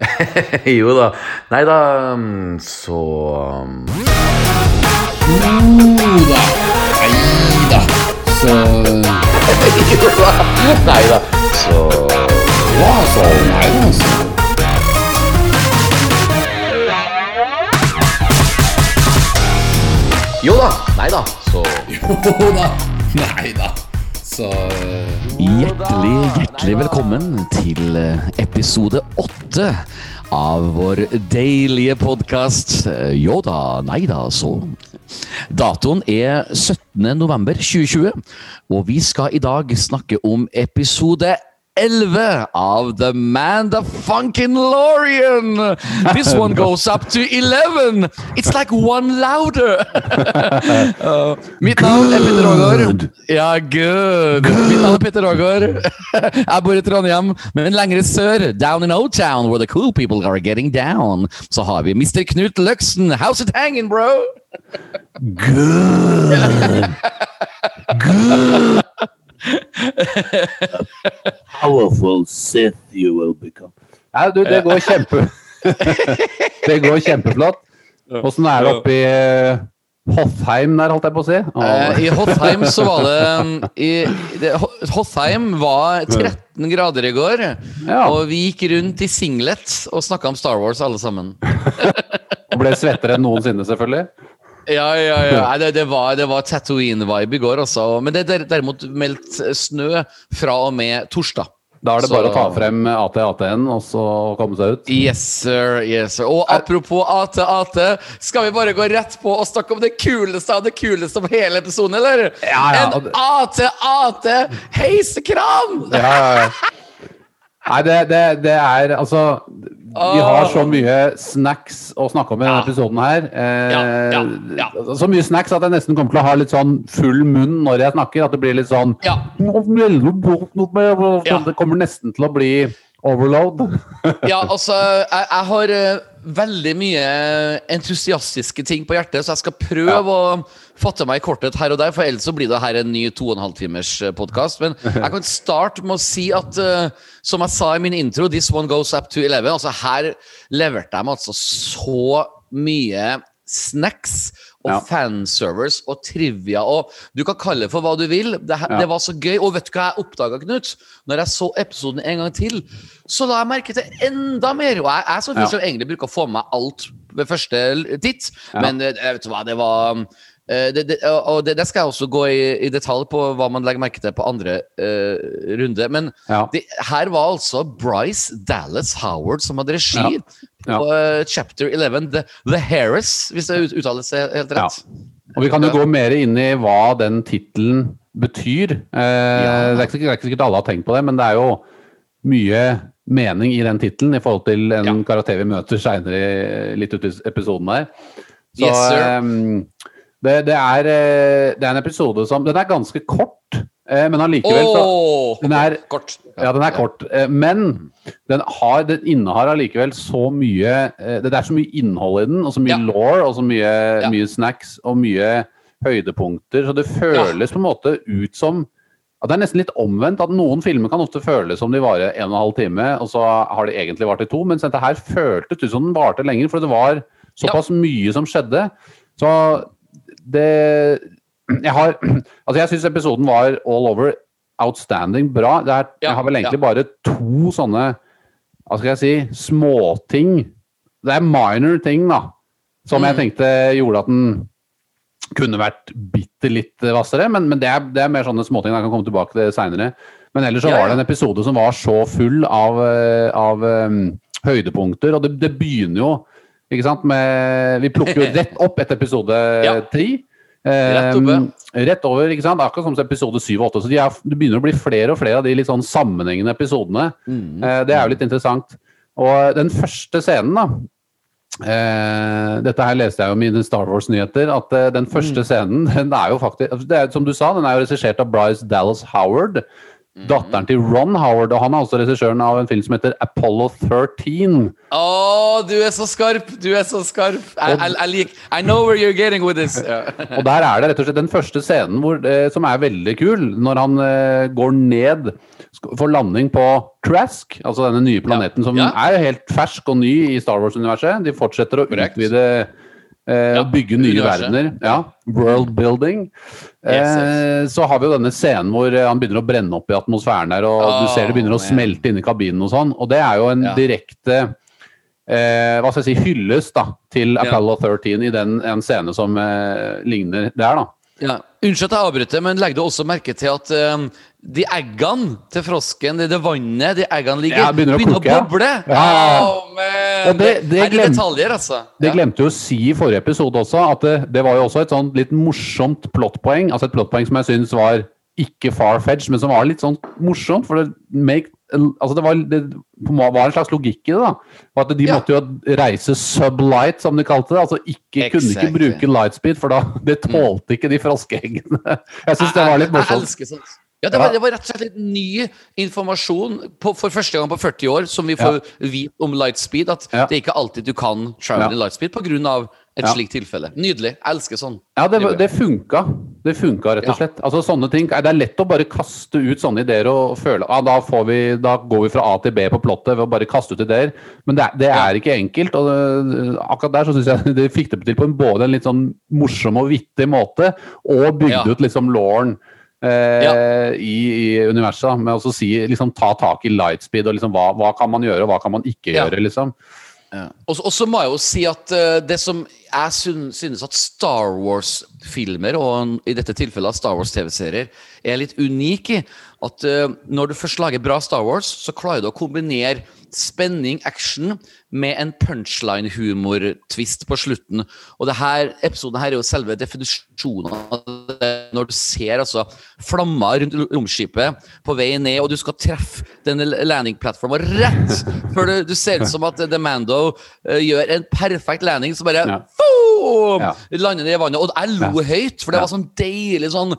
嘿嘿嘿，有了，来了，说，嗯，有了，哎，有了，说，嘿，有，又来了，说，哇说，来了，说，有了，来了，说，有了，来了。Så Hjertelig, hjertelig velkommen til eh, episode åtte av vår deilige podkast Jo da, nei da, så. Datoen er 17. november 2020, og vi skal i dag snakke om episode 11 av The Man the Funkin' Lorian. This one goes up to 11. It's like one louder. Uh, mitt navn er Petter Aagaard. Ja, good. Mitt navn er Petter Aagaard. Jeg bor i Trondheim, men lenger sør, down in O-Town, where the cool people are getting down, så har vi Mr. Knut Løksen. How's it hanging, bro? powerful Sith you will become. Nei, du, det går kjempe... det går kjempeflott. Åssen er det oppe i eh, Hoffheim der, holdt jeg på å si? Oh. I Hoffheim så var det, um, i, det Hoffheim var 13 grader i går, Ja. og vi gikk rundt i singlet og snakka om Star Wars alle sammen. Og ble svettere enn noensinne, selvfølgelig. Ja, ja, ja. Nei, Det, det var, det var Tatooine-vibe i går, altså. Men det er derimot meldt snø fra og med torsdag. Da er det Så- bare å ta frem AT-AT-en og så komme seg ut. Yes, sir. yes, sir. Og apropos AT-AT, skal vi bare gå rett på og snakke om det kuleste av det kuleste om hele episoden, eller? Ja, ja, En AT-AT heisekran! Ja, ja, ja. Nei, det, det, det er altså Vi har så mye snacks å snakke om i denne Ja. episoden her. Eh, Ja, ja. Så mye snacks at jeg nesten kommer til å ha litt sånn full munn når jeg snakker. At det blir litt sånn Ja. Ja. Det kommer nesten til å bli overload. Ja, altså, jeg, jeg har eh, veldig mye entusiastiske ting på hjertet, så jeg skal prøve å fatte meg i korthet her og der, for ellers så blir det her en ny to og en halv timers podkast. Men jeg kan starte med å si at, uh, som jeg sa i min intro, this one goes up to 11. Altså, her leverte de altså så mye snacks og Ja. fanservice og trivia og Du kan kalle det for hva du vil. Det, her- Ja. det var så gøy. Og vet du hva jeg oppdaga, Knut? Når jeg så episoden en gang til, så la jeg merke til enda mer. Og jeg er sånn fyr som egentlig bruker å få med meg alt ved første titt, men jeg vet du hva, det var eh, det, det, og det, det skal jeg også gå i, i detalj på hva man legger merke til på andre uh, runde. Men Ja. her var altså Bryce Dallas Howard som hadde regi Ja. på uh, chapter 11, The, The Harris, hvis det uttales helt Ja. rett. Og vi kan jo gå mer inn i hva den tittelen betyr. Eh, det, er ikke, det er ikke sikkert alle har tenkt på det, men det er jo mye mening i den tittelen i forhold til en Ja. karakter vi møter seinere litt ute i episoden her. Så Yes, sir. ehm, det, det, er, eh, det er en episode som Den er ganske kort, eh, men allikevel så Åh, den er- kort. ja, den er kort. eh, Men den, har, den innehar allikevel så mye Det er så mye innhold i den, og så mye Ja. law, og så mye, Ja. mye snacks og mye høydepunkter. Så det føles på en måte ut som at Det er nesten litt omvendt. at Noen filmer kan ofte føles som de varer en og en halv time, og så har de egentlig vart i to. Mens dette her føltes ut som den varte lenger, for det var såpass mye som skjedde. Så det Jeg har Altså, jeg syns episoden var all over outstanding bra. Det er, Ja, jeg har vel egentlig ja. bare to sånne Hva skal jeg si småting. Det er minor ting, da. Som jeg Mm. tenkte gjorde at den kunne vært bitte litt hvassere. Men, men det, er, det er mer sånne småting. Jeg kan komme tilbake til det seinere. Men ellers så Ja, var det en episode som var så full av, av um, høydepunkter. Og det, det begynner jo ikke sant, med Vi plukker jo rett opp etter episode tre. Rett. Um, rett over, ikke sant? Akkurat som episode 7 og 8. Så de er, det begynner å bli flere og flere av de litt sånn sammenhengende episodene. Mm. Eh, det er jo litt interessant. Og den første scenen, da eh, Dette her leste jeg jo i mine Star Wars-nyheter. At eh, den første scenen, den er jo faktisk det er, Som du sa, den er jo regissert av Bryce Dallas Howard. Datteren til Ron Howard. Og han er også regissøren av en film som heter Apollo 13. Å, du er så skarp! Du er så skarp! I, I, I, like, I know where you're getting with this. Og der er det rett og slett den første scenen hvor, eh, som er veldig kul, når han eh, går ned for landing på Trask, altså denne nye planeten som Ja. er helt fersk og ny i Star Wars-universet. De fortsetter å Correct. utvide eh, Ja, bygge nye universet. verdener. Ja, world building. Yes, yes. så har vi jo denne scenen hvor eh, han begynner å brenne opp i atmosfæren der, og du Oh, ser det begynner å man. smelte inni kabinen og sånn. Og det er jo en Ja. direkte eh, hva skal jeg si, hyllest da, til. Apollo 13 i den, en scene som eh, ligner der. da. Ja. Unnskyld at jeg avbryter, men legg du også merke til at de eggene til frosken, det, det vannet de eggene ligger Ja, begynner å koke, å boble? Ja. Oh, det, det- det er glem- detaljer, altså. Det Ja. glemte jo å si i forrige episode også, at det, det var jo også et sånn litt morsomt plottpoeng. Altså et plottpoeng som jeg syns var ikke far-fetched, men som var litt sånn morsomt. For det, make, altså det, var, det var en slags logikk i det. da. Og at de Ja. måtte jo reise sublight, som de kalte det. Altså ikke, kunne ikke bruke lightspeed, for da det tålte ikke de froskeeggene. Jeg syns det var litt Jeg, jeg morsomt. elsker sånt. Ja, det var, det var rett og slett litt ny informasjon på, for første gang på 40 år som vi får vite om lightspeed. At Ja. det er ikke alltid du kan travel Ja. i lightspeed pga. et Ja. slikt tilfelle. Nydelig. Jeg elsker sånn. Ja, det, det funka. Det funka, rett og Ja. slett. Altså sånne ting, Det er lett å bare kaste ut sånne ideer og føle ah, da, får vi, da går vi fra A til B på plottet ved å bare kaste ut ideer. Men det, det er ikke enkelt. og det, Akkurat der så syns jeg de fikk det til på en, både en litt sånn morsom og vittig måte, og bygde Ja. ut liksom Lauren. Eh, i, I universet, med å si, liksom, ta tak i lightspeed og liksom, hva, hva kan man gjøre og hva kan man ikke Ja. gjøre. liksom. Og, så- og så må jeg jo si at uh, det som jeg synes at Star Wars-filmer, og i dette tilfellet Star Wars-TV-serier, er litt unik i at uh, når du først lager bra Star Wars, så klarer du å kombinere spenning, action, med en punchline-humor-twist på slutten. Og det her, episoden her er jo selve definisjonen av det. Når du ser altså flammer rundt romskipet på vei ned, og du skal treffe denne landing-plattformen rett før du, du ser ut som at The Mando uh, gjør en perfekt landing, så bare Ja. boom, Ja. lander ned i vannet. Og jeg lo høyt, for det var sånn deilig sånn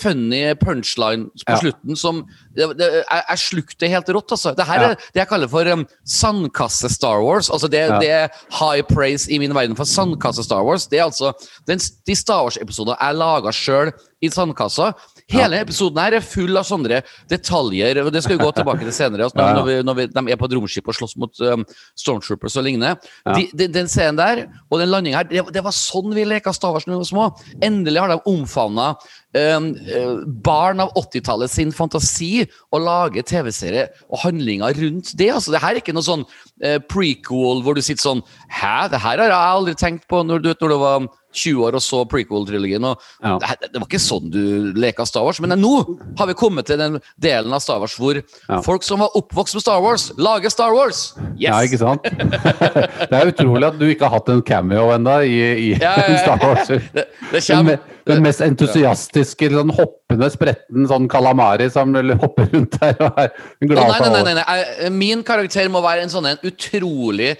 funny punchline på slutten som det, det, jeg, jeg slukte det helt rått, altså. Det her Ja. er det jeg kaller for um, sandkasse-Star Wars. Altså det, Ja. det er high praise i min verden for sandkasse-Star Wars. Det er altså den, de Star Wars-episodene jeg laga sjøl i sandkassa. Hele episoden her er full av sånne detaljer, og det skal vi gå tilbake til senere. Altså, når, Ja, ja. vi, når vi, de er på et romskip og slåss mot um, stormtroopers og lignende. De, de, den scenen der og den landinga her, det, var sånn vi leka Star Wars da vi var små. Endelig har de omfavna barn av 80-tallet sin fantasi og lage TV-serie og handlinger rundt det. Altså, det her er ikke noe sånn eh, prequel hvor du sitter sånn Hæ, det her har jeg aldri tenkt på når du, når du var 20 år og så prequel-trilogien. og Ja. det, det var ikke sånn du leka Star Wars. Men nå har vi kommet til den delen av Star Wars hvor Ja. folk som var oppvokst med Star Wars, lager Star Wars! Yes! Ja, ikke sant? det er utrolig at du ikke har hatt en cameo ennå i, i Ja. Star Wars. Det, det Den, den mest entusiastiske, sånn hoppende, spretten sånn kalamari som hopper rundt der og er glad for nei, nei, nei, nei. Min karakter må være en sånn en utrolig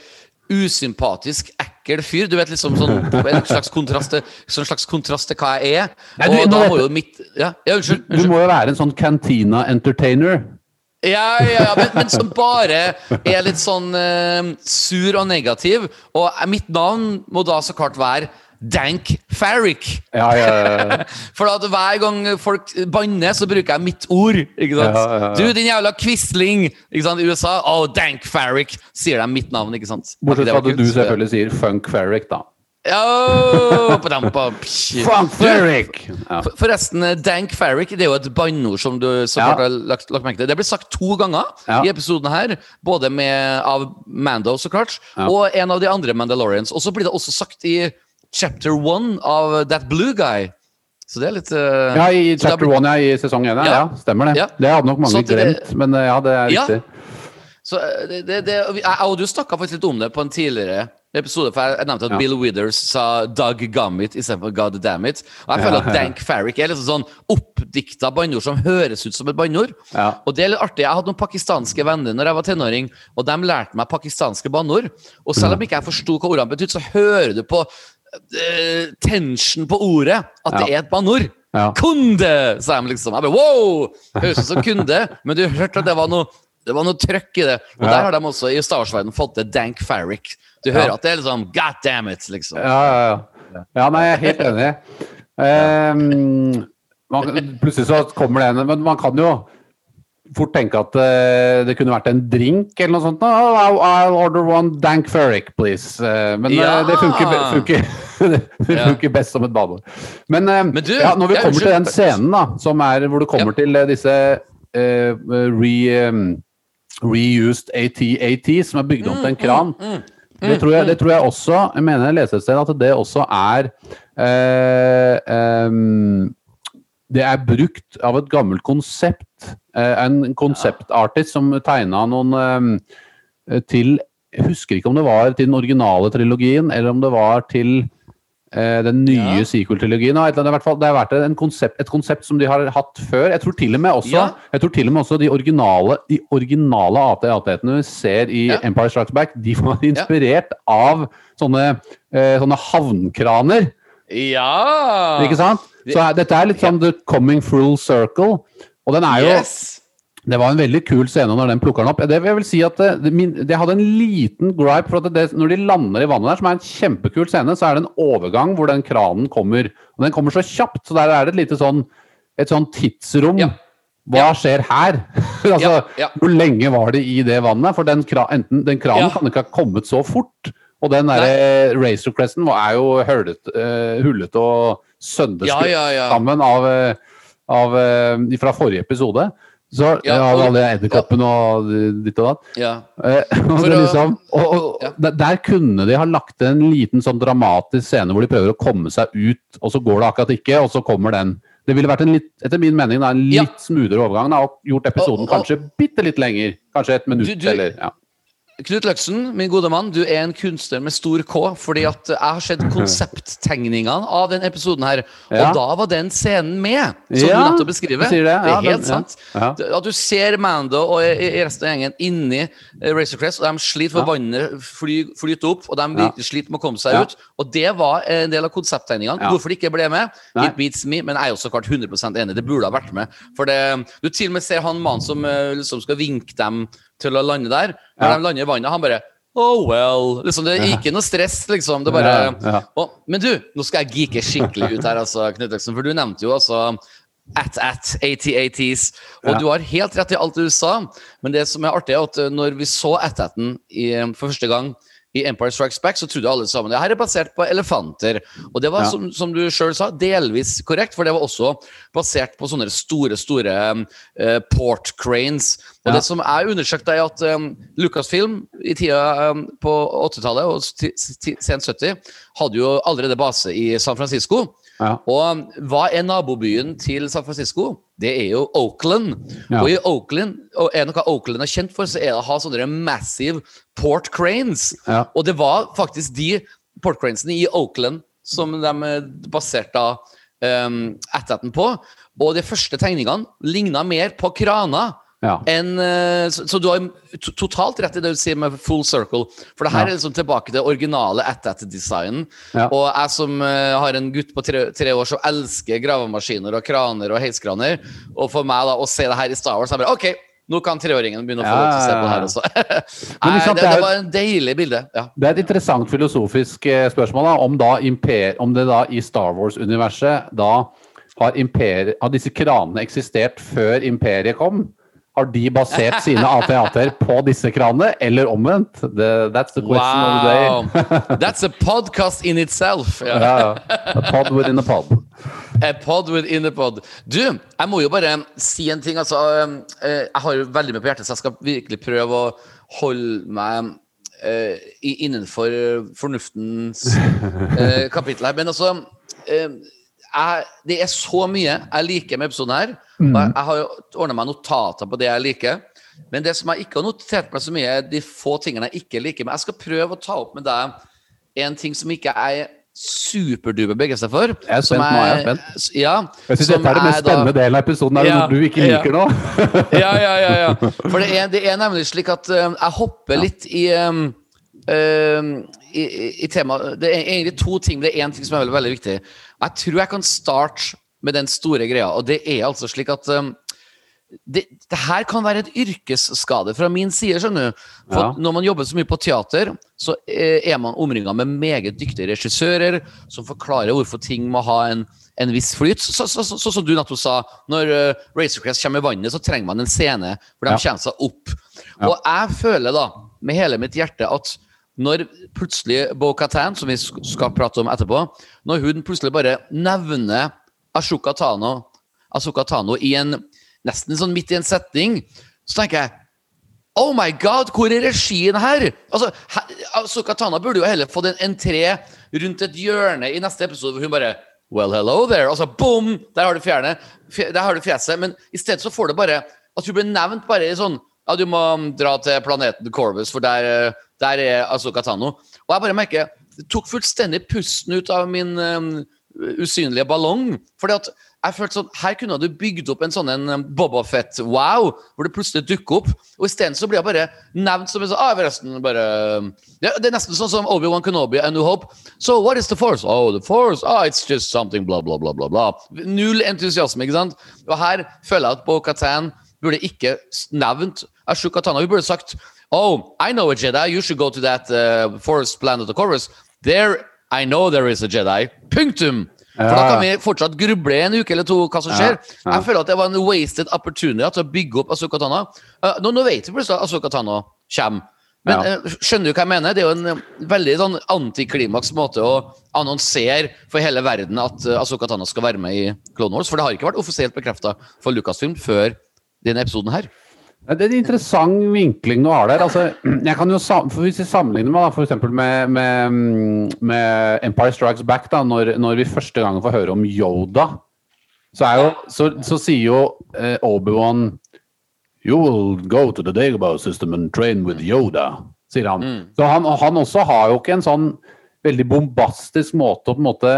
usympatisk, ekkel fyr. Du vet liksom sånn En slags kontrast til, sånn slags kontrast til hva jeg er. Nei, du- må jo mitt Ja, ja unnskyld. Du må jo være en sånn cantina-entertainer. Ja, ja, ja men, men som bare er litt sånn uh, sur og negativ. Og mitt navn må da så klart være Dank Farrick. Ja, ja, ja. For at hver gang folk banner, så bruker jeg mitt ord. Ikke sant? Du, din jævla quisling! Ikke sant? I USA. Oh, Dank Farrick! Sier de mitt navn, ikke sant? Bortsett fra at du selvfølgelig sier Funk Farrick, da. Ja, på dem, på. Funk Farrick! Forresten, Dank Farrick det er jo et banneord som du så Ja. har lagt, lagt merke til. Det ble sagt to ganger i episoden her. Både med, av Mando, så klart, og en av de andre Mandalorians. Og så blir det også sagt i chapter one av That Blue Guy. Så det er litt uh, Ja, i chapter blitt- one, ja, i sesong én. Ja. Ja. stemmer det. Ja. Det hadde nok mange glemt, det- men eh, ja, det er Ja. riktig. Så eh, det, det, det, jeg og du snakka faktisk litt om det på en tidligere episode, for jeg, nevnte at. Bill Withers sa 'Doug Gummit' istedenfor 'God damn it'. Og jeg føler at Dank Farrick er liksom sånn oppdikta banneord som høres ut som et banneord. Ja. Og det er litt artig. Jeg hadde noen pakistanske venner når jeg var tenåring, og de lærte meg pakistanske banneord. Og selv om ikke jeg forsto hva ordene betydde, så hører du på eh, tension på ordet at det er et banneord. Ja. Kunde! sa de liksom. Jeg bare, wow! Høres ut som kunde, men du hørte at det var noe det var noe trøkk i det. Og Ja. der har de også i Star Wars-verdenen fått til Dank Farrick. Du hører Ja. at det er liksom God damn it, liksom. Ja, ja, ja. ja nei, jeg er helt enig. Um, man, plutselig så kommer det en Men man kan jo fort tenke at uh, det kunne vært en drink eller noe sånt. Oh, I'll, I'll order one dank ferric, please. Uh, men ja. uh, det funker, funker, det Ja. funker best som et badeord. Men, eh, Men du, ja, når vi kommer til den scenen da, som er hvor du kommer til eh, disse eh, re, um, reused AT-AT som er bygd om til en kran. Det tror, jeg, det tror jeg også Jeg mener jeg leste et sted at det også er eh, Det er brukt av et gammelt konsept. Eh, en konseptartist som tegna noen til Jeg husker ikke om det var til den originale trilogien, eller om det var til eh, den nye Ja. sequel-trilogien. Det har vært en konsept, et konsept som de har hatt før. Jeg tror til og med også, Ja. jeg tror til og med også de originale, de originale AT-AT-ene vi ser i Ja. Empire Strikes Back, de var inspirert av sånne, eh, sånne havnkraner. Ja! Ikke sant? Så dette er litt sånn The Coming Full Circle. Og den er jo Yes! Det var en veldig kul scene når den plukker den opp. Det jeg vil si at det, det, min, det hadde en liten gripe for det, når de lander i vannet der, som er en kjempekul scene, så er det en overgang hvor den kranen kommer. Og den kommer så kjapt, så der er det et lite sånn et sånn tidsrom. Ja. Hva Ja. skjer her? altså, Ja. Hvor lenge var det i det vannet? For den, kra, enten, den kranen kan ikke ha kommet så fort. Og den der Racer Cresten er jo hullete uh, hullet og sønderskutt Ja, ja, ja. sammen av, eh, av, eh, fra forrige episode. Så Ja, og- alle edderkoppene og ditt og datt. Ja. Eh, og, det liksom, og, og Ja. der, kunne de ha lagt en liten sånn dramatisk scene hvor de prøver å komme seg ut, og så går det akkurat ikke, og så kommer den. Det ville vært en litt, etter min mening da, en litt Ja. smoothere overgang. Da, og gjort episoden kanskje bitte litt lenger. Kanskje et minutt Du- du- eller ja. Knut Løksen, min gode mann, du er en kunstner med stor K. Fordi at jeg har sett konsepttegningene av den episoden her, og Ja. da var den scenen med, som Ja, du nettopp beskriver. Det. Ja, det. Er helt den- sant. At du ser Mando og resten av gjengen inni Racer Razor Crest, og de sliter for vannet fly, flyter opp, og de virkelig sliter med å komme seg ut. Og det var en del av konsepttegningene. Hvorfor de ikke ble med, Nei. it beats me, men jeg er jo så klart 100% enig. Det burde ha vært med. For det, du til og med ser han mannen som eh, liksom skal vinke dem til å lande der. Når Ja. de lander i vannet, han bare Oh well. Liksom, det er ikke noe stress, liksom. Det bare Ja, ja. Men du, nå skal jeg geeke skikkelig ut her, altså, Knut Øksen, for du nevnte jo altså at-at, AT-ATs. Og Ja. du har helt rett i alt du sa, men det som er artig, er at uh, når vi så at-aten i- for første gang i Empire Strikes Back, så trodde alle sammen det her er basert på elefanter. Og det var, Ja. som, som du sjøl sa, delvis korrekt, for det var også basert på sånne store, store eh, port cranes. Og Ja. det som jeg undersøkte, er at um, Lucasfilm i tida um, på 80-tallet og sent 70 hadde jo allerede base i San Francisco. Ja. Og hva er nabobyen til San Francisco? Det er jo Oakland. Ja. Og i Oakland, og er noe Oakland er kjent for, så er det å ha sånne massive port cranes. Ja. Og det var faktisk de port cranesene i Oakland som de baserte um, at-aten på. Og de første tegningene ligna mer på kraner Ja. enn eh, så, så du har totalt rett i det du sier med full circle. For det her Ja. er liksom tilbake til originale at-at-designen. Ja. Og jeg som eh, har en gutt på tre, tre år som elsker gravemaskiner og kraner og heiskraner, og for meg da å se det her i Star Wars, jeg bare OK, nå kan treåringen begynne å få lov til å se på det her også. Nei, det, det er det var en deilig bilde. Ja. Det er et interessant filosofisk eh, spørsmål da, om, da imper, om det da i Star Wars-universet da har, imper, har disse kranene eksistert før imperiet kom? Har de basert sine AT-AT-er på disse kranene, eller omvendt? The, that's the question of the day. That's a podcast in itself. Ja, ja. A pod within a pod. A pod within a pod. Du, jeg må jo bare si en ting. Altså, eh, jeg har jo veldig mye på hjertet, så jeg skal virkelig prøve å holde meg eh, innenfor fornuftens eh, kapittel her. Men altså jeg, Det er så mye jeg liker med episoden her. Mm. jeg, jeg har jo ordna meg notater på det jeg liker. Men det som jeg ikke har notert meg så mye, er de få tingene jeg ikke liker. Men jeg skal prøve å ta opp med deg en ting som ikke jeg er superduper begeistra for. Jeg er spent nå, jeg er spent. Ja, Jeg synes dette er den mest spennende delen av episoden. Er Ja, noe du ikke ja. liker nå? ja, ja, ja, ja. For det er, det er nemlig slik at um, jeg hopper litt i um, um, i, i, tema, Det er egentlig to ting, det er én ting som er veldig, veldig viktig. Jeg tror jeg kan starte med den store greia. Og det er altså slik at um, det, det her kan være et yrkesskade fra min side. skjønner du? For Ja. Når man jobber så mye på teater, så eh, er man omringa med meget dyktige regissører som forklarer hvorfor ting må ha en, en viss flyt. Sånn så, så, så, som du nettopp sa, når uh, Razor Crest kommer i vannet, så trenger man en scene hvor de Ja. kommer seg opp. Og jeg føler da, med hele mitt hjerte, at når plutselig Bo-Katan, som vi skal prate om etterpå, når hun plutselig bare nevner Ashoka Tano, Ashoka Tano i en nesten sånn midt i en setning, så tenker jeg Oh my god, hvor er regien her? Altså, Ashoka Tano burde jo heller fått en entré rundt et hjørne i neste episode hvor hun bare Well, hello there. Altså, boom! Der har du fjerne. Der har du fjeset. Men i stedet så får du bare at hun blir nevnt bare i sånn Ja, du må dra til planeten Corvus, for der, eh, der er Asuka Tano. Og jeg bare merker Det tok fullstendig pusten ut av min um, usynlige ballong. Fordi at jeg følte sånn, Her kunne du bygd opp en sånn en um, Boba Fett-wow, hvor det plutselig dukker opp. Og isteden så blir jeg bare nevnt som en sånn ah, forresten, bare ja, Det er nesten sånn som Obi-Wan Kenobi and New Hope. So what is the force? Oh, the force? Oh, it's just something bla, bla, bla, bla. bla. Null entusiasme, ikke sant? Og her føler jeg at Bo-Katan burde ikke nevnt Ashuk Tano. Hun burde sagt Oh, I know a Jedi. You should go to that uh, forest planet of Corvus. There, I know there is a Jedi. Punktum! For da kan vi fortsatt gruble en uke eller to hva som skjer. ja. Jeg føler at det var en wasted opportunity til å bygge opp Asuka Tana. Uh, nå, nå vet vi plutselig at Asuka Tana kommer. Men Ja. uh, skjønner du hva jeg mener? Det er jo en uh, veldig sånn antiklimaks måte å annonsere for hele verden at uh, Asuka Tana skal være med i Clone Wars. For det har ikke vært offisielt bekrefta for Lucasfilm før denne episoden her. Det er en interessant vinkling du har der. Altså, jeg kan jo Hvis vi sammenligner meg for med, med, mm, med Empire Strikes Back, da, når, når vi første gang får høre om Yoda, så, jo, så, så sier jo eh, Obi-Wan You will go to the Dagobah system and train with Yoda, sier han. Så han, han også har jo ikke en sånn veldig bombastisk måte å på en måte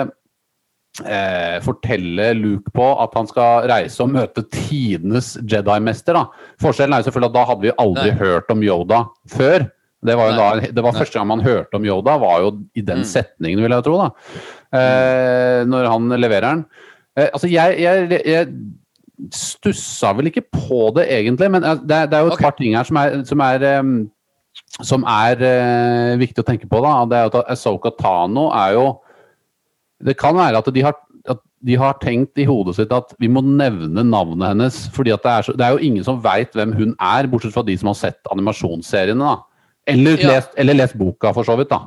eh, fortelle Luke på at han skal reise og møte tidenes Jedi-mester. Forskjellen er jo selvfølgelig at da hadde vi aldri Nei. hørt om Yoda før. Det var, da, det var første gang man hørte om Yoda, var jo i den Mm. setningen, vil jeg tro. da. Eh, når han leverer den. Eh, altså, jeg, jeg, jeg stussa vel ikke på det, egentlig, men eh, det, det er jo et okay. par ting her som er, som er um, som er eh, viktig å tenke på. da, det er jo at Asoka Tano er jo Det kan være at de har, at de har tenkt i hodet sitt at vi må nevne navnet hennes. fordi det er, så, det er jo ingen som veit hvem hun er, bortsett fra de som har sett animasjonsseriene. da. Eller, Ja. lest, eller lest boka, for så vidt. da.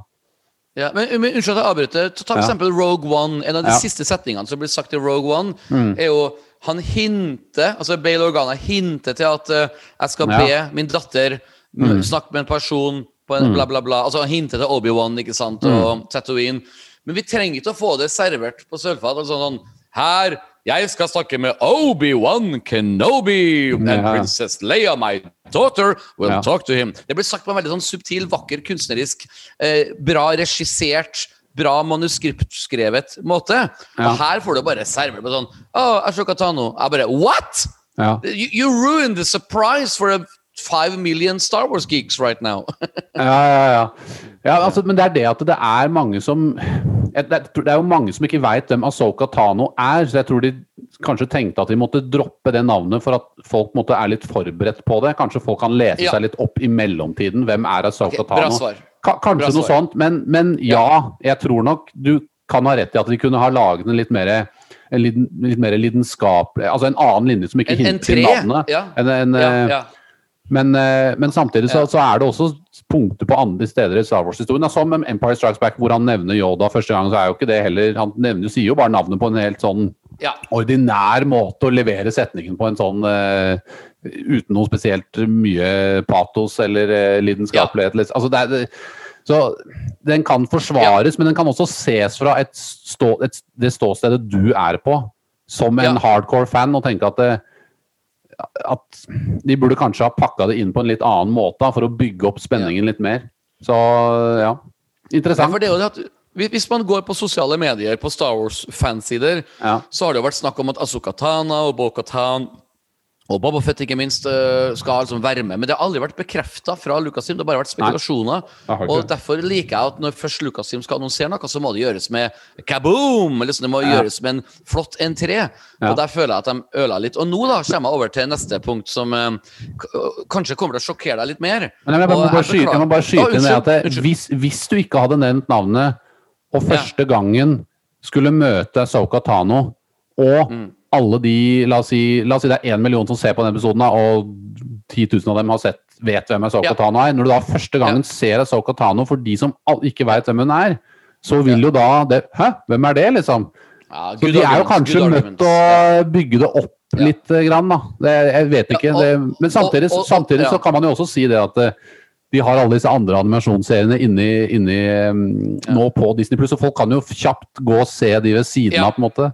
Ja, men, men Unnskyld at jeg avbryter. Ta, for Ja. eksempel Rogue One. En av de siste setningene som blir sagt i Rogue One, er jo Han hinter altså Bale Organa hinter til at uh, jeg skal be min datter mm. snakke med en person på en bla, bla, bla. Altså Han hinter til Obi-Wan ikke sant, og Tatooine. Men vi trenger ikke å få det servert på sølvfat. Altså, sånn, her jeg skal snakke med Obi-Wan Kenobi and Ja. Princess Leia, my daughter, will Ja. talk to him. Det blir sagt på en veldig sånn subtil, vakker, kunstnerisk, eh, bra regissert, bra manuskriptskrevet måte. Ja. Og her får du bare servert på sånn Å, Ashoka Tano. Jeg bare What?! Ja. You, you ruined the surprise for a five million Star Wars geeks right now. Ja, ja, ja. ja altså, men det er det at det er mange som jeg- Det det er jo mange som ikke veit hvem Asoka Tano er, så jeg tror de kanskje tenkte at de måtte droppe det navnet for at folk måtte er litt forberedt på det. Kanskje folk kan lese Ja. seg litt opp i mellomtiden. Hvem er Asoka Tano. bra Tano? svar. Ka kanskje noe sånt, men, men ja, jeg tror nok du kan ha rett i at de kunne ha laget en litt mer en liten, litt mer lidenskapelig Altså en annen linje som ikke hinter til navnet. Ja. En, en, Ja, eh, ja. Men, eh, men samtidig så, så er det også punkter på andre steder i Star Wars-historien. Som Empire Strikes Back, hvor han nevner Yoda første gang, så er jo ikke det heller Han nevner, sier jo bare navnet på en helt sånn ja. ordinær måte å levere setningen på en sånn uh, uten noe spesielt mye patos eller uh, lidenskapelighet. Ja. Altså, det er, så den kan forsvares, men den kan også ses fra et stå, et, det ståstedet du er på, som en Ja. hardcore fan, og tenke at det, at de burde kanskje ha pakka det inn på en litt annen måte for å bygge opp spenningen litt mer. Så ja, Ja, interessant. er at hvis- man går på sosiale medier, på Star Wars-fansider, Ja. så har det jo vært snakk om at Asuka Tana og Bo-Katan Og Boba Fett ikke minst øh, skal liksom være med. Men det har aldri vært bekrefta fra Lucasfilm. Det har bare vært spekulasjoner. det Og derfor liker jeg at når først Lucasfilm skal annonsere noe, så må det gjøres med kaboom! Eller sånn, det må gjøres med en flott entré. Og der føler jeg at de øla litt. Og nå da kommer jeg over til neste punkt som øh, kanskje kommer til å sjokkere deg litt mer. Men jeg, må Og bare skyte, jeg må bare skyte Ja, inn det at det, unnskyld, unnskyld. hvis, hvis du ikke hadde nevnt navnet, og første gangen skulle møte Soka Tano, og Mm. Alle de la oss, si, la oss si det er én million som ser på denne episoden, og 10 000 av dem har sett, vet hvem Soka Ja. Tano er. Når du da første gangen ser Soka Tano for de som ikke vet hvem hun er, så vil jo da det Hæ, hvem er det, liksom? Ja, Så de er jo kanskje nødt til å bygge det opp litt, eh, grann, da. Det, jeg vet Ja, ikke. og- det, men samtidig, og- og- samtidig så kan man jo også si det at eh, de har alle disse andre animasjonsseriene inni, inni um, nå på Disney Pluss, så folk kan jo kjapt gå og se de ved siden Ja. av, på en måte.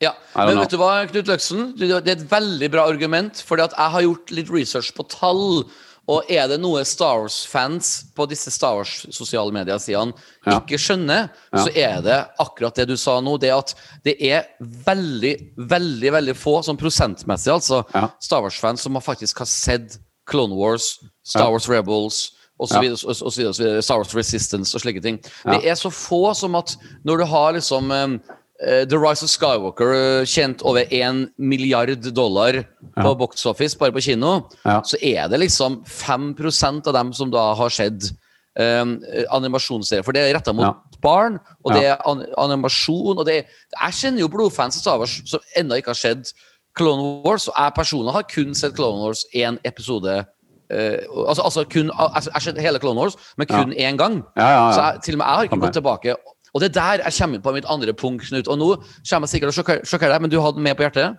Ja, men vet du hva, Knut Løksen? Det er et veldig bra argument, For jeg har gjort litt research på tall. Og er det noe Star Wars-fans på disse Star Wars-sosiale medier-sidene Ja. ikke skjønner, Ja. så er det akkurat det du sa nå. Det at det er veldig, veldig veldig få, sånn prosentmessig, altså, Ja. Star Wars-fans som faktisk har sett Clone Wars, Star. Wars Rebels videre, Star Wars Resistance og slike ting. Det er så få som at når du har liksom The Rise of Skywalker kjent over 1 milliard dollar på box office, bare på kino, Ja. så er det liksom 5% av dem som da har sett um, animasjonsserier. For det er retta mot Ja. barn, og det er an animasjon og det er, Jeg kjenner jo blodfans av Star Wars som ennå ikke har sett Clone Wars, og jeg personlig har kun sett Clone Wars én episode. Uh, altså, altså kun, altså, Jeg har sett hele Clone Wars, men kun én gang. Ja, ja, ja. Så jeg, til og med jeg har ikke gått tilbake. Og det er der jeg kommer på mitt andre punkt, Knut. Og nå kommer jeg sikkert til å sjokkere- deg, men du hadde med på hjertet?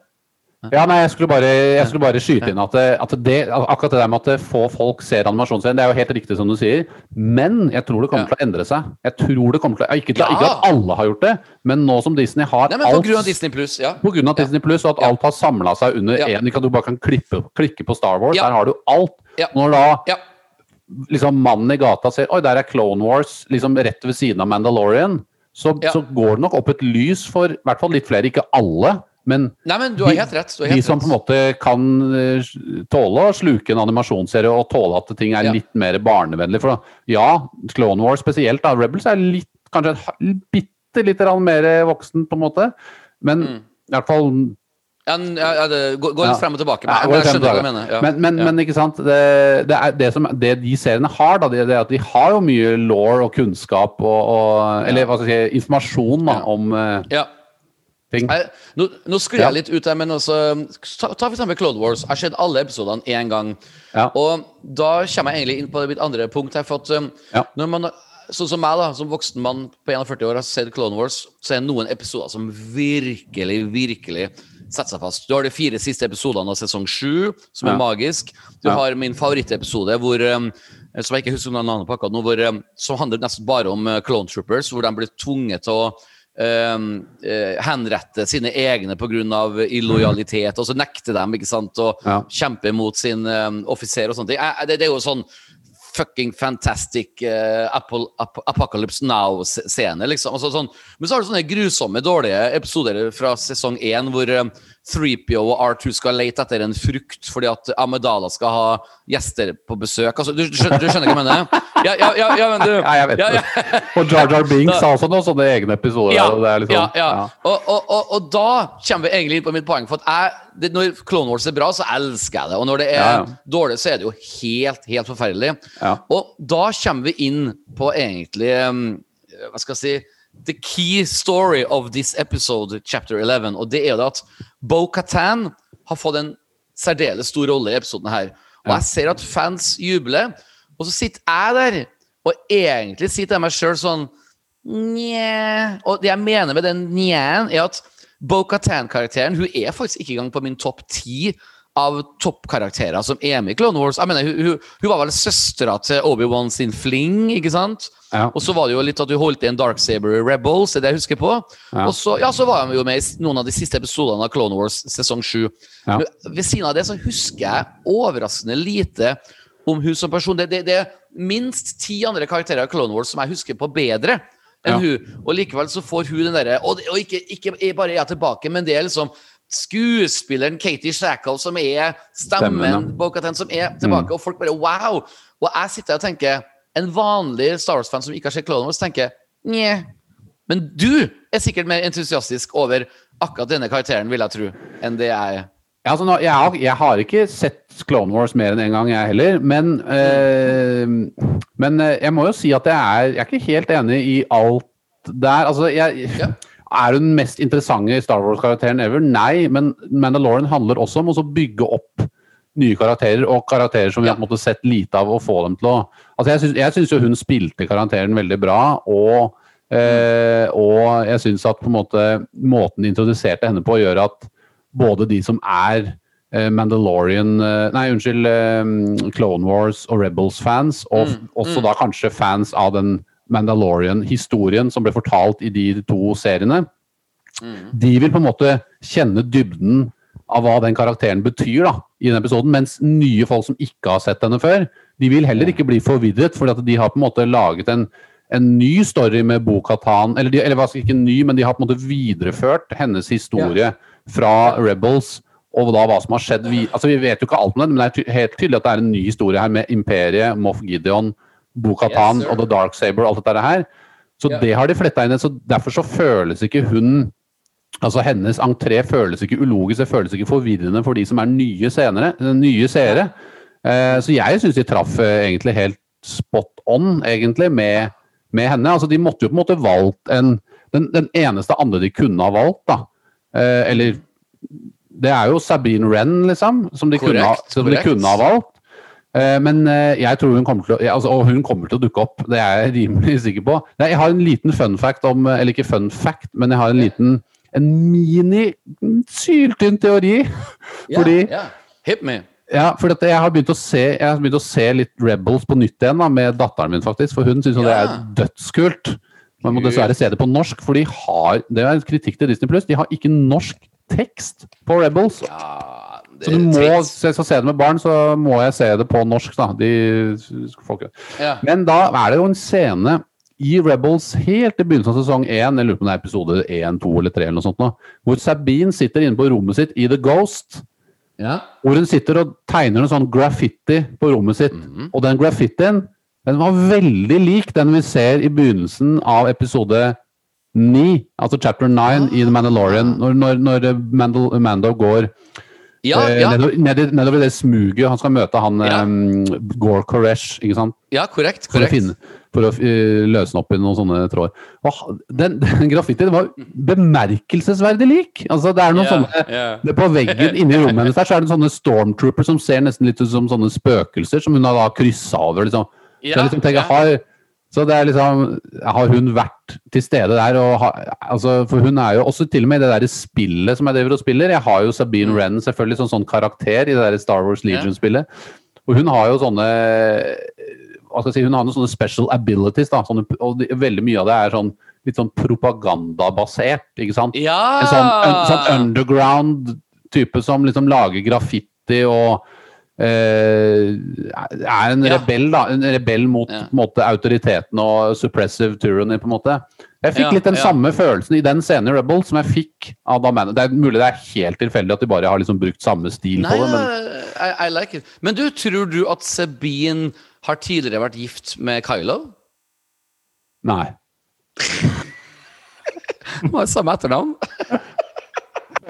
Ja, nei, jeg skulle bare, jeg skulle bare skyte inn at, det, at det, akkurat det der med at få folk ser animasjonsserien, det er jo helt riktig som du sier. Men jeg tror det kommer Ja. til å endre seg. Jeg tror det kommer til å, ikke, til, Ja. ikke at alle har gjort det, men nå som Disney har Nei, men på alt grunn av Disney Pluss, ja. På grunn av Disney Plus, og at alt har samla seg under én. Du bare kan klippe, klikke på Star Wars. Der har du alt. Når da Ja. Liksom mannen i gata ser Oi, der er Clone Wars liksom rett ved siden av Mandalorian, så, Ja. så går det nok opp et lys for i hvert fall litt flere, ikke alle. Men Nei, men du har de, de som på en måte kan eh, tåle å sluke en animasjonsserie og tåle at ting er Ja. litt mer barnevennlig. For ja, Clone Wars spesielt, da, Rebels er litt, kanskje et bitte litt grann mer voksen, på en måte. Men Mm. i hvert fall Ja, det går, Ja. litt frem og tilbake. Men, jeg skjønner hva du mener. Ja. Men, men, men ikke sant, det, det, det, som, det de seriene har, da, det, er at de har jo mye law og kunnskap og, og Eller hva skal jeg si, informasjon da, om eh, ja. ting. Jeg, nå, nå Ja. jeg litt ut her, men også Ta, ta for eksempel Clone Wars. Jeg har sett alle episodene én gang. Og da kommer jeg egentlig inn på mitt andre punkt her. For at um, når man, sånn som meg, da, som voksen mann på 41 år, har sett Clone Wars, så er det noen episoder som virkelig, virkelig setter seg fast. Du har de fire siste episodene av sesong sju, som er Ja. magisk. Du Ja. har min favorittepisode, hvor, um, som jeg ikke husker noen på akkurat nå, hvor, um, som handler nesten bare om uh, Clone Troopers, hvor de blir tvunget til å Uh, henrette sine egne pga. illojalitet, og så nekter dem ikke sant, å Ja. kjempe mot sin uh, offiser og sånne ting. Eh, Det, det er jo sånn fucking fantastic uh, Apple, Ap Apocalypse Now-scene, liksom. Altså, sånn. Men så har du sånne grusomme, dårlige episoder fra sesong én hvor um, 3PO og R2 skal lete etter en frukt fordi at Amedala skal ha gjester på besøk. Altså, du, du, skjønner, du skjønner hva jeg mener? Ja, ja, ja, ja, men du Ja, jeg vet ja, det. Og Jar Jar Binks har også noen sånne egne episoder. Ja, liksom, ja, ja. Og, og, og, og da kommer vi egentlig inn på mitt poeng. For jeg, det, Når Clone Wars er bra, så elsker jeg det. Og når det er dårlig, så er det jo helt helt forferdelig. Ja. Og da kommer vi inn på egentlig um, Hva skal jeg si The key story of this episode, chapter 11. Og det er jo at Bo-Katan har fått en særdeles stor rolle i episoden her. Og jeg ser at fans jubler, og så sitter jeg der og egentlig sier til meg sjøl sånn Nja Og det jeg mener med den njaen, er at Bo-Katan-karakteren Hun er faktisk ikke engang på min topp ti av toppkarakterer som er med i Clone Wars. Jeg mener, Hun, hun, var vel søstera til Obi-Wan sin fling, ikke sant? Ja. Og så var det jo litt at hun holdt i en Darksaber i Rebels, er det jeg husker på. Ja. Og så, ja, så var hun jo med i noen av de siste episodene av Clone Wars sesong 7. Ja. Ved siden av det så husker jeg overraskende lite om hun som person. Det, det, det er minst ti andre karakterer av Clone Wars som jeg husker på bedre enn Ja. Og likevel så får hun den derre Og, og ikke, ikke bare er jeg tilbake, men det er liksom skuespilleren Katie Shackle som er stemmen, Stemmen, ja. Som er tilbake, og folk bare wow! Og jeg sitter og tenker En vanlig Star Wars-fan som ikke har sett Clone Wars, tenker nje. Men du er sikkert mer entusiastisk over akkurat denne karakteren, vil jeg tro, enn det jeg er. Ja, altså nå, jeg, har, jeg har ikke sett Clone Wars mer enn én en gang, jeg heller. Men, øh, men eh, jeg må jo si at jeg er, jeg er ikke helt enig i alt der. Altså, jeg, Ja. Er hun den mest interessante Star Wars-karakteren ever? Nei, men Mandalorian handler også om å bygge opp nye karakterer, og karakterer som vi Ja. har sett lite av, og få dem til å Altså, jeg syns, jo hun spilte karakteren veldig bra, og Eh, og jeg syns at på en måte måten de introduserte henne på, gjør at både de som er eh, Mandalorian eh, Nei, unnskyld. Eh, Clone Wars og Rebels-fans, og mm, også da kanskje fans av den Mandalorian-historien som ble fortalt i de to seriene, de vil på en måte kjenne dybden av hva den karakteren betyr da, i den episoden, mens nye folk som ikke har sett henne før, de vil heller ikke bli forvirret, fordi de har på en måte laget en, en ny story med Bo-Katan, eller, de, eller ikke ny, men de har på en måte videreført hennes historie fra Rebels, og da hva som har skjedd. Vi, altså, vi vet jo ikke alt om det, men det er helt tydelig at det er en ny historie her med Imperiet, Moff Gideon, Bo-Katan Yes, og The Dark Saber og alt dette her. Så yeah. det har de fletta inn så derfor så føles ikke hun Altså Hennes entré føles ikke ulogisk, det føles ikke forvirrende for de som er nye, senere, nye seere. Eh, så jeg syns de traff eh, egentlig helt spot on, egentlig, med, med henne. Altså De måtte jo på en måte valgt en Den, den eneste andre de kunne ha valgt, da. Eh, eller Det er jo Sabine Wren, liksom, som de, kunne, ha, som de kunne ha valgt. Eh, Men eh, jeg tror hun kommer til å altså, Og hun kommer til å dukke opp, det er jeg rimelig sikker på. Jeg har en liten fun fact om Eller ikke fun fact, men jeg har en liten En mini syltynn teori. Fordi ja. Hit me. ja, for jeg har å se Jeg har begynt å se litt Rebels på nytt igjen da, med datteren min, faktisk. For hun syns jo det er dødskult. Man må dessverre se det på norsk, for de har Det er en kritikk til Disney Pluss. De har ikke norsk tekst på Rebels. Ja, Så du må, se, skal se det med barn, så må jeg se det på norsk, da. De får ikke. Men da er det jo en scene i Rebels helt i begynnelsen av sesong 1, jeg lurer på om det er episode 1, 2 eller 3, eller noe sånt nå, hvor Sabine sitter inne på rommet sitt i The Ghost. Ja. Hvor hun sitter og tegner en sånn graffiti på rommet sitt. Og den graffitien den var veldig lik den vi ser i begynnelsen av episode 9, altså chapter 9 i The Mandalorian, når, når, når Mandal, Mando går Ja, eh, ja, nedover, ned- nedover det smuget. Han skal møte han Ja. um, Gore Koresh, ikke sant? ja, korrekt. For å, finne, for å uh, løse den opp i noen sånne tråder. Oh, den, den graffitien var bemerkelsesverdig lik! Altså, det er noen yeah, sånne yeah. det På veggen inni rommet hennes der, så er det sånne stormtroopers som ser nesten litt ut som sånne spøkelser som hun har da kryssa over. liksom. så, liksom tenker, har, så det er liksom Har hun vært til stede der? Og har, altså, for hun er jo også til og med i det der spillet som jeg driver og spiller. Jeg har jo Sabine Wren selvfølgelig som sånn karakter i det der Star Wars Legion-spillet. Og hun har jo sånne hva skal jeg si, Hun har noen sånne special abilities. da, sånne, og Veldig mye av det er sånn litt sånn propagandabasert. ikke sant? Ja! En sånn, en sånn underground type som liksom lager graffiti og er en Ja. rebell, da. En rebell mot Ja. måte, autoriteten og suppressive tyranny, på en måte. Jeg fikk Ja, litt den ja. samme følelsen i den scenen i Rebel som jeg fikk av da Man. Det er mulig det er helt tilfeldig at de bare har liksom brukt samme stil Nei, på det, men I, I like it. Men du, tror du at Sabine har tidligere vært gift med Kylo? nei. Hun har samme etternavn.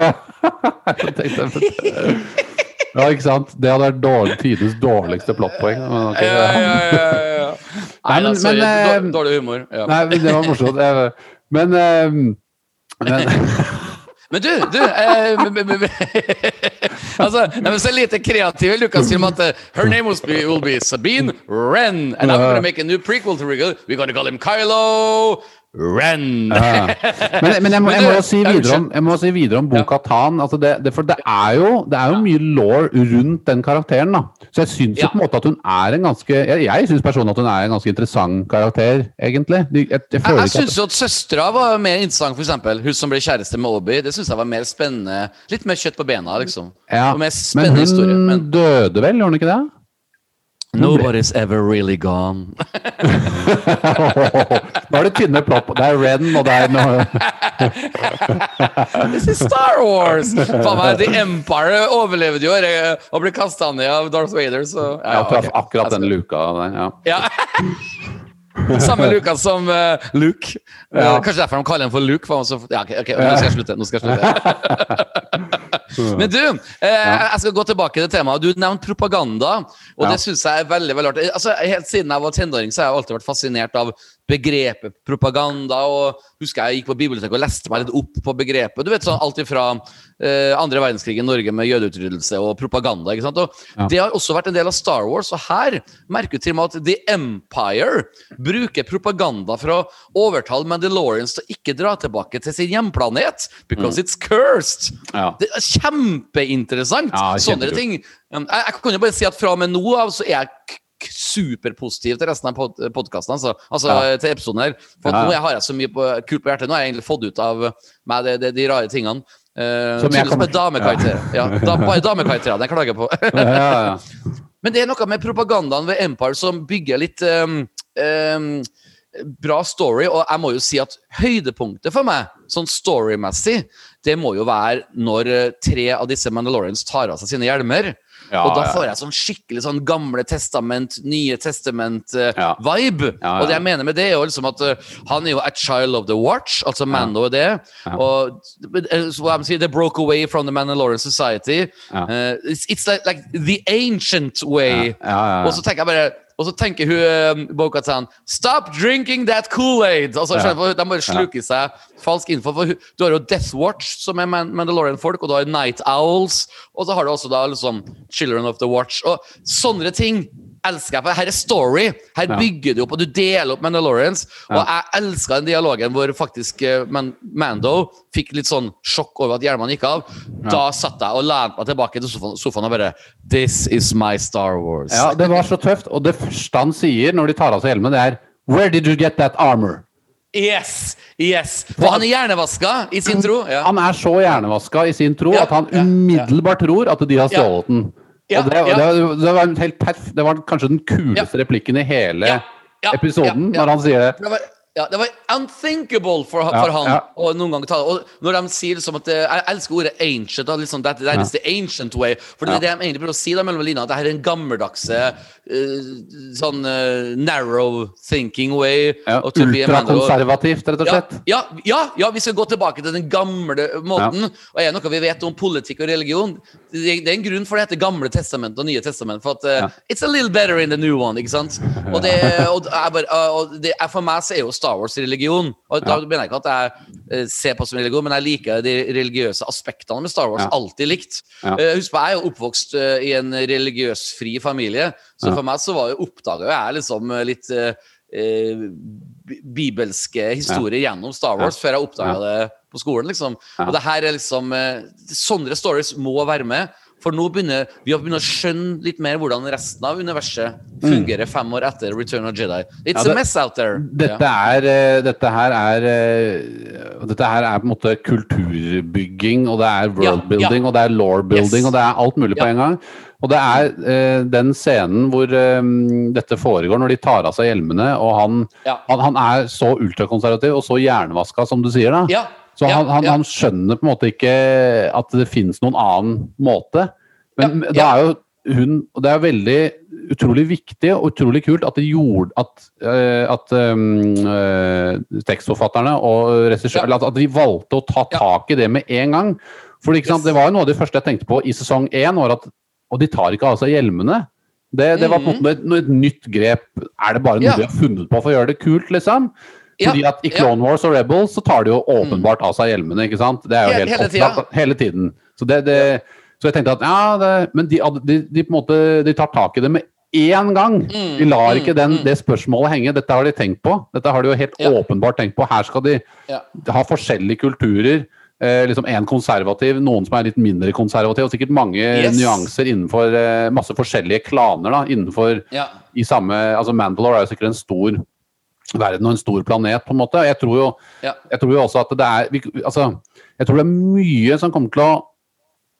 Jeg tenkte- Ja, ikke sant? Det hadde vært dårlig, tidenes dårligste plottpoeng. Men, okay, Ja, ja, ja, ja. Nei, men- sorry. men, eh, Dårlig humor. Ja. Nei, men det var morsomt. Men, eh, men Men du, du eh, Altså, nei, så lite kreativ Lucasfilm at eh, Her name will be, will be Sabine Wren. And I'm gonna make a new prequel to Riggle We're gonna call him Kylo Ren. Ja. Men, men jeg, må, jeg, må si videre om, jeg må si videre om Bo-Katan. Altså det, det, for det er, jo, det er jo mye law rundt den karakteren. da. Så jeg syns Ja. på en måte at hun er en ganske Jeg, jeg syns personlig at hun er en ganske interessant karakter, egentlig. Jeg, jeg, Jeg, jeg syns jo at søstera var mer interessant, eksempel. Hun som ble kjæreste med Obi. Det syns jeg var mer spennende. Litt mer kjøtt på bena, liksom. ja, Men hun historie. Men døde vel, gjorde hun ikke det? Nobody's ever really gone. Nå er det tynne plopp. Det er Ren, og det er noe This is Star Wars! Faen meg, The Empire overlevde jo og ble kasta ned av Darth Vader, så Ja, traff okay. akkurat den luka der. Ja. Ja. Samme luka som uh, Luke. Ja. Kanskje derfor de kaller den for Luke. For så, ja, ok, okay, nå skal jeg slutte. Nå skal jeg slutte. Men du, eh, jeg skal gå tilbake til temaet. Du nevnte propaganda, og Ja. det syns jeg er veldig veldig artig. Altså, helt siden jeg var tenåring, så har jeg alltid vært fascinert av begrepet propaganda. og husker Jeg gikk på biblioteket og leste meg litt opp på begrepet. Du vet sånn Alt ifra eh, andre verdenskrig i Norge med jødeutryddelse og propaganda. ikke sant? Og Ja. Det har også vært en del av Star Wars, og her merker du til og med at The Empire bruker propaganda for å overtale Mandalorians til å ikke dra tilbake til sin hjemplanet, because it's cursed. Ja. Det er kjempeinteressant. Ja, Sånne ting. Jeg, jeg kan jo bare si at fra og med nå av så er jeg superpositiv til resten av pod podkasten. Altså, altså Ja. til episoden her. For Ja. nå har jeg så mye på, kult på hjertet. Nå har jeg egentlig fått ut av meg de, de, de rare tingene. Uh, Som jeg kommer- er damekarakterer. Ja. da, bare damekarakterene jeg klager på. Ja, ja, ja. Men det er noe med propagandaen ved Empire som bygger litt um, um, bra story, og jeg må jo si at høydepunktet for meg, sånn storymessig, det må jo være når eh, tre av disse Mandalorians tar av seg sine hjelmer. Ja, og da får jeg sånn skikkelig sånn Gamle testament, Nye testament-vibe. Ja, Og det jeg mener med det, er jo liksom at uh, han er jo a child of the watch, altså Mando er det. Ja. Og uh, så I'm saying, they broke away from the Mandalorian society. Ja. Eh, it's, it's like, like the ancient way. Ja, ja, ja. Og så tenker jeg bare og så tenker hun um, Bo-Katan Stop drinking that Kool-Aid! Altså, Ja. De bare sluker seg falsk info. For du har jo Death Watch, som er Mandalorian-folk, og du har Night Owls. Og så har du også da liksom Children of the Watch. Og sånne ting elsker jeg, for her er story. Her Ja. bygger du opp, og du deler opp Mandalorians. Og Ja. jeg elska den dialogen hvor faktisk eh, Man Mando fikk litt sånn sjokk over at hjelmene gikk av. Da satt jeg og lente meg tilbake til sofaen, sofaen og bare This is my Star Wars. ja, det var så tøft. Og det første han sier når de tar av seg hjelmen, det er Where did you get that armor? Yes! yes For han er hjernevaska i sin tro. Ja. Han er så hjernevaska i sin tro Ja, at han ja, ja. umiddelbart tror at de har Ja. stjålet den. Ja, det, ja. det, det, var helt perf det var kanskje den kuleste replikken i hele episoden, når han sier det. Det ja, det var unthinkable for, Ja, han ja. å noen gang ta det. Og når de sier liksom at Jeg elsker ordet ancient. Da, liksom, that, that is the ancient way. For det er det de egentlig prøver å si da mellom linjene, at det her er en gammeldagse uh, sånn uh, narrow thinking way. Ja, Ultrakonservativt, rett og slett. ja, ja, ja, vi skal gå tilbake til den gamle måten. Og er det noe vi vet om politikk og religion? Det, det er en grunn for det heter Gamle testament og Nye testament. For at uh, it's a little better in the new one, ikke sant? Og, det, og, og, og det, for meg så er jo Star Wars religion. Og da Ja. mener jeg ikke at jeg eh, ser på som religion, men jeg liker de religiøse aspektene med Star Wars. Ja. Alltid likt. Ja. Eh, husk på, jeg er jo oppvokst eh, i en religiøsfri familie, så for meg så var jo oppdaga jeg liksom litt eh, bibelske historier gjennom Star Wars før jeg oppdaga det på skolen. liksom. Og det her er liksom Sånne stories må være med. For nå begynner vi har begynt å skjønne litt mer hvordan resten av universet fungerer fem år etter Return of Jedi. It's Mm. Ja, det- a mess out there. Dette er, eh, dette her er eh, Dette her er på en måte kulturbygging, og det er worldbuilding, ja. og det er law-building, Yes. og det er alt mulig på en gang. Og det er eh, den scenen hvor eh, dette foregår, når de tar av seg hjelmene, og han, Ja. han, han er så ultrakonservativ og så hjernevaska, som du sier, da. Ja. Så han, han, han skjønner på en måte ikke at det finnes noen annen måte. Men da er jo hun Og det er veldig utrolig viktig og utrolig kult at gjorde at, eh, at um, tekstforfatterne og regissøren at, at de valgte å ta tak i det med en gang. For det var jo noe av det første jeg tenkte på i sesong én, var at Og de tar ikke av seg hjelmene. Det, det var på en måte et, et nytt grep. Er det bare noe. Ja. de har funnet på for å gjøre det kult, liksom? Fordi at i. Clone Wars og Rebels så tar de jo åpenbart av seg hjelmene, ikke sant? Det er jo Hele- helt hele tida. hele tiden. Så, det, det, så jeg tenkte at ja, det, men de, de, de på en måte de tar tak i det med én gang. Mm, De lar mm, ikke den, mm. det spørsmålet henge. Dette har de tenkt på. Dette har de jo helt Ja. åpenbart tenkt på. Her skal de Ja. ha forskjellige kulturer. Eh, liksom En konservativ, noen som er litt mindre konservativ, og sikkert mange Yes. nyanser innenfor eh, masse forskjellige klaner. da, innenfor Ja. i samme, altså Mandalore er jo sikkert en stor verden og en stor planet, på en måte. Jeg tror jo, Ja. jeg tror jo også at det er vi, altså, Jeg tror det er mye som kommer til å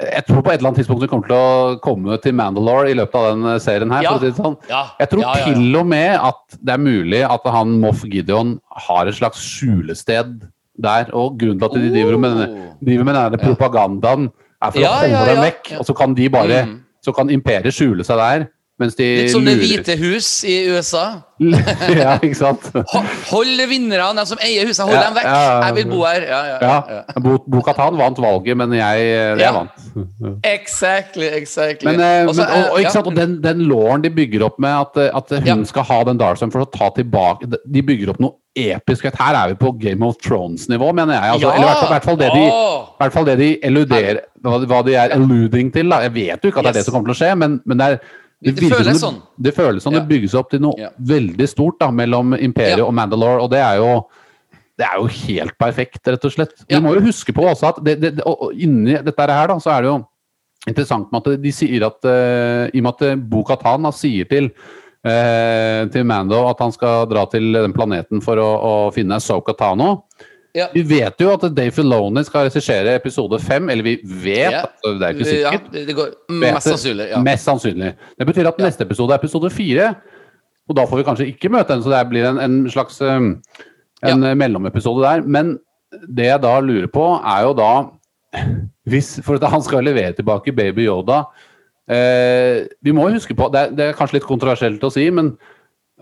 jeg tror på et eller annet tidspunkt vi kommer til å komme til Mandalore i løpet av den eh, serien her. Ja. si sånn. Ja, Jeg tror ja, til og med at det er mulig at han Moff Gideon har et slags skjulested der. Og grunnen til at de driver med, denne- driver med denne propagandaen, er for å holde dem vekk. Og så kan de bare Mm. Så kan imperiet skjule seg der. Mens de Litt som Det hvite hus i USA. Ja, ikke sant? Ho- Hold vinnerne, de som eier huset, hold Ja, dem vekk! ja. Jeg vil bo her. Ja, ja, ja. Ja. Bo- vant valget, men jeg, jeg Ja. vant. Exactly, exactly. Men, eh, men, og, og, eh, ikke sant? og den, den låren de bygger opp med at, eh, at hun skal ha den Darson for å ta tilbake De bygger opp noe episk. Her er vi på Game of Thrones-nivå, mener jeg. Altså! Eller i hvert fall, det de, hvert fall det de eluderer hva, hva de er alluding til. Da. Jeg vet jo ikke at det er det som kommer til å skje, men, men det er Det det, føles som sånn. Det føles sånn. Ja. det bygges opp til noe Ja. veldig stort da, mellom Imperiet Ja. og Mandalore, og det er jo det er jo helt perfekt, rett og slett. Vi må jo huske på også at det, det, inni dette her da, så er det jo interessant med at de sier at uh, I og med at Bo-Katan sier til uh, til Mando at han skal dra til den planeten for å, å finne Soka Tano. Ja. Vi vet jo at Dave Filoni skal regissere episode fem, eller vi vet, Ja. altså, det er ikke sikkert. Ja, det går mest sannsynlig. Ja. Mest sannsynlig. Det betyr at neste episode er episode fire. Og da får vi kanskje ikke møte henne, så det blir en, en slags um, en eh, mellomepisode der. Men det jeg da lurer på, er jo da hvis, For at han skal levere tilbake Baby Yoda eh, Vi må huske på det er, det er kanskje litt kontroversielt å si, men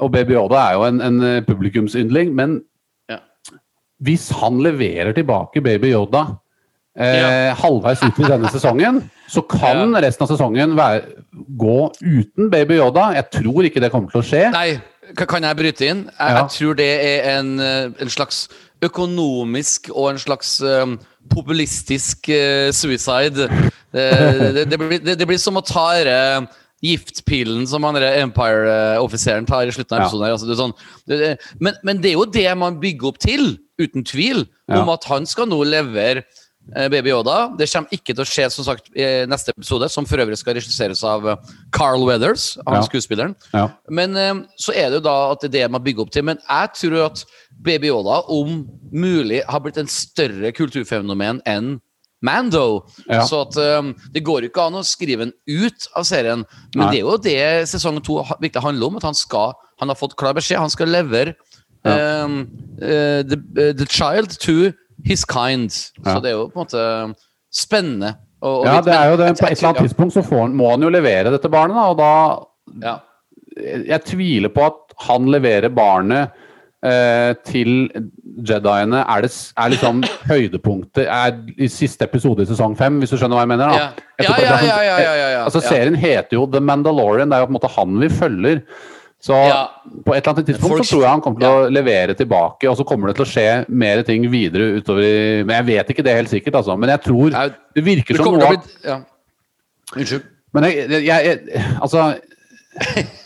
og Baby Yoda er jo en, en eh, publikumsyndling, men. Hvis han leverer tilbake Baby Yoda eh, Ja. halvveis ut i denne sesongen, så kan resten av sesongen være, gå uten Baby Yoda. Jeg tror ikke det kommer til å skje. Nei, kan jeg bryte inn? Jeg, Ja. jeg tror det er en, eh, en slags økonomisk og en slags um, populistisk uh, suicide. Det, det, det, blir, det, blir som å ta uh, giftpilen som han Empire-offiseren tar i slutten av Ja. episoden. her. Altså, det er sånn, men, men det er jo det man bygger opp til, uten tvil, om Ja. at han skal nå levere eh, Baby Yoda. Det kommer ikke til å skje som sagt i neste episode, som for øvrig skal regisseres av eh, Carl Weathers, han Ja. skuespilleren. Ja. Men eh, så er det jo da at det er det man bygger opp til. Men jeg tror at Baby Yoda om mulig har blitt en større kulturfenomen enn Mando. Ja. Så at um, det går ikke an å skrive den ut av serien. Men Nei. det er jo det sesong to virkelig handler om. At han skal Han har fått klar beskjed. Han skal levere Ja. eh, eh, the, uh, the child to his kind. Ja. Så det er jo på en måte spennende. Og, og Ja, det er jo det. På et eller annet tidspunkt så får han, må han jo levere dette barnet, da, og da ja. Jeg tviler på at han leverer barnet eh, til Jediene. Er, det, er liksom høydepunktet er i siste episode i sesong fem, hvis du skjønner hva jeg mener? da? Ja. Ja, ja, at det er ja, sånn- ja, ja, ja, ja. Altså, serien heter jo The Mandalorian, det er jo på en måte han vi følger. Så Ja. på et eller annet tidspunkt Folk- så tror jeg han kommer til å levere tilbake, og så kommer det til å skje mer ting videre utover i Men jeg vet ikke det helt sikkert, altså. Men jeg tror det virker Det som noe bli ja. Unnskyld. men jeg, jeg, jeg Altså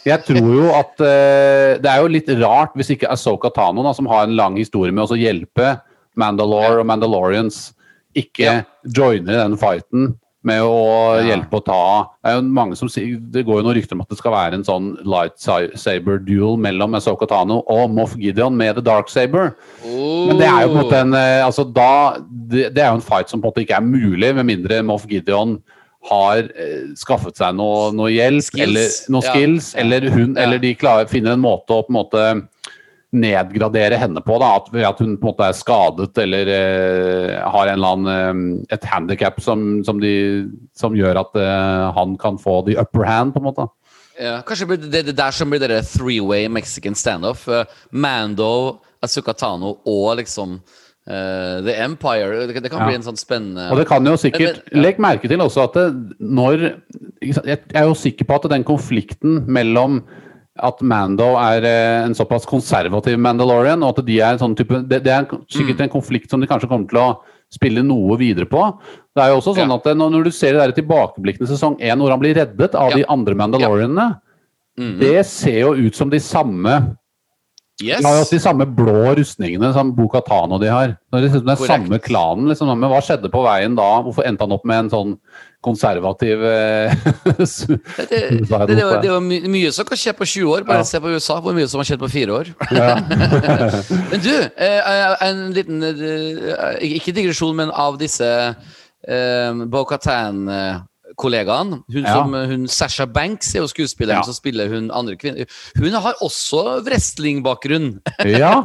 Jeg tror jo at uh, Det er jo litt rart hvis ikke Asoka Tano, da, som har en lang historie med å hjelpe Mandalore og Mandalorians, ikke Ja. joiner den fighten med å Ja. hjelpe å ta Det er jo mange som sier Det går jo noen rykter om at det skal være en sånn lightsaber duel mellom Asoka Tano og Moff Gideon med The Dark Saber. Men det er jo på en måte en eh, altså da, det, det er jo en fight som på en måte ikke er mulig, med mindre Moff Gideon har eh, skaffet seg noe, noe hjelp, Skills. eller noe skills, Ja. eller hun, Ja. eller de klarer, finner en måte å på en måte nedgradere henne på, da, at, at hun på en måte er skadet eller eh, har annen eh, et handikap som, som, de, som gjør at eh, han kan få the upper hand, på en måte. Ja, kanskje blir det det der som blir det three-way Mexican standoff. Uh, Mando, Azuka Tano og liksom Uh, The Empire. Det, det kan Ja. bli en sånn spennende Og det kan jo sikkert Men- men- ja. Legg merke til også at det, når Jeg er jo sikker på at den konflikten mellom at Mando er eh, en såpass konservativ Mandalorian, og at de er en sånn type Det, det er sikkert Mm. en konflikt som de kanskje kommer til å spille noe videre på. Det er jo også sånn Ja. at når, når du ser det der tilbakeblikkende sesong én, hvor han blir reddet av Ja. de andre Mandalorianene, Mhm. det ser jo ut som de samme Yes! de har jo også de samme blå rustningene som Boka Tano de har. Det er liksom den Korrekt. samme klanen. Liksom. Men hva skjedde på veien da? Hvorfor endte han opp med en sånn konservativ eh, Det, det, det, det, er my, mye som kan skje på 20 år. Bare Ja. se på USA, hvor mye som har skjedd på fire år. Ja. Men du, eh, en liten eh, Ikke digresjon, men av disse uh, Bo-Katan-kollegaen. Hun Ja. som hun Sasha Banks er jo skuespilleren Ja. som spiller hun andre kvinner. Hun har også wrestlingbakgrunn. Ja.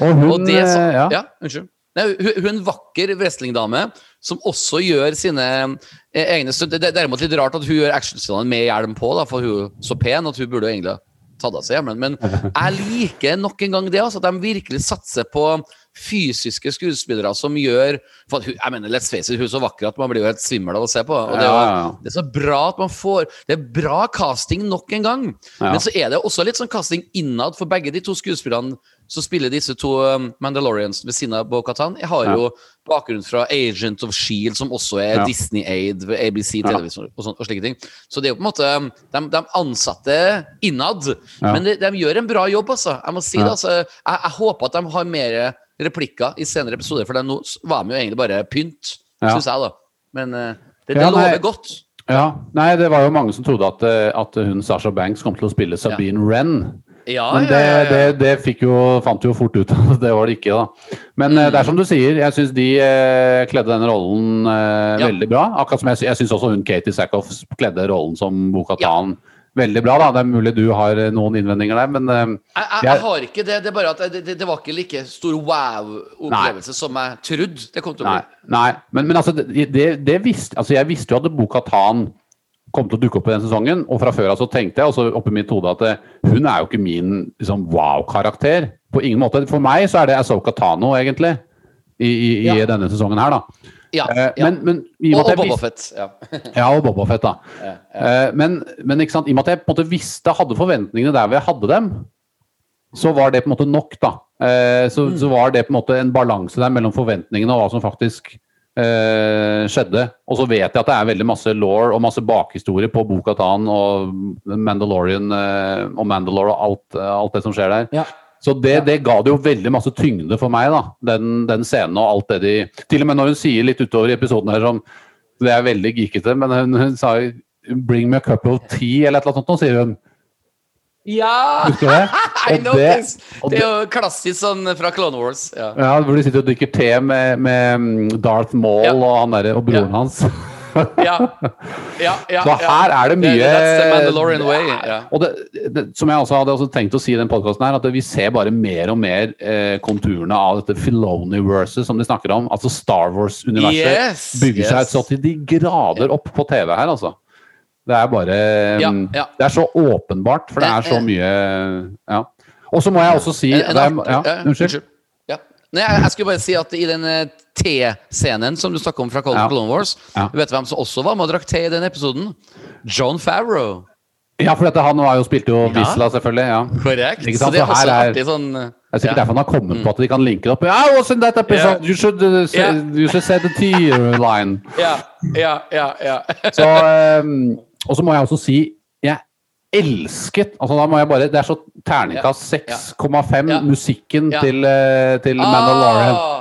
Og hun Og det som, eh, ja. ja. unnskyld. Nei, hun, hun er en vakker wrestlingdame som også gjør sine eh, egne stunt. Det er derimot litt rart at hun gjør actionscenene med hjelm på, da, for hun er så pen at hun burde egentlig tatt av seg hjelmen. Men jeg liker nok en gang det, altså, at de virkelig satser på fysiske skuespillere som gjør for jeg mener, Let's face it, hun er så vakker at man blir jo helt svimmel av å se på. Og det, er, jo- det er så bra at man får Det er bra casting nok en gang. Ja. Men så er det også litt sånn casting innad for begge de to skuespillerne som spiller disse to um, Mandalorians ved siden av Bo-Katan. Jeg har jo bakgrunn fra Agent of Shield, som også er Ja. Disney-aid ABC Ja. Og, sånt, og slike ting. Så det er jo på en måte um, De, de ansatte innad, Ja. men de, de gjør en bra jobb, altså. Jeg må si det, altså. Jeg, jeg håper at de har mer replikker i senere episoder, for nå var vi jo egentlig bare pynt, Ja. syns jeg, da. Men uh, det, det Ja, nei. lover godt. Ja, nei, det var jo mange som trodde at, eh, at hun Sasha Banks kom til å spille Sabine Wren. Ja, Men det, ja, ja. det, det fikk jo, fant jo fort ut at det var det ikke, da. Men mm. det er som du sier, jeg syns de eh, kledde denne rollen eh, Ja. veldig bra. Akkurat som jeg, jeg syns også hun Katie Sackhoff kledde rollen som Bokatan veldig bra. da. Det er mulig du har eh, noen innvendinger der, men eh, Jeg, jeg, jeg har ikke det. Det er bare at det, det, det var ikke like stor wow-opplevelse som jeg trodde det kom til å Nei, bli. nei. Men, men altså, det, det, visste, altså, jeg visste jo at Bo-Katan kom til å dukke opp i den sesongen, og fra før av så tenkte jeg også oppi mitt hode at eh, hun er jo ikke min liksom, wow-karakter. På ingen måte. For meg så er det Asoka Tano, egentlig, i, i, i Ja. denne sesongen her, da. Ja, Eh, ja. Men, men i og, og med og at jeg Boba Fett. Ja. Ja, og Boba Fett, da. Ja, ja. Men, men sant? i og med at jeg på en måte visste, hadde forventningene der hvor jeg hadde dem, så var det på en måte nok, da. Eh, Så, Mm. så var det på en måte en balanse der mellom forventningene og hva som faktisk eh, skjedde. Og så vet jeg at det er veldig masse law og masse bakhistorie på Bokatan og Mandalorian eh, og Mandalore og alt, eh, alt det som skjer der. Ja. Så det, det ga det jo veldig masse tyngde for meg, da. Den, den scenen og alt det de Til og med når hun sier litt utover i episoden her som Det er veldig geekete, men hun, hun sa 'bring me a cup of tea', eller et eller annet sånt, sier hun. ja! Det? Og det- og Det er jo klassisk sånn fra Clone Wars. Ja. Ja, hvor de sitter og drikker te med, med mm, Darth Maul Ja. og, han der, og broren Ja. hans. Ja. Ja, ja, Så her er det mye det, the Mandalorian way. Ja. Og det, det, som jeg også hadde også tenkt å si i den podkasten her, at vi ser bare mer og mer eh, konturene av dette Filoni-verset som de snakker om. Altså Star Wars-universet Yes, bygger seg ut så til de grader opp på TV her, altså. Det er bare mm. Det er så åpenbart, for det er så mye Ja. Og så må jeg også si Unnskyld. Nei, jeg, jeg skulle bare si at i den eh, T-scenen som du snakker om fra Call Ja. Clone Wars, Ja. du vet hvem som også var med og drakk te i den episoden? John Favreau. Ja, for dette, han var jo, spilte jo Ja. Selvfølgelig. ja Korrekt. Så det er Så også er- artig sånn Det er sikkert derfor han har kommet på at de kan linke det opp. I was in that episode! Yeah. You should, uh, say, yeah. you should say the T-line. Ja, ja, ja. ja. Så, um, og så må jeg også si jeg elsket altså da må jeg bare, Det er så terningkast 6,5 Ja. musikken Ja. til, eh, til Mandalorian. Ah,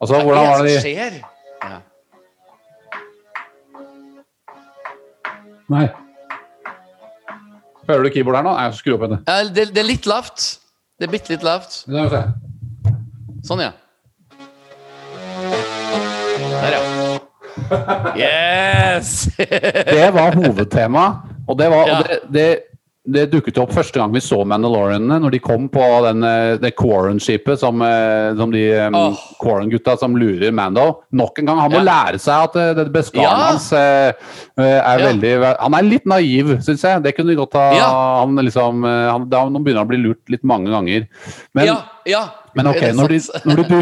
Altså, hva hvordan var det det de skjer? Ja. Nei. Hører du keyboard her nå? Nei, skru opp henne. Ja, det, det er litt lavt. Det er bitte litt lavt. Sånn, ja. Der, ja. Yes! Det var hovedtema, og det, var, Ja. og det, det, det dukket opp første gang vi så Mandalorianene, når de kom på den, eh, det Quarren-skipet som, eh, som de oh. Quarren-gutta som lurer Mando. Nok en gang, han må Ja. lære seg at eh, det beskaren Ja. hans er veldig Han er litt naiv, syns jeg. Det kunne de godt ha han liksom, han, da, begynner han å bli lurt litt mange ganger. Men, ja, ja. Men ok, når de, når de,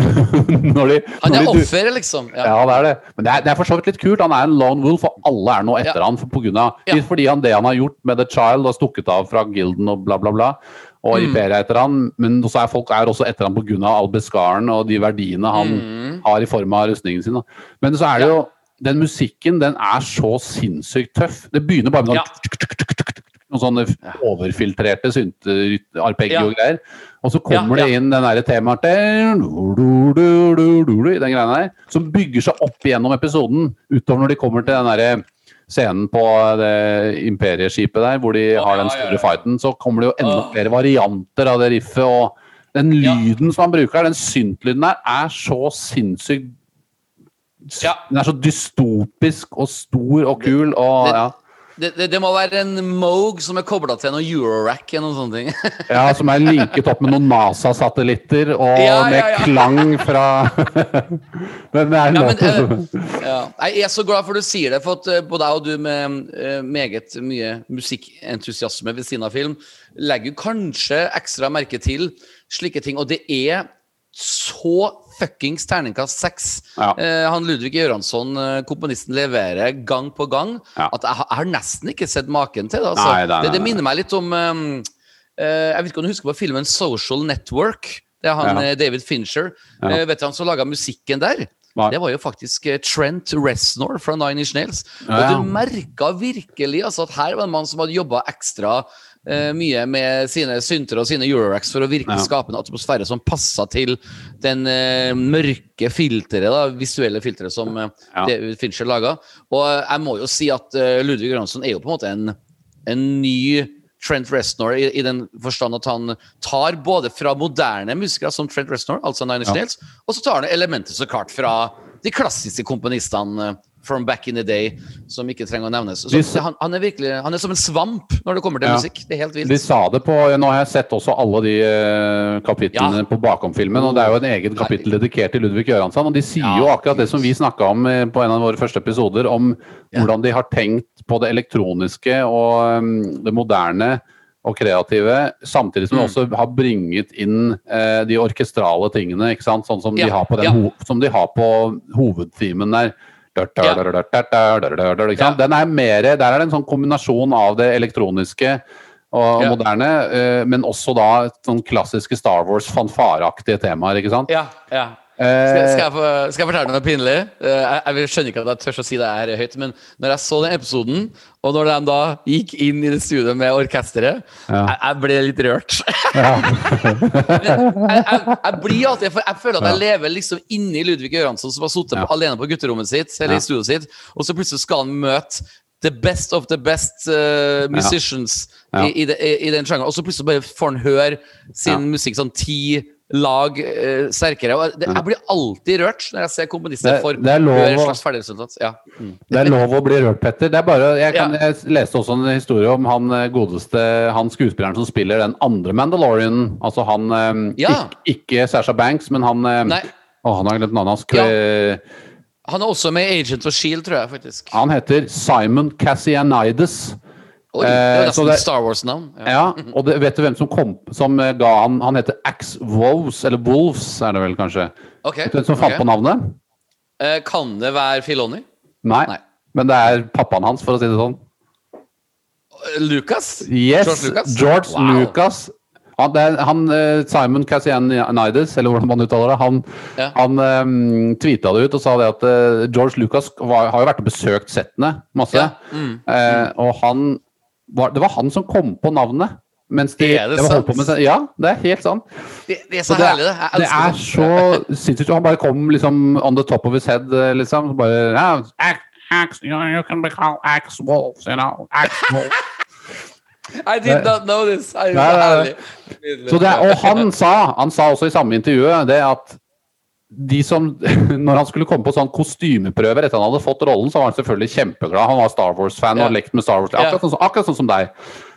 når de, når Han er offeret, liksom. Ja. ja, det er det. Men det er, det er for så vidt litt kult. Han er en lone wolf, og alle er nå etter Ja. han for, på grunn av, Ja. fordi han, det han har gjort med The Child og stukket av fra gilden og bla, bla, bla. Og Mm. imperiet etter han, men er folk er også etter han pga. albeskaren og de verdiene han Mm. har i form av rustningen sin. Men så er det jo Den musikken den er så sinnssykt tøff. Det begynner bare med Ja. Noen sånne overfiltrerte synte-arpeggio-greier. Og så kommer Ja, det inn den der temaet Den greia der. Som bygger seg opp gjennom episoden. Utover når de kommer til den derre scenen på det imperieskipet der, hvor de har den ja, ja, store fighten. Så kommer det jo enda flere varianter av det riffet. Og den lyden som han bruker, den syntlyden der, er så sinnssykt Ja. Den er så dystopisk og stor og kul og ja. Det, det, det må være en Moog som er kobla til noe Eurorack eller noen sånne ting. ja, som er linket opp med noen NASA-satellitter og Ja, ja, med ja. klang fra Men det er Ja, men, eh, ja. Jeg er så glad for du sier det, for at eh, både jeg og du med eh, meget mye musikkentusiasme ved siden av film, legger kanskje ekstra merke til slike ting. Og det er så fuckings terningkast seks. Ja. Eh, han Ludvig Göransson, eh, komponisten, leverer gang på gang Ja. at jeg, jeg har nesten ikke sett maken til. Altså. Nei, nei, nei, det, det minner meg litt om um, uh, Jeg vet ikke om du husker på filmen Social Network? Det er han Ja. David Fincher. Ja. Uh, vet du han som laga musikken der? Nei. Det var jo faktisk Trent Reznor fra Nine Inch Nails. Og du merka virkelig altså, at her var en mann som hadde jobba ekstra mye med sine synter og sine Euroracks for å virkelig Ja. skape en atmosfære som passa til den uh, mørke filteret, da, visuelle filteret som uh, Ja. Fincher laga. Og eh, jeg må jo si at uh, Ludvig Ransson er jo på en måte en, en ny Trent Reznor i, i den forstand at han tar både fra moderne musikere som Trent Reznor, altså Nine Inch Ja. Nails, og så tar han elementer så klart fra de klassiske komponistene eh, from back in the day, som ikke trenger å nevnes. Så, Hvis- han, han er virkelig Han er som en svamp når det kommer til Ja. musikk. Det er helt De vilt. sa det på Nå har jeg sett også alle de eh, kapitlene Ja. på bakomfilmen, og det er jo en egen kapittel dedikert til Ludvig Göransson. Og de sier Ja. jo akkurat det som vi snakka om eh, på en av våre første episoder, om hvordan de har tenkt på det elektroniske og um, det moderne og kreative, samtidig som de Mm. også har bringet inn eh, de orkestrale tingene, ikke sant? sånn som, Ja, de har på den ja. som de har på hovedtimen der. Den er mer, der er det en sånn kombinasjon av det elektroniske og moderne, eh, men også da sånn klassiske Star Wars-fanfareaktige temaer, ikke sant? Ja, ja. Skal, Eh, skal, jeg få, skal jeg fortelle noe pinlig? Eh, Jeg, jeg skjønner ikke at jeg tør å si det her høyt, men når jeg så den episoden, og når de da gikk inn i det studioet med orkesteret, Ja. jeg, jeg ble litt rørt. ja. jeg, blir alltid Jeg føler at jeg lever liksom inni Ludvig Göransson, som har sittet Ja. alene på gutterommet sitt, eller i studioet sitt, og så plutselig skal han møte the best of the best uh, musicians. I, i, de, i, den sjangeren, og så plutselig bare får han høre sin musikk sånn ti lag uh, sterkere. Det, jeg blir alltid rørt når jeg ser komponister for det er lov høre et å- slags ferdigresultat. Ja. Mm. Det er lov å bli rørt, Petter. Det er bare, jeg, kan, Ja. jeg leste også en historie om han eh, godeste han skuespilleren som spiller den andre Mandalorian. Altså han um, Ja. ikke, ikke Sasha Banks, men han um, Å, han har glemt navnet hans. Han er også med i Agent of Shield, tror jeg faktisk. Han heter Simon Cassianides. Oi, det Eh, nesten det- Star Wars-navn. Ja. Ja, og det, vet du hvem som kom som eh, ga han Han heter Axe Wolves, eller Wolves er det vel kanskje. Okay, Vet du hvem som fant okay. på navnet? Eh, kan det være Filoni? Nei. Nei. Men det er pappaen hans, for å si det sånn. Eh, Lucas? Yes, George Lucas? George Wow. Lucas. Han, han eh, Simon Cassianides, eller hvordan man uttaler det, han, Ja. han um, tweeta det ut og sa det at uh, George Lucas var, har jo vært og besøkt settene masse. Ja, mm, Uh, og han var, Det var han som kom på navnet. Mens de, Er det de holdt sant? på med, ja, det er helt sant. Det, det er så Så det, herlig, det. Jeg det er så sinnssykt. Han bare kom liksom on the top of his head, eh, liksom. Så Bare ja, Axe, Axe, you, know, you can be called Axe Wolves, you know. Ax Wolves. I did not know this. I, Nei, nei, nei. Så det, og han sa, han sa også i samme intervjuet det at de som, når han skulle komme på sånn kostymeprøver etter han hadde fått rollen, så var han selvfølgelig kjempeglad. Han var Star Wars-fan Ja. og lekt med Star Wars. Ja. Akkurat, sånn, som- akkurat sånn som deg.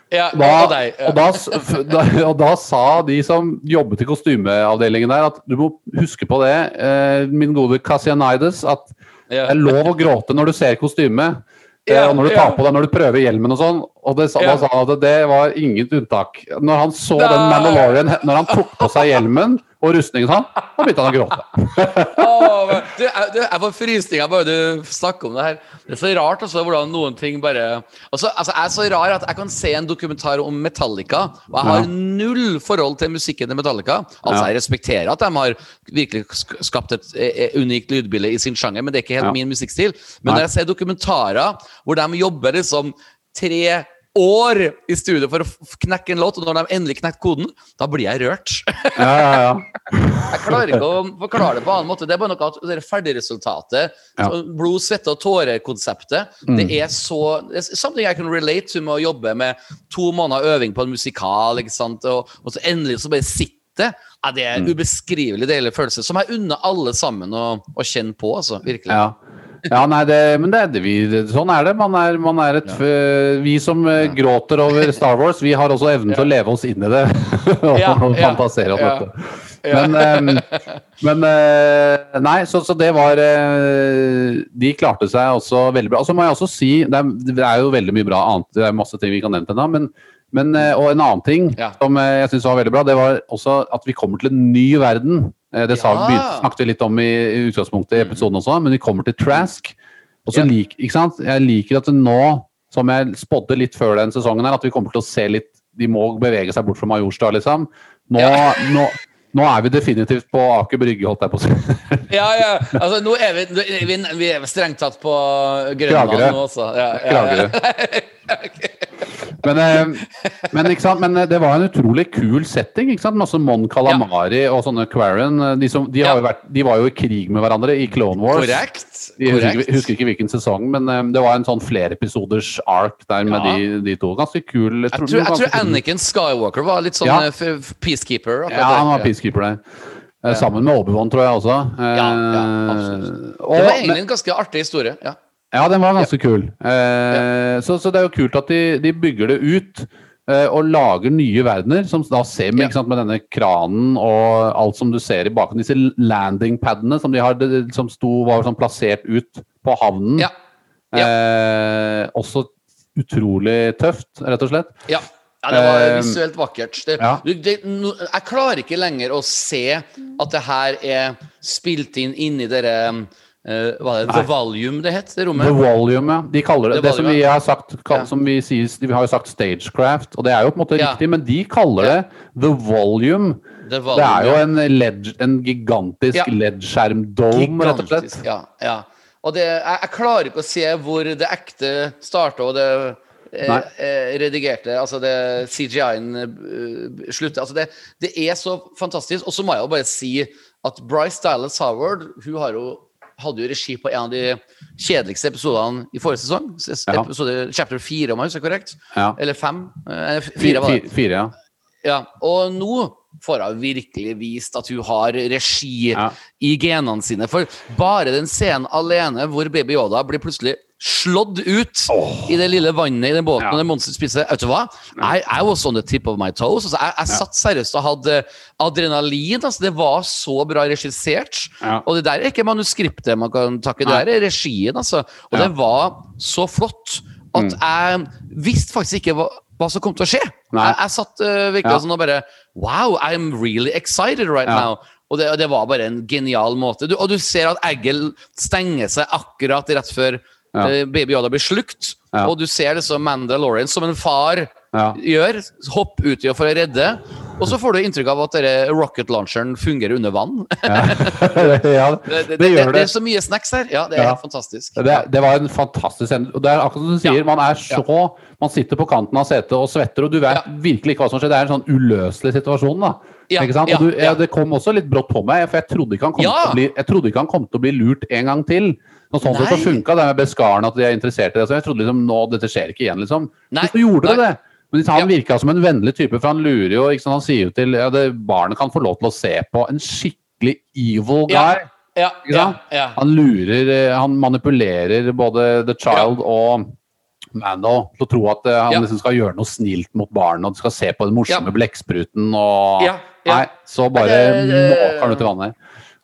Ja, Da, og deg. Ja. og, da, da, og da sa de som jobbet i kostymeavdelingen der, at du må huske på det, eh, min gode Cassianides, at det er lov å gråte når du ser kostyme. eh, Ja, og når du ja. tar på deg når du prøver hjelmen og sånn. Og det, Ja. da sa han at det var inget unntak. Når han så den Mandalorian, når han tok på seg hjelmen og rustningen hans, da begynte han å gråte. oh, du, jeg, du, jeg får frysninger bare du snakker om det her. Det er så rart altså, hvordan noen ting bare altså, altså, Jeg er så rar at jeg kan se en dokumentar om Metallica, og jeg har Ja. null forhold til musikken til Metallica. Altså, Ja. Jeg respekterer at de har virkelig skapt et eh, eh, unikt lydbilde i sin sjanger, men det er ikke helt Ja. min musikkstil. Men Nei. når jeg ser dokumentarer hvor de jobber liksom tre år i studio for å knekke en låt, og når de endelig knekte koden, da blir jeg rørt. Ja, ja, ja. Jeg klarer ikke å forklare det på en annen måte. Det er bare noe at det er ferdigresultatet, Ja. blod, svette og tårer-konseptet, det er så det er Something I can relate to med å jobbe med to måneder øving på en musikal, ikke sant, og, og så endelig så bare sitter det, ja, det er en ubeskrivelig deilig følelse, som jeg unner alle sammen å, å kjenne på, altså. Virkelig. Ja. Ja, nei, det, men det, det, vi, det, sånn er det. Man er, man er et, ja. Vi som ja. gråter over Star Wars, vi har også evnen til å leve oss inn i det. og Ja, fantasere oss dette. Men, øh, men Nei, så, så det var De klarte seg også veldig bra. Og så må jeg også si det er, det er jo veldig mye bra annet. Det er masse ting vi kan nevne ennå. Men, men, og en annen ting Ja. som jeg syns var veldig bra, det var også at vi kommer til en ny verden. Eh, Det sa, Ja. Mm. snakket vi litt om i, i utgangspunktet i episoden også, men vi kommer til Trask. Og så Ja. lik, ikke sant? Jeg liker at nå, som jeg spådde litt før den sesongen, her, at vi kommer til å se litt De må bevege seg bort fra Majorstua, liksom. Nå, nå, nå er vi definitivt på Aker Brygge, holdt jeg på å si. Ja, ja. Altså, nå er vi, vi, vi er strengt tatt på Grønland Kragere. nå også. Ja, ja, ja. Men, eh, men, men eh, det var en utrolig kul setting. ikke sant? Masse Mon Calamari og sånne Quarren. eh, De, som, de, har Ja. vært, de var jo i krig med hverandre i Clone Wars. Korrekt. Jeg husker, husker ikke hvilken sesong, men det var en sånn flerepisoders ark der med Ja. de, de to. Ganske kul. Jeg tror, jeg tror. Anakin Skywalker var litt sånn Ja. peacekeeper. Ja, han var peacekeeper der. Sammen med Obi-Wan, tror jeg også. Ja, ja, absolutt. Det var egentlig en ganske artig historie. Ja. Ja, den var ganske kul. Eh, så, så det er jo kult at de, de bygger det ut eh, og lager nye verdener, som da ser med, Ja. sant, med denne kranen og alt som du ser i bakgrunnen. Disse landingpadene som de har, det- som sto, var sånn plassert ut på havnen. Ja. Eh, også utrolig tøft, rett og slett. Ja. ja, det var Eh, visuelt vakkert. Det, ja. det, no, jeg klarer ikke lenger å se at det her er spilt inn inni dere uh, Hva er det? Nei. The Volume det het, det The volume, ja. De kaller det, det som vi har sagt, kall, Ja. som vi sier, vi har jo sagt stagecraft, og det er jo på en måte Ja. riktig, men de kaller det the volume. The Det er jo en, LED, en gigantisk Ja. LED-skjermdome, rett og slett. Ja, ja. Og det, jeg, jeg klarer ikke å se hvor det ekte starter og det eh, eh, redigerte, altså det CGI-en uh, slutter. Altså det, det er så fantastisk. Og så må jeg jo bare si at Bryce Dallas Howard hun har jo, hadde jo regi på en av de kjedeligste episodene i forrige sesong. Episode Ja. Chapter fire, om jeg husker korrekt. Ja. Eller 5. Eh, Fire, var det. fire, ja. Ja, og nå får hun virkelig vist at hun har regi i genene sine. For bare den scenen alene hvor Baby Yoda blir plutselig slått ut i det lille vannet i den båten Ja. og det monsteret spiser Vet du hva? I, I was on the tip of my toes. Altså, jeg, jeg satt seriøst og hadde adrenalin. Altså, det var så bra regissert. Ja. Og det der er ikke manuskriptet man kan takke, det der er regien, altså. Og Ja. det var så flott at Mm. jeg visste faktisk ikke hva, hva som kom til å skje. Jeg, jeg satt uh, virkelig Ja. sånn og bare Wow, I'm really excited right Ja. now. Og det, og det var bare en genial måte. Du, og du ser at Eggel stenger seg akkurat rett før Ja. eh, Baby Yoda blir slukt. Ja. Og du ser liksom Mandalorian som en far Ja. gjør. Hopp uti for å redde. Og så får du inntrykk av at rocket launcheren fungerer under vann. ja, Det, det, det, gjør det det. er så mye snacks her. Ja, det er helt fantastisk. Det, det var en fantastisk scene. Og det er akkurat som du sier, man er så Man sitter på kanten av setet og svetter, og du vet virkelig ikke hva som skjer. Det er en sånn uløselig situasjon, da. Ja, ja, du, ja, det kom også litt brått på meg, for jeg trodde ikke han kom, til, å bli, kom til å bli lurt en gang til. Noe sånn sett så funka, det med beskaren, at de er interessert i det. Så jeg trodde liksom nå, dette skjer ikke igjen, liksom. Nei, Men så gjorde det nei. det. Men han Ja. virka som en vennlig type, for han lurer jo ikke sant? Han sier jo til ja, det, barnet kan få lov til å se på en skikkelig evil guy. Ja. Ja. Han lurer, eh, han manipulerer både The Child og Mando til å tro at eh, han liksom skal gjøre noe snilt mot barnet, og skal se på den morsomme blekkspruten og. Nei, så bare Det- det- måker han ut i vannet.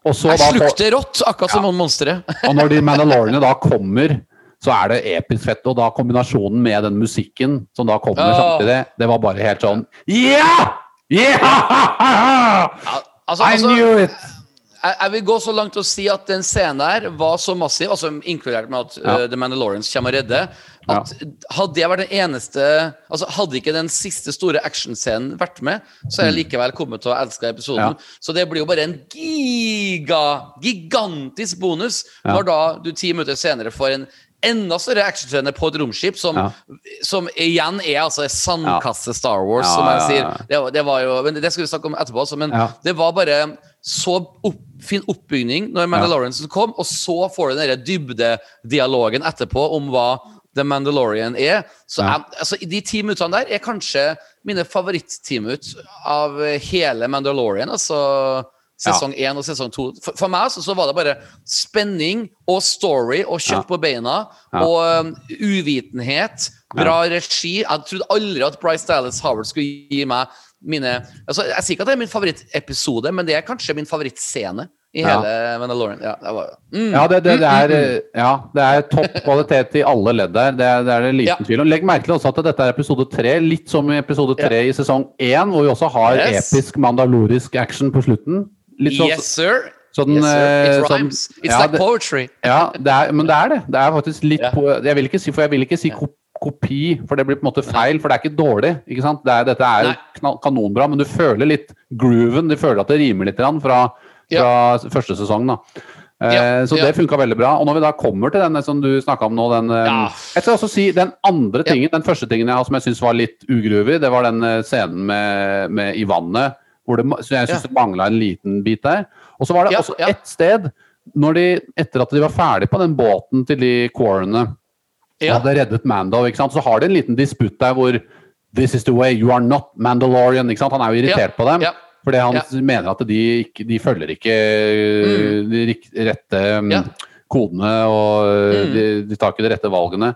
Jeg slukte rått, akkurat som monsteret. og når de Mandalorene da kommer, så er det episk fett. Og da kombinasjonen med den musikken som da kommer Ja. samtidig, det var bare helt sånn Ja! Yeah! Altså, I altså, knew it! Jeg, jeg vil gå så langt og si at den scenen her var så massiv, altså inkludert med at Ja. uh, The Mandalorians kommer og redder, at hadde det vært den eneste Altså Hadde ikke den siste store actionscenen vært med, så er jeg likevel kommet til å elske episoden. Mm. Ja. Så det blir jo bare en giga, gigantisk bonus Ja. når da du ti minutter senere får en enda større actionscene på et romskip, som, Ja. som igjen er altså sandkasse Star Wars, Ja, som jeg sier. Det, var- det var jo, men det skal vi snakke om etterpå, altså, men Ja. det var bare så opp, fin oppbygning når Mandalorian kom, og så får du den dybdedialogen etterpå om hva The Mandalorian er. Så Ja. jeg, altså, de ti minuttene der er kanskje mine favoritt-ti-minutt av hele Mandalorian. Altså sesong én og sesong to. For, for meg så, så var det bare spenning og story og kjøtt Ja. på beina Ja. og um, uvitenhet. Bra regi. Jeg trodde aldri at Bryce Dallas Howard skulle gi meg mine altså, Jeg sier ikke at det er min favorittepisode, men det er kanskje min favorittscene i Ja. hele Mandalorian. Ja, det var, mm. Ja, det, det, det, er, eh, ja, det er topp kvalitet i alle ledd der. Det det, er det liten tvil om. Legg merke til også at dette er episode tre, litt som i episode tre i sesong én, hvor vi også har Yes. episk mandalorisk action på slutten. Litt sånn, Yes, sir. sånn, Yes, sir. It It sånn- rhymes. It's ja, like poetry. Ja, det er, men det er det. Det er faktisk litt Jeg vil ikke si, for jeg vil ikke si Ja. Ko- kopi, for det blir på en måte feil, for det er ikke dårlig. ikke sant? Det er, dette er Nei. kanonbra, men du føler litt grooven. Du føler at det rimer litt fra, fra, ja. første sesong. da. Eh, Ja, Så ja. det funka veldig bra. Og når vi da kommer til den som du snakka om nå, den eh, Ja. Jeg skal også si den andre tingen, den første tingen jeg har som jeg syns var litt ugruvig, det var den eh, scenen med, med i vannet, hvor det, så jeg syns Ja. det mangla en liten bit der. Og så var det Ja, også ja. ett sted, når de, etter at de var ferdig på den båten til de Quarrene Ja. hadde reddet Mando, ikke sant? så har de en liten disputt der hvor This is the way, you are not Mandalorian. ikke sant? Han er jo irritert på dem. Ja. Fordi han Ja. mener at de, de følger ikke de rette Mm. Ja. kodene, og uh, Mm. de, de tar ikke de rette valgene.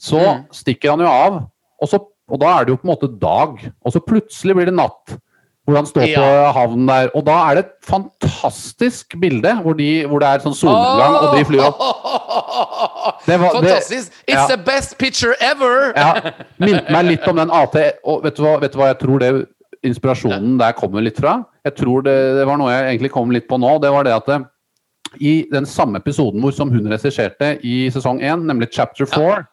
Så Mm. stikker han jo av, og, så, og da er det jo på en måte dag. Og så plutselig blir det natt. Hvor han står på havnen der. Og da er det et fantastisk bilde hvor, de, hvor det er sånn solnedgang, og de flyr opp. Det var- det- Fantastisk! It's ja. the best picture ever! Ja, Minte meg litt om den AT Og vet du hva, vet du hva jeg tror det inspirasjonen der kommer litt fra? Jeg tror det, det var noe jeg egentlig kom litt på nå. Det var det at det, i den samme episoden hvor som hun regisserte i sesong 1, nemlig chapter 4,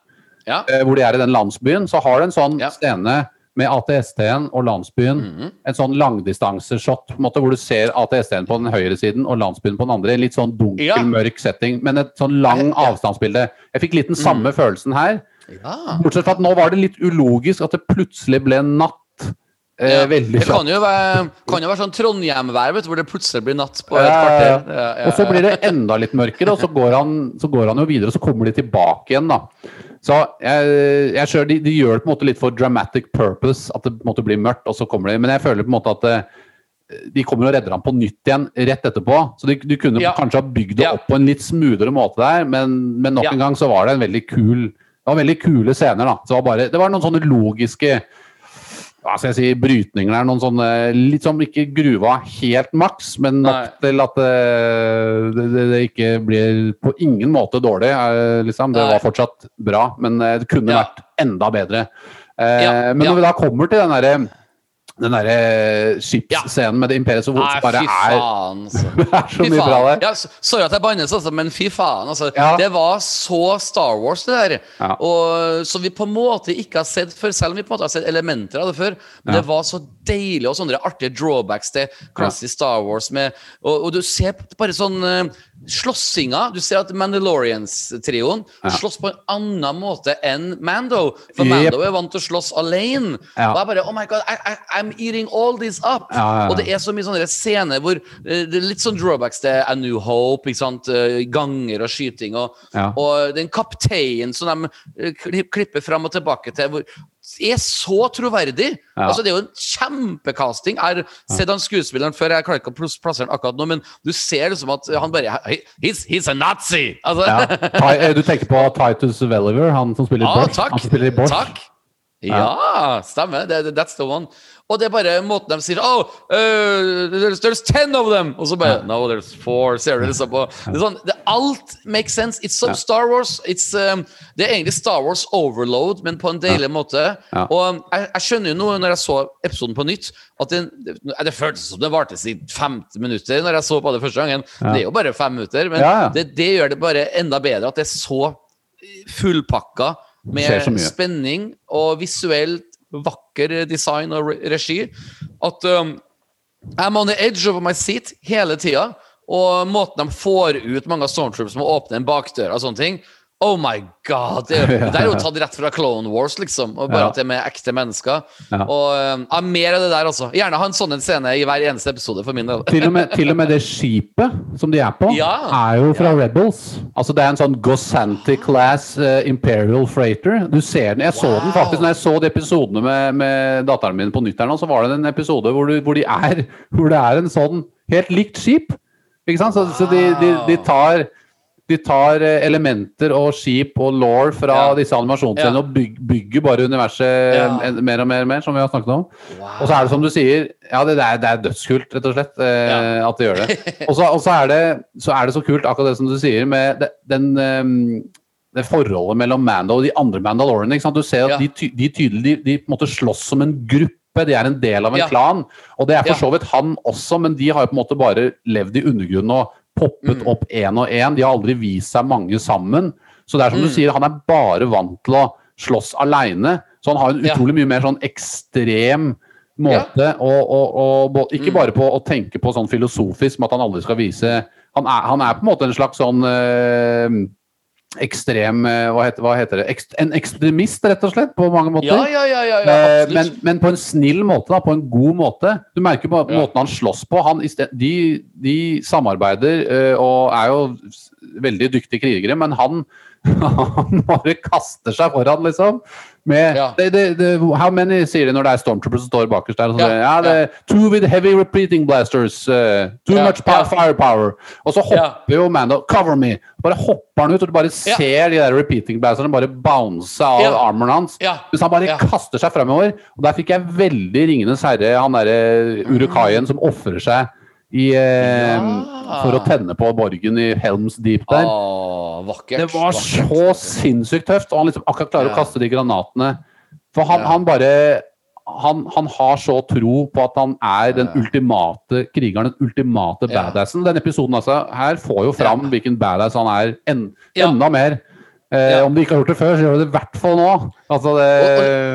Ja. Ja. hvor de er i den landsbyen, så har det en sånn Ja. scene med ATST-en og landsbyen. Mhm. En sånn langdistanseshot en hvor du ser ATST-en på den høyre siden og landsbyen på den andre. Litt sånn dunkel, mørk setting, men et sånn lang. Mm. avstandsbilde. Jeg fikk litt den samme følelsen her. Ja. Bortsett fra at nå var det litt ulogisk at det plutselig ble natt. Eh, Ja. veldig Det kan jo være, kan jo være sånn Trondheim-vær, hvor det plutselig blir natt på et kvarter. ja. Ja, Og så blir det enda litt mørkere, og så går han, så går han jo videre, og så kommer de tilbake igjen, da. Så jeg, jeg skjønner, de, de gjør det på en måte litt for dramatic purpose, at det på en måte blir mørkt, og så kommer de Men jeg føler på en måte at eh, de kommer og redder ham på nytt igjen rett etterpå. Så de, de kunne Ja. kanskje ha bygd det Ja. opp på en litt smoothere måte der, men, men nok Ja. en gang så var det en veldig kul Det var veldig kule scener, da. Så det, var bare, det var noen sånne logiske hva skal jeg si, brytninger der. Noen sånne litt som ikke gruva helt maks, men nok til at eh, det, det, det ikke blir på ingen måte dårlig. eh, liksom. Det var fortsatt bra, men eh, det kunne Ja. vært enda bedre. Eh, Ja, Men når vi da kommer til den derre den der skipsscenen med det imperiet som bare er, altså. er så mye bra der. Ja, sorry at jeg bannes, altså, men fy faen. Altså, Ja. Det var så Star Wars, det der. Ja. Og, som vi på en måte ikke har sett før, selv om vi på en måte har sett elementer av det før. Men det var så deilig, og sånne artige drawbacks til klassisk Star Wars. Med, og, og du ser bare sånn uh, slåssinga. Du ser at Mandalorians-trioen Ja. slåss på en annen måte enn Mando. For Mando Mando er vant til å slåss alene. Ja. Og jeg bare Oh my God, I, I, I'm eating all this up. Ja. Og det er så mye sånne scener hvor eh, det er litt sånn drawbacks til A New Hope. ikke sant? Eh, Ganger og skyting. Og, og den kapteinen som de eh, klipper fram og tilbake til, hvor, er så troverdig. Altså Det er jo en kjempecasting. Jeg har sett han skuespilleren før, jeg klarer ikke å plassere han akkurat nå, men du ser liksom at han bare He's, he's a nazi! Altså, Ja. Eh, Du tenker på Titus Welliver, han som spiller i ah, Bosch? takk. Han spiller i Bosch. takk. Ja, stemmer. That's the one. Og det er bare måten de sier Oh, uh, there's, there's ten of them! Og så bare No, there's four. Ser du liksom på det er sånn, det, Alt makes sense. It's some Ja. Star Wars. It's, um, det er egentlig Star Wars overload, men på en deilig måte. Ja. Og um, jeg, jeg skjønner jo nå, når jeg så episoden på nytt, at det, det, det føltes som det varte i 15 minutter når jeg så på det første gangen. Ja. Det er jo bare fem minutter, men Ja, ja. Det, det gjør det bare enda bedre at det er så fullpakka med spenning og visuelt vakker design og regi. At um, I'm on the edge of my seat hele tida. Og måten de får ut mange av Stormtroopers som åpner åpne en bakdør og sånne ting Oh my god! Det, er det er jo tatt rett fra Clone Wars, liksom. Og bare Ja. at det er med ekte mennesker. Ja. Og um, ja, Mer av det der, altså. Gjerne ha en sånn en scene i hver eneste episode, for min del. Til og, med, til og med det skipet som de er på, Ja. er jo fra Rebels. Altså Det er en sånn Gosanti class uh, Imperial Freighter. Du ser den, Jeg så den faktisk når jeg så de episodene med, med datteren min på nytt her nå, så var det en episode hvor, du, hvor, de er, hvor det er en sånn helt likt skip. Ikke sant? Så, så de, de, de tar de tar eh, elementer og skip og law fra Ja. disse animasjonsscenene Ja. og bygger, bygger bare universet Ja. en- mer og mer, og mer, som vi har snakket om. Og så er det som du sier, ja, det, det, er, det er dødskult, rett og slett, eh, at de gjør det. Og så, er det, så er det så kult, akkurat det som du sier, med det, den um, det forholdet mellom Mando og de andre Mandalorene. ikke sant? Du ser at Ja. de, de tydelig de, de på en måte slåss som en gruppe. De er en del av en Ja. klan. Og det er for så vidt han også, men de har jo på en måte bare levd i undergrunnen og poppet Mm. opp én og én. De har aldri vist seg mange sammen. Så det er som du Mm. sier, han er bare vant til å slåss aleine. Så han har en utrolig mye mer sånn ekstrem måte å, å, å, Ikke Mm. bare på å tenke på sånn filosofisk med at han aldri skal vise Han er, han er på en måte en slags sånn eh, ekstrem eh, hva, heter, hva heter det? En ekstremist, rett og slett, på mange måter. Ja, ja, ja, ja, ja Eh, men, men på en snill måte, da, på en god måte. Du merker på måten han slåss på. Han, de, de samarbeider eh, og er jo veldig dyktige krigere, men han, han bare kaster seg foran, liksom. Med, Ja. det, det, det, how many, sier de når det er Stormtroopers som står bakerst der. Ja, ja, det, Two with heavy repeating blasters. Uh, too Ja, much firepower. Og så hopper jo Mando Cover me! Bare hopper han ut, og du bare ser de der repeating blasterne bare bounce av armoren hans. Hvis han bare kaster seg fremover. Og der fikk jeg veldig Ringenes herre, han derre urukaien som ofrer seg i, eh, Ja. for å tenne på borgen i Helms Deep der. Åh, vakkert. det var vakkert. så sinnssykt tøft, og han liksom akkurat klarer Ja. å kaste de granatene. For han, Ja. han bare han, han har så tro på at han er den ultimate krigeren, den ultimate badassen. Den episoden altså, her får jo fram hvilken badass han er en, enda mer. Eh. Om de ikke har gjort det før, så gjør de det i hvert fall nå. Altså det,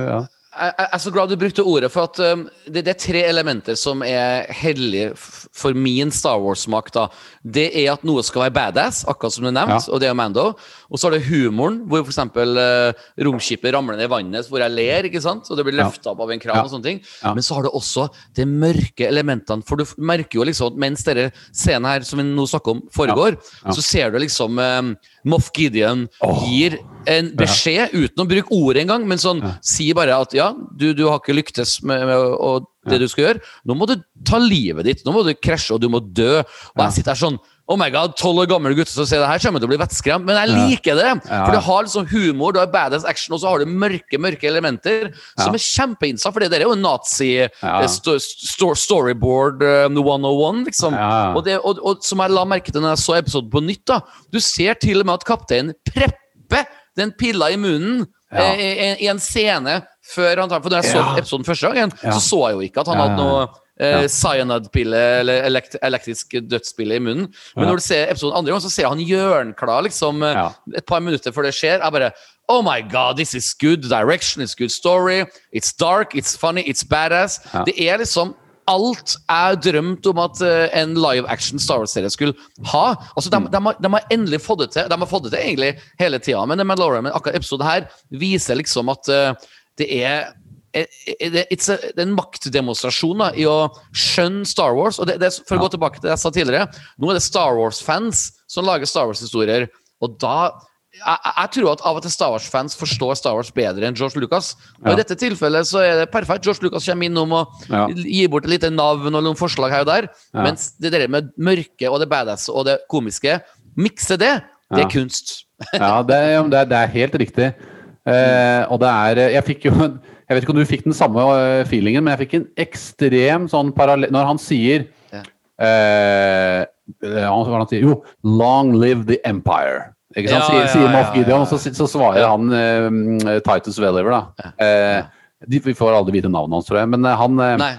ja. jeg, jeg er så glad du brukte ordet, for at um, det, det er tre elementer som er hellige for min Star Wars-smak. da. Det er at noe skal være badass, akkurat som du nevnte, Ja. og det er Mando. Og så er det humoren, hvor f.eks. Uh, romskipet ramler ned i vannet, hvor jeg ler, ikke sant? og det blir løfta opp av en kran Ja. og sånne ting. Ja. Men så har du også de mørke elementene, for du merker jo liksom at mens denne scenen her som vi nå snakker om, foregår, så ser du liksom um, Moff Gideon gir en beskjed uten å bruke ordet engang, men sånn sier bare at ja, du, du har ikke lyktes med, med å- det du skal gjøre. Nå må du ta livet ditt. Nå må du krasje, og du må dø. Og jeg sitter her sånn Oh my god, tolv år gamle gutter som sier det her kommer til å bli vettskremt. Men jeg liker det! For det har liksom humor, du har badass action, og så har du mørke mørke elementer som er kjempeinnsatt. For det der er jo en nazi Ja. st sto, sto, storyboard um, 101, liksom. Ja. Og, det, og, og som jeg la merke til når jeg så episoden på nytt, da Du ser til og med at kapteinen prepper den pilla i munnen Ja. eh, i, en scene før han tar For når jeg så episoden første gangen, så så jeg jo ikke at han hadde noe eh, Ja. cyanide-pille eller elekt elektrisk dødspille i munnen. Men Ja. når du ser episoden andre gang, så ser han hjørnklar liksom, eh, Ja. et par minutter før det skjer. Jeg bare Oh my god, this is good direction, it's good story, it's dark, it's funny, it's badass. Det er liksom alt jeg drømte om at eh, en live action Star Wars-serie skulle ha. Altså, de, de, har, de har endelig fått det til. De har fått det til egentlig hele tida, men The Mandalorian, men akkurat episoden her viser liksom at uh, det er eh, eh, a, det er en maktdemonstrasjon da, i å skjønne Star Wars. og det, det, For å gå tilbake til det jeg sa tidligere, nå er det Star Wars-fans som lager Star Wars-historier. Og da jeg, jeg- tror at av og til Star Wars-fans forstår Star Wars bedre enn George Lucas. Og Ja. i dette tilfellet så er det perfekt. George Lucas kommer innom og Ja. gir bort et lite navn og noen forslag her og der. Ja. Mens det der med mørke og det badass og det komiske, mikse det, det er kunst. Ja, det, det, det er helt riktig. Eh, og det er Jeg fikk jo Jeg vet ikke om du fikk den samme eh, feelingen, men jeg fikk en ekstrem sånn parallell Når han sier Ja. eh, eh, Hva han sier? Jo, 'Long live the empire'. Ikke sant? Ja, sier, ja, sier ja, Moff Gideon, og så, så svarer Ja. han eh, Titus Welliver, da. Eh, de, vi får aldri vite navnet hans, tror jeg, men eh, han eh,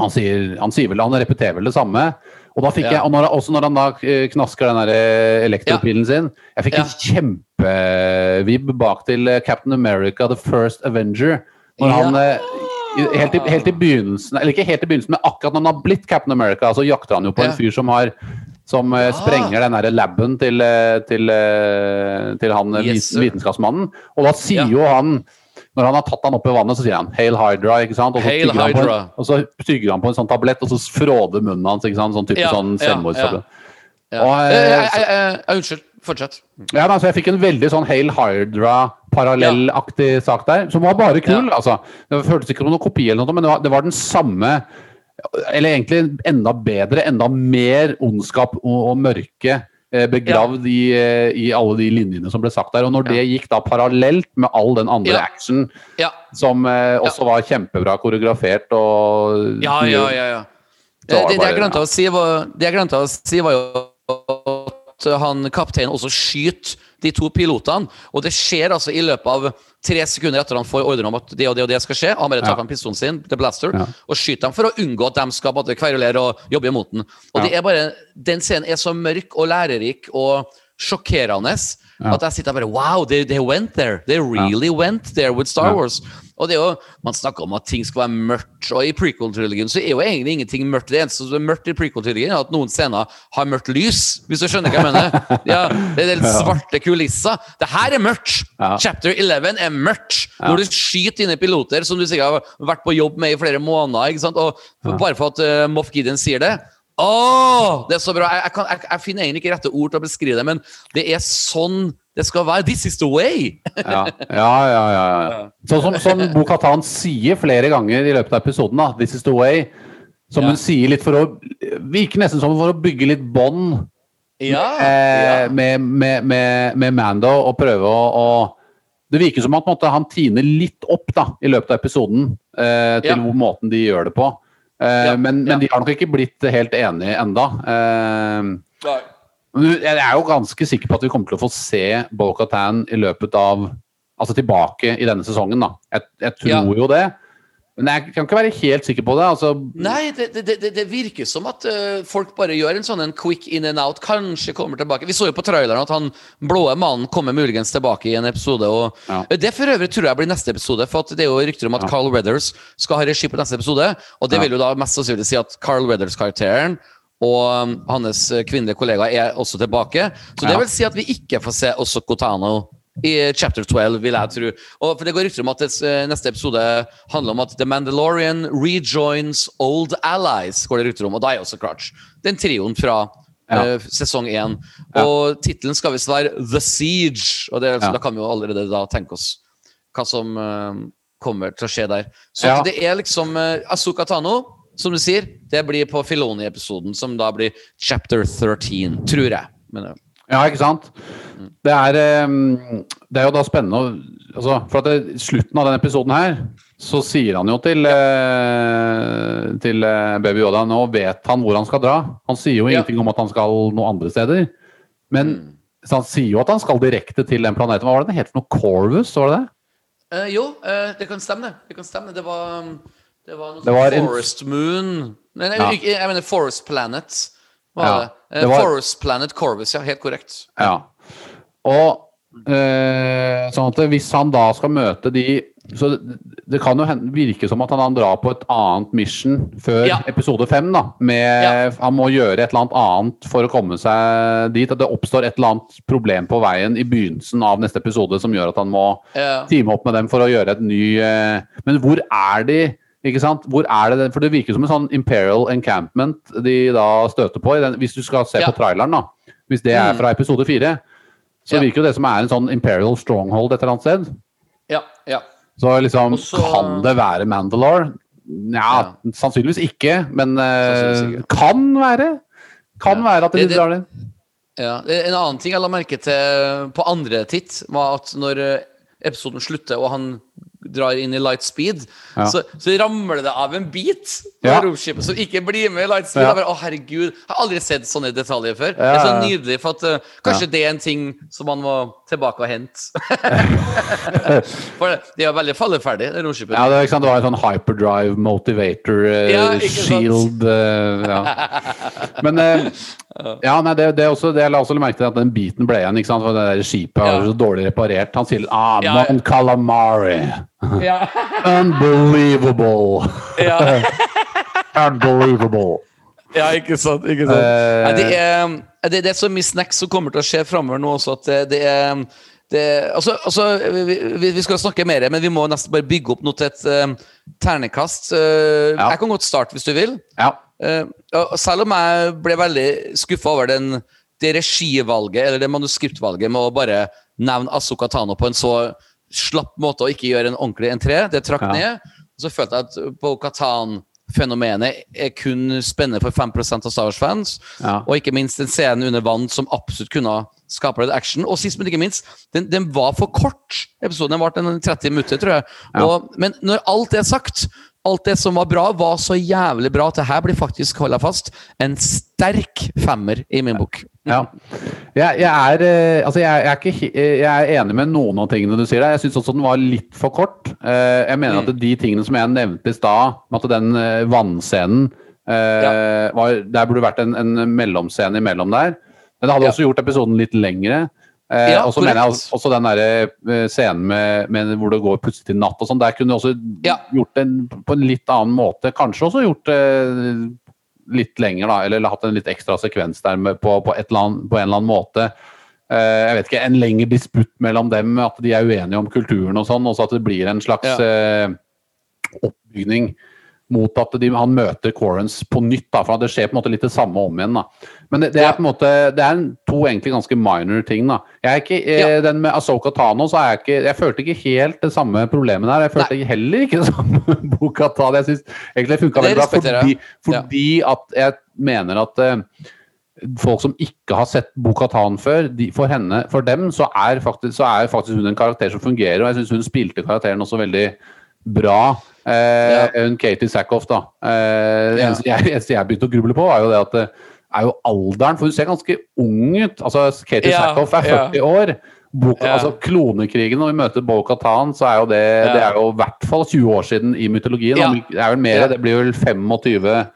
han sier, han sier vel, han repeterer vel det samme. Og da fikk Ja. jeg, og når, også når han da knasker den der elektropilen sin Jeg fikk Ja. en kjempevibb bak til Captain America, The First Avenger. Når han eh, helt, i, helt i begynnelsen, eller ikke helt i begynnelsen, men akkurat når han har blitt Captain America, så jakter han jo på en fyr som har Som ah. sprenger den laben til, eh, til, eh, til han eh, Yes, vitenskapsmannen. Og da sier Ja. jo han når han har tatt han opp i vannet, så sier han 'Hail Hydra'. ikke sant? Og så, Hail tygger han på Hydra. og så tygger han på en sånn tablett, og så fråder munnen hans. ikke sant? Sånn type Ja, sånn ja, ja. Ja. Og, Eh, eh, eh, eh, eh, unnskyld. Fortsett. Ja, da, altså, Jeg fikk en veldig sånn Hail Hydra-parallellaktig sak der, som var bare kul. Ja. altså. Det føltes ikke som noen kopi, eller noe, men det var, det var den samme Eller egentlig enda bedre, enda mer ondskap og, og mørke eh, begravd i, eh, i alle de linjene som ble sagt der. Og når det gikk da parallelt med all den andre Ja. action, Ja, som eh, også var kjempebra koreografert og ja, ja. ja, ja. Det, det, det jeg glemte å si var, det jeg glemte å si, var jo at han kapteinen også skyter de to pilotene. Og det skjer altså i løpet av tre sekunder etter han får ordre om at det og det og det skal skje. Han bare tar Ja. pistolen sin, The Blaster, Ja. og skyter dem for å unngå at de skal både kverulere og jobbe imot den. Og det er bare, Den scenen er så mørk og lærerik og sjokkerende Ja. at jeg sitter bare Wow, they, they went there! They really went there with Star Ja. Wars. Og det er jo, Man snakker om at ting skal være mørkt, og i prequel-trilogien så er jo egentlig ingenting mørkt. Det eneste som er mørkt i prequel-trilogien, er at noen scener har mørkt lys, hvis du skjønner hva jeg mener. Ja, det er helt svarte kulisser. Det her er mørkt! Ja. Chapter 11 er mørkt. Når du skyter dine piloter, som du sikkert har vært på jobb med i flere måneder, ikke sant? og bare for at uh, Moff Gideon sier det Åh, det er så bra! Jeg, jeg, kan, jeg, jeg finner egentlig ikke rette ord til å beskrive det, men det er sånn det skal være. This is the way! Ja, ja, ja. ja. Sånn som, som Bo-Katan sier flere ganger i løpet av episoden, da, 'This is the way', som Ja. hun sier litt for å Virker nesten som for å bygge litt bånd Ja, eh, med, med, med, med Mando og prøve å, å Det virker som at på måte, han tiner litt opp da, i løpet av episoden eh, til Ja. måten de gjør det på. Eh, Ja, Men, men de har nok ikke blitt helt enige enda. Eh, Jeg er jo ganske sikker på at vi kommer til å få se Bolkatan i løpet av Altså tilbake i denne sesongen, da. Jeg, jeg tror Ja. jo det. Men jeg kan ikke være helt sikker på det. altså Nei, det, det, det, virker som at uh, folk bare gjør en sånn en quick in and out. Kanskje kommer tilbake. Vi så jo på traileren at han blå mannen kommer muligens tilbake i en episode. Og Ja. Det for øvrig tror jeg blir neste episode, for at det er jo rykter om at Ja. Carl Weathers skal ha regi på neste episode. Og det vil jo da mest sannsynlig si at Carl Weathers-karakteren og um, hans eh, kvinnelige kollega er også tilbake. Så det vil si at vi ikke får se også Kotano i chapter 12, vil jeg tro. Og for Det går rykter om at eh, neste episode handler om at The Mandalorian rejoins old allies. går det rykter om, og da er også så klart den trioen fra Ja. uh, sesong én. Og tittelen skal visst være The Siege, og det, Ja. da kan vi jo allerede da tenke oss hva som uh, kommer til å skje der. Så Ja. det er liksom uh, Asuka Tano, som du sier, det blir på Filoni-episoden, som da blir chapter 13, tror jeg. Men, eh, Ja, ikke sant? Det er, eh, det er jo da spennende altså, For at det, slutten av denne episoden her, så sier han jo til, eh, til eh, Baby Yoda Nå vet han hvor han skal dra. Han sier jo Ja. ingenting om at han skal noen andre steder. Men Mm. han sier jo at han skal direkte til den planeten. Hva var det den het? Noe Corvus? Var det det? Uh, jo, uh, det kan stemme. det. Kan stemme. Det var, um, det var noe Det var Forest en- Moon Nei, nei Ja. jeg, jeg mener Forest Planet. Var Ja, det. Eh, det var- Forest Planet Corvus, ja. Helt korrekt. Ja. Og eh, sånn at hvis han da skal møte de Så det, kan jo virke som at han drar på et annet mission før Ja. episode fem. da, med, Han må gjøre et eller annet annet for å komme seg dit. At det oppstår et eller annet problem på veien i begynnelsen av neste episode som gjør at han må Ja. teame opp med dem for å gjøre et ny eh, Men hvor er de? Ikke sant? Hvor er det, den? For det virker som en sånn Imperial Encampment de da støter på. I den, hvis du skal se Ja. på traileren, da. Hvis det er Mm. fra episode fire, så Ja. virker jo det som er en sånn Imperial Stronghold et eller annet sted. Ja, ja. Så liksom, Også... kan det være Mandalore? Nja, sannsynligvis ikke, men eh, Sannsynligvis ikke. kan være. Kan Ja. være at de Det- det- drar det. Ja, En annen ting jeg la merke til på andre titt, var at når eh, episoden slutter og han drar inn i light speed, Ja. så, så ramler det av en bit på Ja. romskipet som ikke blir med i light speed. Ja. Bare, å herregud, jeg har aldri sett sånne detaljer før. Det er så nydelig, for at uh, kanskje det er en ting som man må tilbake og hente. for det, det er veldig falleferdig, det romskipet. Ja, det, er, ikke sant? det var en sånn hyperdrive motivator uh, shield uh, ja. Men ja, nei, det, det også, det jeg la også merke til at den biten ble igjen. ikke sant? For det der skipet var Ja. så dårlig reparert. Han sier ah, Ja, ja. calamari. Ja. Unbelievable. ja. Unbelievable. Ja, ikke sant. ikke sant. Uh, Nei, det, er, det, det er så mye snacks som kommer til å skje framover nå også, at det, er det, altså, altså, vi, vi- skal snakke mer, men vi må nesten bare bygge opp noe til et eh, ternekast. Uh. Jeg kan godt starte, hvis du vil. Ja. Eh, selv om jeg ble veldig skuffa over den, det regivalget, eller det manuskriptvalget, med å bare nevne Asuka Tano på en så slapp måte og ikke gjøre en ordentlig entré, det trakk Ja. ned. Så følte jeg at på Katan-fenomenet er kun spennende for 5% av Star Wars-fans. Ja. Og ikke minst en scene under vann som absolutt kunne skape litt action. Og sist, men ikke minst, den, den var for kort. Episoden den varte en 30 minutter, tror jeg. Ja. Og, men når alt er sagt, alt det som var bra, var så jævlig bra at det her blir faktisk, holda fast, en sterk femmer i min bok. Ja. Jeg, jeg, er, eh, altså jeg, jeg, er ikke, eh, jeg er enig med noen av tingene du sier der. Jeg syns også den var litt for kort. Eh, Jeg mener at de tingene som jeg nevnte i stad, at den vannscenen var, Der burde det vært en, en mellomscene imellom der. Men det hadde også gjort episoden litt lengre. Eh, Ja, og så mener jeg også- den der, eh, scenen med, med hvor det går plutselig til natt og sånn. Der kunne du også Ja. gjort det på en litt annen måte. Kanskje også gjort det litt lenger, da, eller hatt en litt ekstra sekvens der på, på, annet, på en eller annen måte. Eh, jeg vet ikke, En lengre disputt mellom dem, at de er uenige om kulturen og sånn, og så at det blir en slags Ja. eh, oppbygning mot at de, han møter Correns på nytt. da, for Det skjer på en måte litt det samme om igjen. da. Men det, det er på en måte, det er en, to egentlig ganske minor ting. da. Jeg er ikke, eh, Ja. Den med Asoka Tano så er jeg ikke, jeg følte ikke helt det samme problemet der. Jeg følte heller ikke det samme Boka Tan. Jeg syns egentlig det funka veldig bra fordi, fordi, ja. at jeg mener at eh, folk som ikke har sett Boka Tan før, de, for, henne, for dem så er, faktisk, så er faktisk hun en karakter som fungerer, og jeg syns hun spilte karakteren også veldig bra. Eh, Hun Katie Sackhoff, da. Eh, det Ja. eneste jeg, eneste jeg begynte å gruble på, var jo det at det er jo alderen, for hun ser ganske ung ut. Altså, Katie Ja, Sackhoff er ja. 40 år. Boka, Ja. altså Klonekrigen, når vi møter Bo-Katan, så er jo det, Ja. det er jo i hvert fall 20 år siden i mytologien. Ja. Det er mer, Ja. det blir vel 25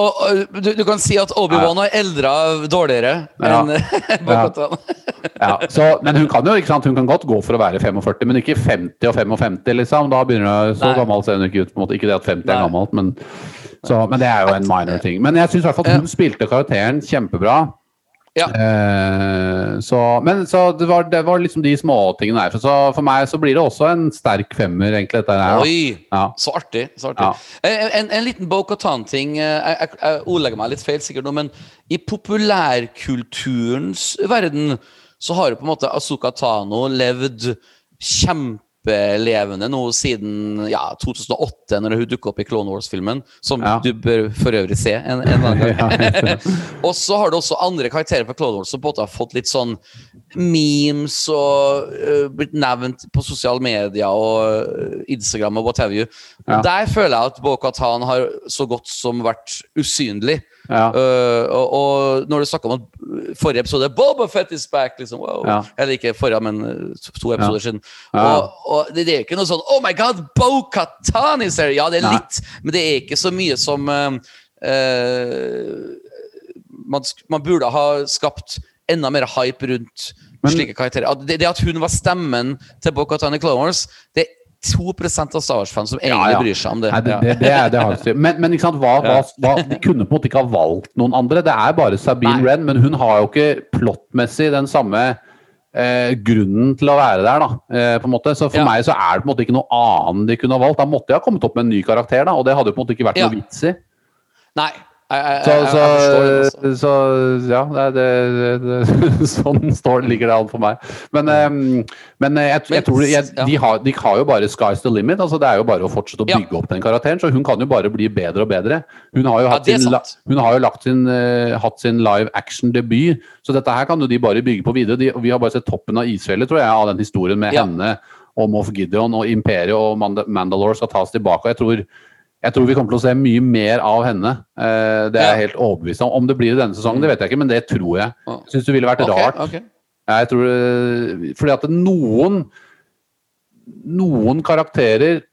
Og, og du, du kan si at Obi-Wan har eldra dårligere Ja. enn Bo-Katan. ja, Men hun kan jo ikke sant, hun kan godt gå for å være 45, men ikke 50 og 55, liksom. Da begynner hun, Så Nei. gammel ser hun ikke ut. på en måte. Ikke det at 50 er gammelt, men, så, men det er jo en minor ting. Men jeg syns i hvert fall at hun spilte karakteren kjempebra. Ja. Eh, så, men så det var, det var liksom de småtingene der. Så for meg så blir det også en sterk femmer, egentlig, dette her. da. Oi! Ja. Så artig. så artig. Ja. En, en, en liten Bo-Katan-ting. eh, Jeg, jeg, jeg ordlegger meg litt feil, sikkert nå, men i populærkulturens verden så har jo på en måte Asuka Tano levd kjempelevende nå siden ja, 2008, når hun dukket opp i Clone Wars-filmen, som Ja. du bør for øvrig se en, en annen gang. Og så har du også andre karakterer fra Clone Wars som på en måte har fått litt sånn memes og uh, blitt nevnt på sosiale medier og øh, Instagram og what have you. Ja. Der føler jeg at Bo-Katan har så godt som vært usynlig. Ja. Uh, og, og når du snakker om at forrige episode Boba Fett is back! Liksom, wow. Ja. Eller ikke forrige, men øh, to episoder siden. Ja. Og, og det, er ikke noe sånn Oh my God, Bo-Katan is here! Ja, det er litt, men det er ikke så mye som øh, man, man burde ha skapt enda mer hype rundt Men- slike karakterer. Det, det at hun var stemmen til Bo-Katan i Clone Wars, det er 2 av Star Wars-fans som egentlig ja. bryr seg om det. Nei, det, det, det, er, det har jeg. Men, men ikke sant, hva, hva, hva, de kunne på en måte ikke ha valgt noen andre. Det er bare Sabine Nei. Wren, men hun har jo ikke plottmessig den samme eh, grunnen til å være der. da, eh, på en måte. Så for Ja. meg så er det på en måte ikke noe annet de kunne ha valgt. Da måtte de ha kommet opp med en ny karakter, da, og det hadde jo på en måte ikke vært Ja. noe vits i. Nei, jeg, jeg, Så, jeg, så, så ja, det, det, det, sånn står, ligger det an for meg. Men, eh, men eh, jeg, tror de, har, de har jo bare sky's the limit. altså Det er jo bare å fortsette å bygge opp den karakteren. Så hun kan jo bare bli bedre og bedre. Hun har jo hatt, er sin, hun har jo lagt sin, eh, hatt sin live action-debut, så dette her kan jo de bare bygge på videre. De, vi har bare sett toppen av isfjellet, tror jeg, av den historien med Ja. henne og Moff Gideon og Imperiet og Mandalore skal tas tilbake. jeg tror jeg tror vi kommer til å se mye mer av henne. Eh, det er jeg helt overbevist om. Om det blir i denne sesongen, det vet jeg ikke, men det tror jeg. Ja. Jeg syns det ville vært rart. Okay. Jeg tror, eh, fordi at noen Noen karakterer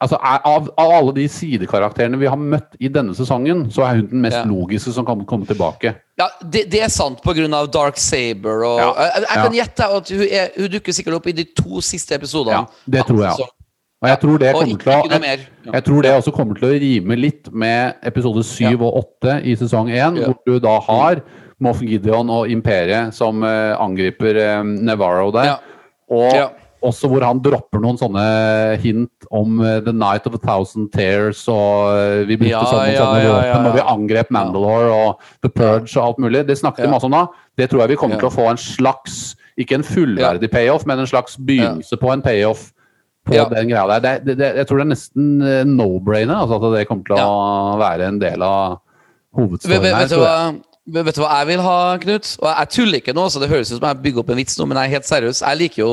Altså av, av alle de sidekarakterene vi har møtt i denne sesongen, så er hun den mest Ja. logiske som kan komme tilbake. Ja, det, det er sant pga. Dark Saber. Og, Ja, jeg, jeg ja. kan gjette at hun, er, hun dukker sikkert opp i de to siste episodene. Ja, det tror jeg. Og jeg tror det Og kommer ikke, til å noe mer. Ja. Jeg tror det også kommer til å rime litt med episode 7 og 8 i sesong 1, Ja. hvor du da har Moff Gideon og Imperiet som uh, angriper eh, Navarro der. Ja. Og Ja. også hvor han dropper noen sånne hint om uh, The Night of a Thousand Tears, og vi brukte Ja, sånne, ja, sånne ja, våpen ja, når vi angrep Mandalore og The Purge og alt mulig. Det snakket Ja. masse om da. Det tror jeg vi kommer Ja. til å få en slags, ikke en fullverdig payoff, men en slags begynnelse på en payoff på Ja. den greia der. Det, det, jeg tror det er nesten eh, no-brainer altså at det kommer til å være en del av hovedstoryen vet, her. vet, du hva, vet vet du hva jeg vil ha, Knut? Og jeg tuller ikke nå, så det høres ut som jeg bygger opp en vits nå, men jeg er helt seriøs. Jeg liker jo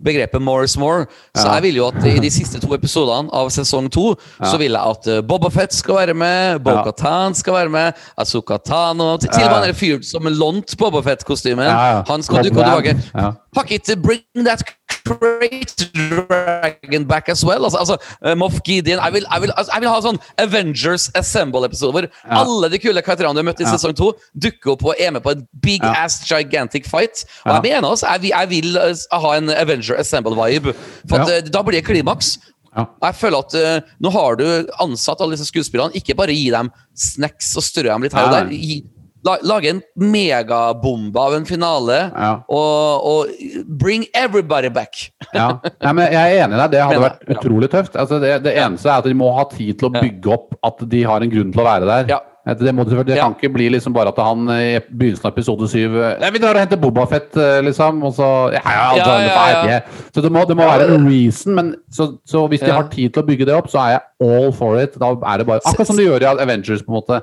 begrepet 'more is more'. Så Ja. jeg vil jo at i de siste to episodene av sesong to, så vil jeg at uh, Boba Fett skal være med, Bo-Katan skal være med, Azuka Tano Til og med han er fyren som lånte Boba Fett-kostymen. Ja, ja. Han skal dukke tilbake. Ja. Fuck it, bring that great dragon back as well. Altså, altså uh, Moff Gideon jeg vil, jeg, vil, altså, jeg vil ha sånn Avengers Assemble-episode hvor alle de kule karakterene du har møtt i Ja. sesong to, dukker opp og er med på en big Ja. ass gigantic fight. Og Ja. jeg mener også, jeg, jeg vil uh, ha en Avenger Assemble-vibe. For at, Ja. uh, da blir det klimaks. Ja. Og Jeg føler at uh, nå har du ansatt alle disse skuespillerne. Ikke bare gi dem snacks og strø dem litt her og der. Gi, lage en megabombe av en finale. Ja. Og, og bring everybody back. Ja. Nei, men jeg er enig i deg. Det hadde Men, vært utrolig tøft. Altså, det, det eneste er at de må ha tid til å bygge opp at de har en grunn til å være der. Ja. Det, må, det kan ikke bli liksom bare at han i begynnelsen av episode syv Nei, vi drar og henter Bobafett, liksom. Og så Ja, ja, altså, Ja, ja, ja. Så det må, det må være en reason. Men så, så hvis de har tid til å bygge det opp, så er jeg all for it. Da er det bare Akkurat som de gjør i Avengers, på en måte.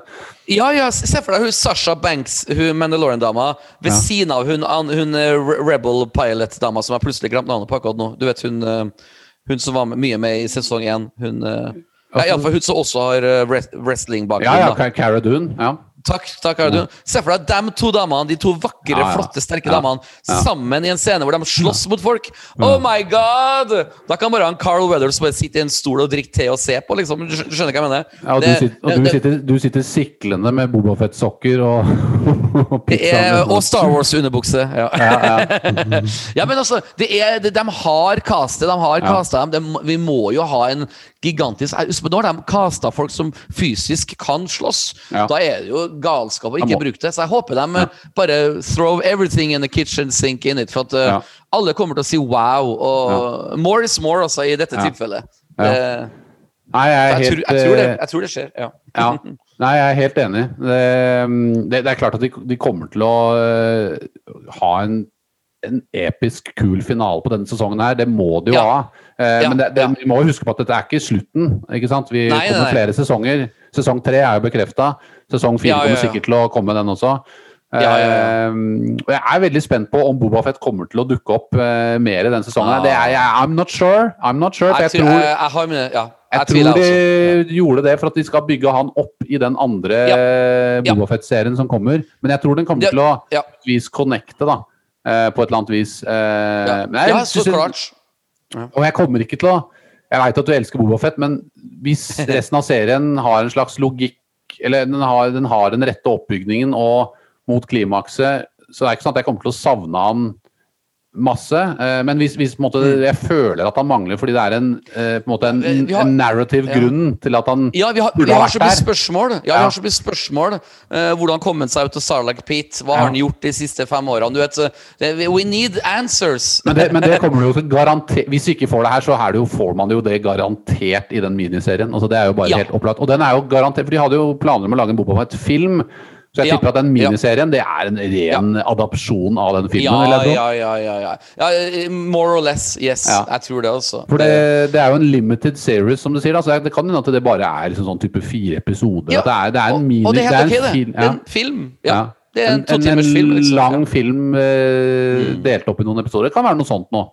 Ja, ja, se for deg hun Sasha Banks, hun Mandalorian-dama, ved siden av hun, hun eh, Rebel Pilot-dama som jeg plutselig glemte navnet på akkurat nå. Du vet hun, eh, hun som var mye med i sesong én. Hun eh, ja, Iallfall hun som også har eh, wrestling-bakgrunn. Ja, ja. Cara Dune. Ja. Takk, takk Audun. Se for deg de to damene, de to vakre, Ja, ja. flotte, sterke Ja. damene Ja. sammen i en scene hvor de slåss mot folk. Oh my god! Da kan bare han Carl Weathers bare sitte i en stol og drikke te og se på, liksom. Du skjønner hva jeg mener? Ja, og, du sitter, og du, sitter, du sitter siklende med Bobafett-sokker og, og pizza. er, og Star Wars-underbukse. Ja. Ja, ja. ja, men altså, det er, det, de har castet, de har Ja. castet dem. De, vi må jo ha en gigantisk Nå har de casta folk som fysisk kan slåss. Ja. Da er det jo galskap å ikke bruke det. Så jeg håper de ja. bare throw everything in the kitchen sink in it. For at eh, Ja. alle kommer til å si wow. Og more is more, altså, i dette tilfellet. Det- Nei, jeg jeg, helt tror, jeg, tror det, eh, jeg tror det skjer. Ja. Ja. Nei, jeg er helt enig. Det, det, det er klart at de, de kommer til å uh, ha en, en episk kul finale på denne sesongen her. Det må de jo Ja. ha. Eh, Ja, Men vi må huske på at dette er ikke slutten. ikke sant? Vi nei, kommer nei. flere sesonger. Sesong tre er jo bekrefta. Sesong fire Ja, ja, kommer sikkert til å komme, den også. Ja, ja, ja. Eh, og jeg er veldig spent på om Bobafett kommer til å dukke opp uh, mer i den sesongen. Ah. Det er, jeg, I'm not sure. I'm not sure. Jeg, Jeg, tror, jeg, jeg har mine Ja, jeg, jeg tror de også. gjorde det for at de skal bygge han opp i den andre Ja. Ja. Bobafett-serien som kommer. Men jeg tror den kommer Ja. til å Ja. vis connecte, da. eh, på et eller annet vis. Eh, Ja, jeg ja så klart. Og jeg kommer ikke til å Jeg veit at du elsker Bobafett, men hvis resten av serien har en slags logikk Eller den har, den har den rette oppbygningen og mot klimakset, så det er ikke sånn at jeg kommer til å savne han masse. eh, Men hvis, hvis måte, jeg føler at han mangler fordi det er en, eh, på en, en, Mm. Har- en narrative grunn til at han Ja, vi har, vi ha har så mye spørsmål. Ja, vi har så mye spørsmål. Eh, hvordan kom han seg ut av Sarlac Pete? Hva har han gjort de siste fem årene? Du vet, eh, we need answers! Men det, men det kommer jo til garantert Hvis vi ikke får det her, så det jo, får man jo det garantert i den miniserien. Altså Det er jo bare Ja. helt opplagt. Og den er jo garantert For de hadde jo planer om å lage en Bobafett-film. Så jeg Ja. tipper at den miniserien det er en ren adapsjon av den filmen. ja, ja, ja, ja, ja. ja. More or less, yes. Jeg tror det også. For det, det er jo en limited series, som du sier. Altså, Det kan hende at det bare er liksom sånn type fire episoder. Det er, det er en og, mini... og det er helt ok, det. film- en film. Ja. Det er en en, en, film. en Liksom. lang film eh, Mm. delt opp i noen episoder. Det kan være noe sånt nå.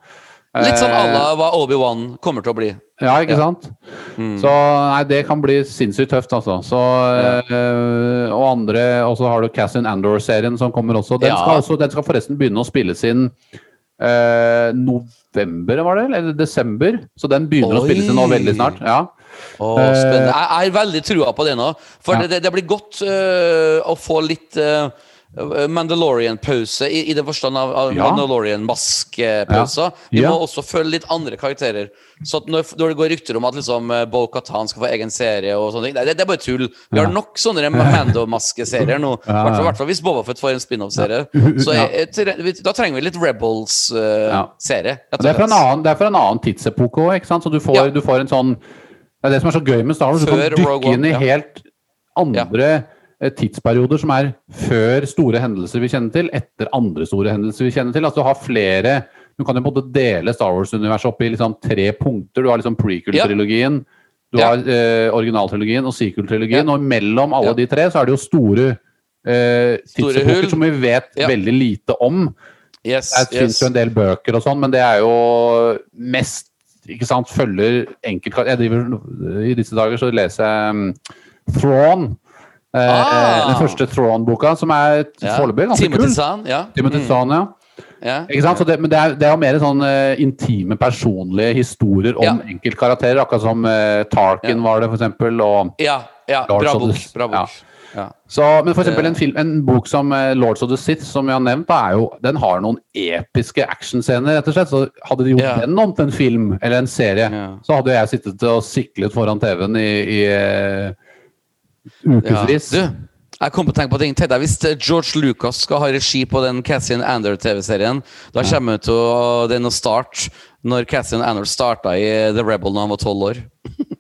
Litt sånn à Eh, la hva Obi-Wan kommer til å bli. Ja, ikke Ja. sant? Mm. Så nei, det kan bli sinnssykt tøft, altså. Så, eh, og andre Og så har du Cassian Andor-serien som kommer også. Den, Ja. skal også. den skal forresten begynne å spilles inn øh, november, var det? Eller desember? Så den begynner å spilles inn nå veldig snart. Ja. Eh, spennende. Jeg er har veldig trua på det nå. For ja. det, det, blir godt øh, å få litt øh, Mandalorian-pause, i, i det forstand av, av Ja. Mandalorian-maskepauser. Vi Ja. må også følge litt andre karakterer. Så når, når det går rykter om at liksom, eh, Bo Katan skal få egen serie og sånne ting, det, det er bare tull. Vi har nok sånne Mando-maskeserier nå. I hvert fall- hvis Boba Fett får en spin-off-serie. Så Ja. jeg, jeg, da trenger vi litt Rebels-serie. Det er fra en annen, det er fra en annen tidsepoke òg? Så du får, Ja. du får en sånn Det er det som er så gøy med Star Wars. Du kan dykke inn i ja. helt andre eh, tidsperioder som er før store hendelser vi kjenner til, etter andre store hendelser vi kjenner til. Altså du har flere Du kan jo måte dele Star Wars-universet opp i liksom tre punkter. Du har liksom prequel-trilogien, du Ja. har eh, originaltrilogien og sequel-trilogien, Ja. og mellom alle Ja. de tre så er det jo store eh, tidsepoker som vi vet veldig lite om. Yes, Det yes. jo en del bøker og sånn, men det er jo mest ikke sant, følger enkelt... Jeg driver, I disse dager så leser jeg um, Thrawn. Eh, Ah. Den første Thrawn-boka, som er Ja. foreløpig ganske Timothy kul. Zahn, ja. Timothy Mm, Thrawn, ja. ja. Ikke sant? Så det, men det er, det er jo mer sånn uh, intime, personlige historier om Ja. enkeltkarakterer. Akkurat som uh, Tarkin Ja. var det, for eksempel. Og, Ja, ja. Bra bok. Bra bok. Ja. så, men for eksempel en, film, en bok som uh, Lords of the Sith, som jeg har nevnt, jo, den har noen episke actionscener, rett og slett. Så hadde de gjort den om til en film eller en serie, så hadde jeg sittet og siklet foran TV-en i, i eh, Ja. Du, jeg kom på å tenke på ting. Tenk deg Hvis eh, George Lucas skal ha regi på den Cassian Ander-TV-serien. da kommer det til å, den starte når Cassian Ander starta i The Rebel da han var tolv år.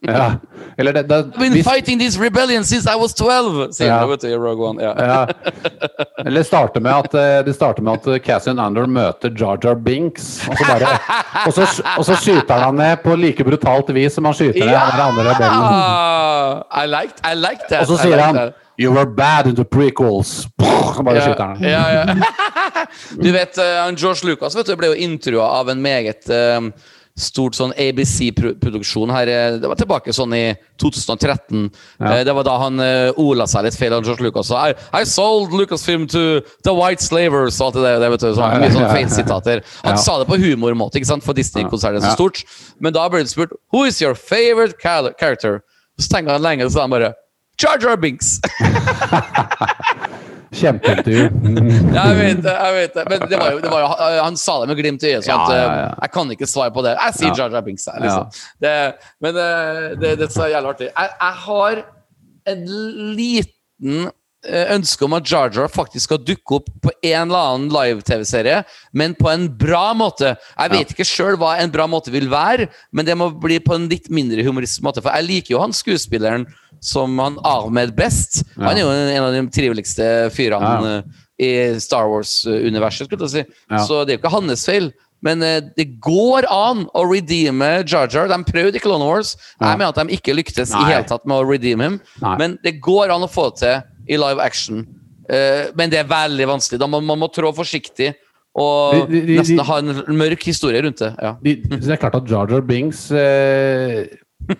Ja. Eller det, det, I've been hvis- fighting this rebellion since I was 12! Sier Ja. vet du, i Rogue One. Ja. ja. Eller starte med at eh, det starter med at eh, Cassian Andor møter Jar Jar Binks. Og så, bare, og, så, og så skyter han ned på like brutalt vis som han skyter ned han der andre rebellen. Ah, I liked, I liked that. Og så sier han that. You were bad in the prequels. Bare skyter han. Ja, ja. Du vet, eh, George Lucas vet du, ble jo intervjua av en meget eh, stort sånn ABC-produksjon her. eh, Det var tilbake sånn i 2013. Ja. det var da han uh, ola seg litt feil, av George Lucas. I, I sold Lucasfilm to the white slavers og alt det der. Vet du, sånn, mye sånne feilsitater. Han Ja. sa det på humormåte, ikke sant, for Disney-konsernet er så stort. Men da ble det spurt Who is your favorite character? Så tenker han lenge, så sa han bare Jar Binks. Kjempeintervju. Ja, jeg vet det. jeg vet det Men det var jo, det var jo, han sa det med glimt i øyet. Så Ja, ja, eh, ja. jeg kan ikke svare på det. Jeg sier Ja. Jar Jar Binks. jeg, Liksom. Det, men det, det, det er så jævlig artig. Jeg, jeg har en liten eh, ønske om at Jar Jar faktisk skal dukke opp på en eller annen live-TV-serie, men på en bra måte. Jeg vet ikke sjøl hva en bra måte vil være, men det må bli på en litt mindre humoristisk måte. For jeg liker jo han skuespilleren som han Ahmed best. Han er jo en av de triveligste fyrene Ja. eh, i Star Wars-universet, skulle jeg si. Ja. Så det er jo ikke hans feil. Men eh, det går an å redeeme Jar Jar. De prøvde i Clone Wars. Jeg mener at de ikke lyktes i Nei. hele tatt med å redeeme ham. Nei. Men det går an å få det til i live action. Eh, men det er veldig vanskelig. Da må, man må trå forsiktig og De- de- de- nesten ha en mørk historie rundt det. Ja. De, det er klart at Jar Jar Binks eh,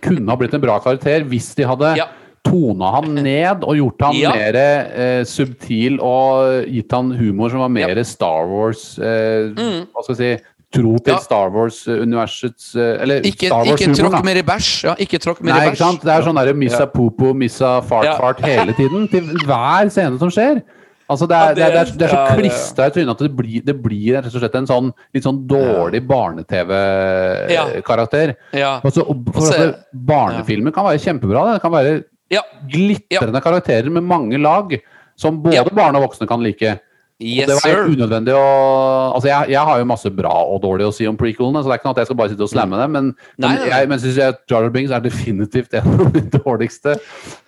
kunne ha blitt en bra karakter hvis de hadde Ja. tona han ned og gjort han Ja. mer eh, subtil og gitt han humor som var mer Star Wars eh, Hva skal jeg si Tro til Mm. Ja. Star Wars-universets Eller Ikke, Star ikke Wars-humor, tråkk mer i bæsj. Ja, ikke tråkk mer i bæsj. Det er sånn derre missa Ja. popo, missa fart, Ja. fart hele tiden. Til hver scene som skjer. Altså det, er, det, er, det, er, så klistra i trynet at det blir, det blir rett og slett en sånn litt sånn dårlig Ja. barne-TV-karakter. Ja. Altså, og for Og så- at barnefilmer kan være kjempebra. Det kan være ja. glitrende karakterer med mange lag som både barn og voksne kan like. Yes, det var unødvendig å Altså, jeg, jeg har jo masse bra og dårlig å si om prequelene, så det er ikke noe at jeg skal bare sitte og slamme dem, men, Nei, men jeg men synes jeg Jar Jar Binks er definitivt en av de dårligste.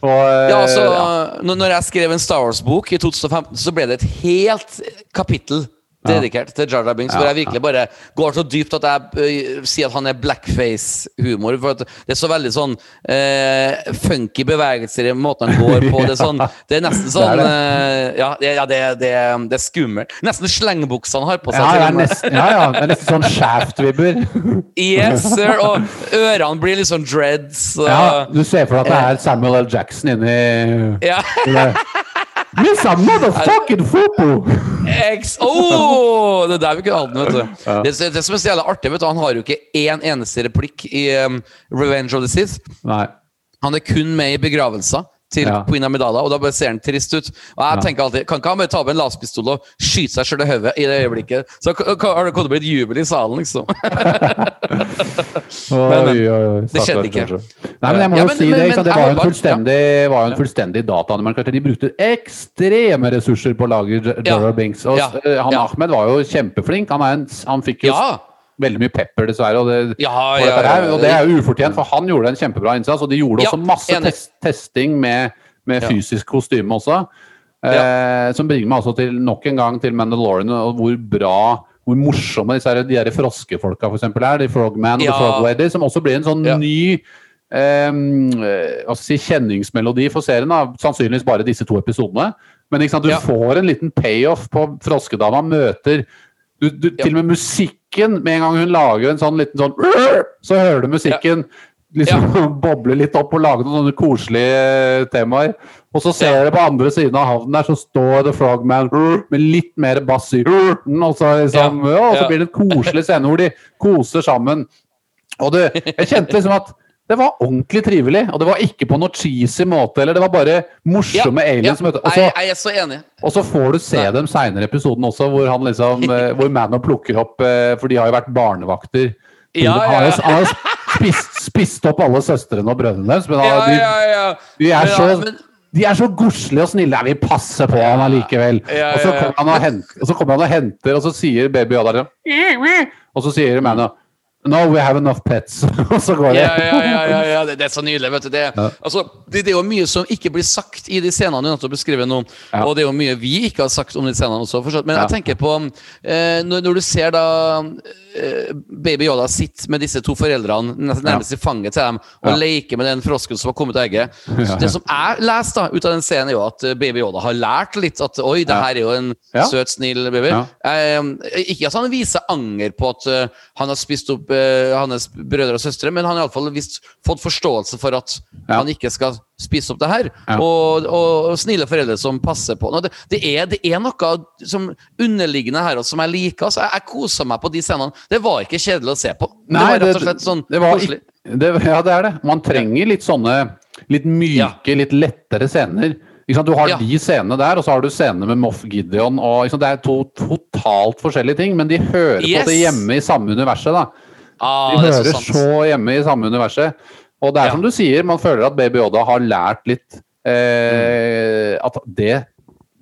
Og, eh, Ja, altså, ja. Når jeg skrev en Star Wars-bok i 2015, så ble det et helt kapittel dedikert til Jar Jar Binks, hvor jeg virkelig bare går så dypt at jeg uh, sier at han er blackface-humor. For det er så veldig sånn uh, funky bevegelser i måten han går på. Det er, sånn, det er nesten sånn eh, Ja, det, ja det, det, det er skummelt. Nesten slengbuksa han har på seg. Ja, nesten, ja, ja, det er nesten sånn Shaft-vibber. Yes, sir. Og ørene blir litt sånn dreads. Ja, du ser for deg at det er Samuel L. Jackson inni ja. Miss a motherfucking football! X oh, Det er der vi kunne hatt den, vet du. Det, det som er så jævlig artig, vet du, han har jo ikke én eneste replikk i um, Revenge of the Sith. Nei. Han er kun med i begravelser til Ja. Queen Amidala, og da bare ser han trist ut. Og jeg tenker alltid Kan ikke han bare ta opp en laserpistol og skyte seg sjøl i hodet i det øyeblikket? Så har det kommet til å bli et jubel i salen, liksom. Men, Oi, oi, oi, det skjedde ikke. Nei, men jeg må Ja, jo men- si men- det. men Ikke? Det var jo en fullstendig, var en fullstendig data. De brukte ekstreme ressurser på å lage Dora Ja. Binks. Og Ja. eh, han Ja. Ahmed var jo kjempeflink. Han, er en, han fikk jo Ja! Veldig mye pepper, dessverre. Og det, Ja, ja, ja. og det er jo ufortjent, for han gjorde en kjempebra innsats. Og de gjorde også masse test, testing med, med fysisk kostyme også. Eh, som bringer meg altså til nok en gang til Mandalorian, og hvor bra hvor morsomme disse her, de her froskefolka for eksempel er. De Frogman og. The Frog Lady, som også blir en sånn ny eh, si, kjenningsmelodi for serien. Da. Sannsynligvis bare disse to episodene. Men sant, du får en liten payoff på froskedama. Møter du, du. Til og med musikken, med en gang hun lager en sånn liten sånn Så hører du musikken liksom boble litt opp og lage noen sånne koselige eh, temaer. Og så ser du på andre siden av havnen der, så står The Frogman med litt mer bass i og så, liksom, ja, og så Ja. blir det en koselig scene hvor de koser sammen. Og det, jeg kjente liksom at det var ordentlig trivelig, og det var ikke på noe cheesy måte. eller Det var bare morsomme aliens. Ja, og så- jeg, jeg er så enig. og så får du se Nei. dem seinere i episoden også, hvor han liksom eh, Hvor Mano plukker opp eh, For de har jo vært barnevakter. Ja, ja, har ja. han har spist, spist opp alle søstrene og brødrene deres. Men han, Ja, de, ja, ja. de er så ja, men- de er så godslige og snille. Vi passer passe på han allikevel. Ja, Og så ja, ja. kommer han og henter, og så kommer han og henter, og så sier baby Yoda sånn Og så sier Mano No, we have enough pets. og så går det. Ja, ja, ja, ja, ja. Det, er så nydelig. vet du det, altså, det, det er jo mye som ikke blir sagt i de scenene du nettopp beskriver nå. Og det er jo mye vi ikke har sagt om de scenene også. Men jeg tenker på eh, når, du ser da Baby Yoda sitter med disse to foreldrene nærmest i fanget til dem og Ja. leker med den frosken som har kommet av egget. Så Det som jeg leser da, ut av den scenen, er jo at eh, Baby Yoda har lært litt at oi, det her er jo en Ja. søt, snill baby. Ja. Eh, ikke at han viser anger på at eh, han har spist opp eh, hans brødre og søstre, men han har iallfall fått forståelse for at han ikke skal spise opp det her. Ja. Og, og, snille foreldre som passer på. Det, det, er, det er noe som underliggende her også, som jeg liker. Altså, jeg, jeg koser meg på de scenene. Det var ikke kjedelig å se på. det var rett og slett sånn koselig. ja, det er det. Man trenger litt sånne litt myke, litt lettere scener. Du har Ja. de scenene der, og så har du scenene med Moff Gideon. Og? Det er to totalt forskjellige ting, men de hører Yes. på det hjemme i samme universet. da. Ah, De er hører så så, hjemme i samme universet. Og det er Ja. som du sier, man føler at Baby Yoda har lært litt eh, At det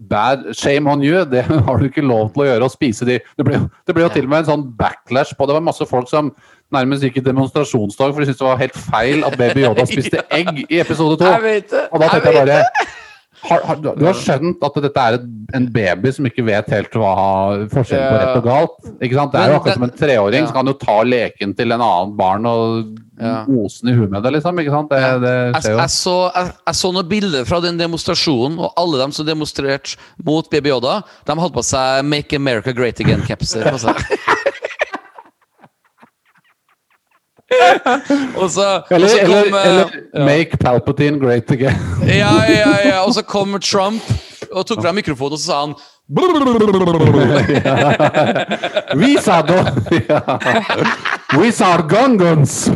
Bad shame on you, det har du ikke lov til å gjøre. Å spise de Det ble, det ble jo til og med en sånn backlash på Det var masse folk som nærmest gikk i demonstrasjonstog for de syntes det var helt feil at Baby Yoda spiste egg i episode to. Og da tenkte jeg bare har, har, du har skjønt at dette er et, en baby som ikke vet helt hva forskjellen på rett og galt? Ikke sant? Det er jo akkurat som en treåring som kan jo ta leken til en annen barn og Ja. ose den i huet med det, liksom. Ikke sant? Det, det Jeg, skjer jo. jeg, så, jeg, jeg så noen bilder fra den demonstrasjonen, og alle dem som demonstrerte mot Baby Yoda, de hadde på seg 'Make America Great Again'-capser. på seg. og så, og så kom eller, eller ja. Make Palpatine great again. Ja, ja, ja. Og så kom Trump og tok fram mikrofonen og så sa han Visa do! Ja. Visa gongons!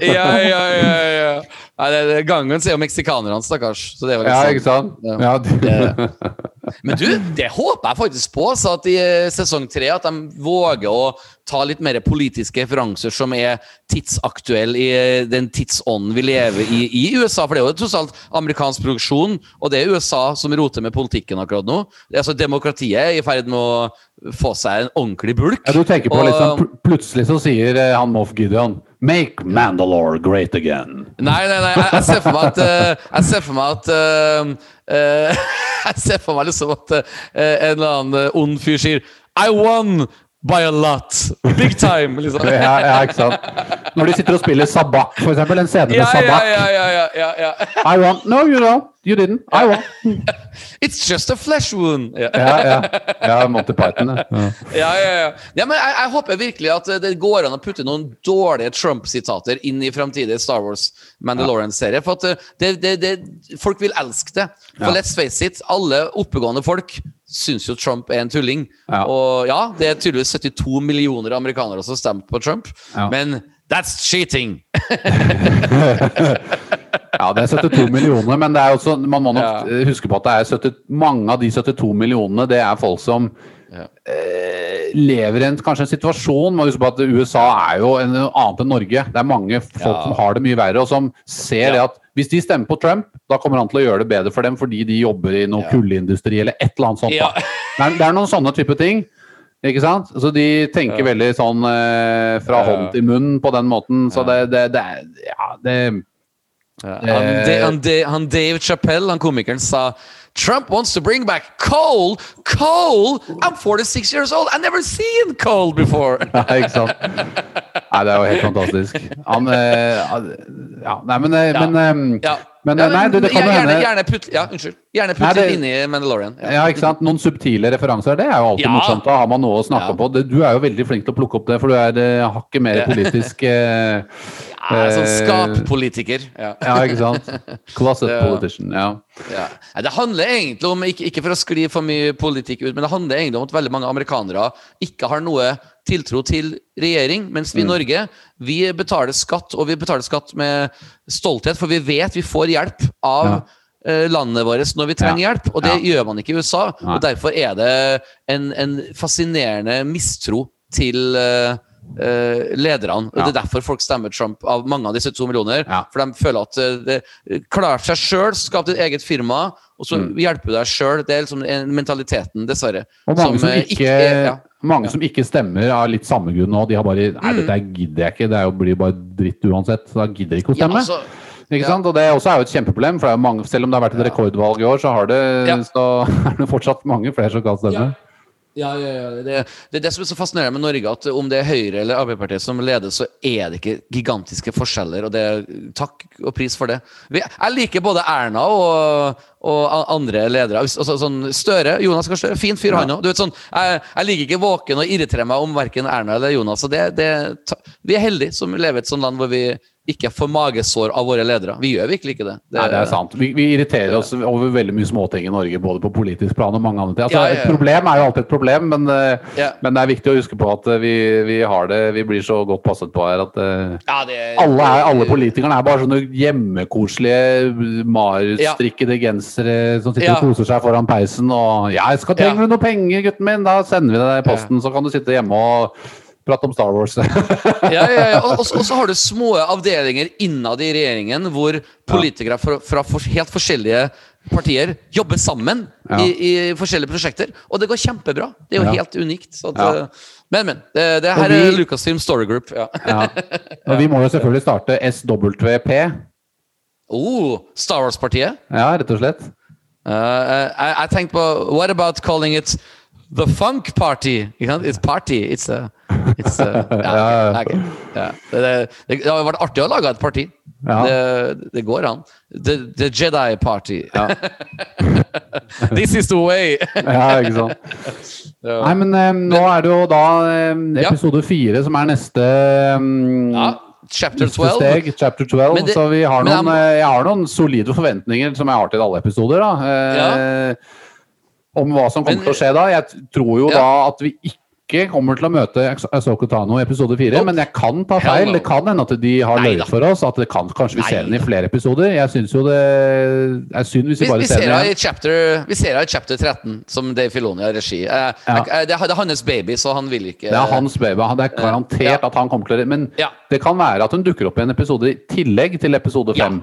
Ja, ja, ja. ja. Nei, gangen er jo meksikanerne, stakkars. Så det var litt Ja, sånn. ikke sant? Ja. Ja, Men du, det håper jeg faktisk på. Så at i eh, sesong tre at de våger å ta litt mer politiske referanser som er tidsaktuelle i eh, den tidsånden vi lever i i USA. For det er jo tross alt amerikansk produksjon, og det er USA som roter med politikken akkurat nå. Altså Demokratiet er i ferd med å få seg en ordentlig bulk. ja, du tenker på Og- liksom pl- Plutselig så sier eh, han Moff Gideon Make Mandalore great again. Nei, nei, nei. Jeg, ser for meg at eh, Jeg ser for meg at eh, eh, Jeg ser for meg liksom at eh, en eller annen eh, ond fyr sier I won by a lot. Big time, liksom. Ja, ja, ikke sant? Når de sitter og spiller sabak, for eksempel. En scene med sabak. ja, ja, ja, ja, ja. I won. No, you don't. You didn't. I won. It's just a flesh wound. Ja, Ja, ja. Monty Python. Ja. ja, ja. ja. ja men jeg, jeg håper virkelig at det går an å putte noen dårlige Trump-sitater inn i framtidige Star Wars Mandalorian-serie. For at eh, det, det, det, folk vil elske det. For let's face it, alle oppegående folk syns jo Trump er en tulling. Og ja, det er tydeligvis 72 millioner amerikanere som stemte på Trump, men that's cheating! Ja, det er 72 millioner, men det er også, man må nok Ja. eh, huske på at det er 70, mange av de 72 millionene det er folk som Ja. eh, lever i en, kanskje en situasjon. Man må huske på at USA er jo en, annet enn Norge. Det er mange folk Ja. som har det mye verre, og som ser det at hvis de stemmer på Trump, da kommer han til å gjøre det bedre for dem fordi de jobber i noe kullindustri eller et eller annet sånt. Det, er, det er noen sånne type ting. Ikke sant? Så de tenker Ja. veldig sånn eh, fra hånd til munn på den måten. Så det, det, det Ja, det Ja, Han, Da- han, Da- han Dave Chappelle, han komikeren, sa Trump wants to bring back coal. Coal! I'm 46 years old. I've never seen coal before. Ja, ikke sant? Nei, det er jo helt fantastisk. Han eh, Ja, nei, men, eh, Ja. Men, Ja. men eh, Nei, du, det kan jo hende gjerne putt, ja, unnskyld. Gjerne putt Nei, det- litt inni Mandalorian. Ja, ikke sant? Noen subtile referanser, det er jo alltid Ja. morsomt. Da har man noe å snakke Ja. på. Du er jo veldig flink til å plukke opp det, for du er eh, hakket mer politisk eh, Ja, sånn eh, skappolitiker. Ja. Ja, ikke sant? Closet politician. Ja. Ja. Det handler egentlig om, ikke, ikke for å skli for mye politikk ut, men det handler egentlig om at veldig mange amerikanere ikke har noe tiltro til regjering, mens Mm. vi i Norge vi betaler skatt, og vi betaler skatt med stolthet, for vi vet vi får hjelp av Ja. eh, landet vårt når vi trenger Ja. hjelp, og det gjør man ikke i USA. Nei. Og Derfor er det en, en fascinerende mistro til uh, lederne. Ja. Det er derfor folk stemmer Trump av mange av disse to millioner. Ja. For de føler at uh, det klarer seg sjøl, skapte et eget firma, og så Mm. hjelper du deg sjøl. Det er liksom mentaliteten, dessverre. Og mange som, eh, ikke, er- ja. Mange som ikke stemmer av litt samme grunn nå. De har bare Nei, dette gidder jeg ikke. Det jo, blir bare dritt uansett. Så da gidder jeg ikke å Ja, stemme. altså, Ikke Ja. sant? Og det også er jo et kjempeproblem, for mange, selv om det har vært et rekordvalg i år, så, har det, Ja. så er det fortsatt mange flere som kan stemme. Ja, ja, ja. Det, det er det som er så fascinerende med Norge, at om det er Høyre eller Arbeiderpartiet som leder, så er det ikke gigantiske forskjeller, og det takk og pris for det. Jeg liker både Erna og, og andre ledere. Altså, sånn Støre, Jonas Gahr Støre, fin fyr, Ja. han òg. Sånn, jeg, jeg ligger ikke våken og irritere meg om verken Erna eller Jonas. Så det, det, vi er heldige som lever i et sånt land hvor vi ikke får magesår av våre ledere. Vi gjør virkelig ikke det. Nei, det er sant. Vi, vi irriterer oss over veldig mye småting i Norge, både på politisk plan og mange andre ting. Altså, Ja, ja, ja. Et problem er jo alltid et problem, men, eh, Ja. men det er viktig å huske på at eh, vi, vi har det Vi blir så godt passet på her at eh, Ja, det, alle, alle politikerne er bare sånne hjemmekoselige, marstrikkede gensere som sitter Ja. og koser seg foran peisen og 'Ja, skal trenger du noe penger, gutten min?' Da sender vi deg i posten, så kan du sitte hjemme og prate om Star Wars. ja, ja, ja. Og, så- har du små avdelinger innad i regjeringen hvor politikere fra, fra for, helt forskjellige partier jobber sammen Ja. i, i forskjellige prosjekter. Og det går kjempebra. Det er jo helt unikt. Så at, eh, Men, men. Det, det her vi- er Lucasfilm Story Group. Ja. vi må jo selvfølgelig starte SWP. Oh, Star Wars-partiet. Ja, rett og slett. Uh, jeg, jeg tenkte på What about calling it The Funk Party? It's party. It's a, it's a ja, okay, ok, ja. Det, det, det har vært artig å lage et parti. Ja. Det, det går an. The, the Jedi Party. Ja. This is the way! Ja, ikke sant. Nei, men um, nå er det jo da um, episode fire som er neste, um, Ja, chapter 12. steg. Chapter 12. Men det- så vi har noen, jeg eh, har noen solide forventninger som jeg har til alle episoder. da. Eh, Om hva som kommer Men- til å skje da. Jeg tror jo Ja. da at vi ikke kommer til å møte Ahsoka Tano i episode fire, men jeg kan ta feil. Det kan hende at de har løyet for oss. At det kan, kanskje vi ser den i flere episoder. Jeg syns jo det er synd hvis vi Vi, bare vi ser henne igjen. vi ser henne i chapter 13, som Dave Filoni har regi. Eh, Ja. jeg- det, er- hans baby, så han vil ikke Det er hans baby. Det er garantert Ja. at han kommer til å Men Ja. det kan være at hun dukker opp i en episode i tillegg til episode fem.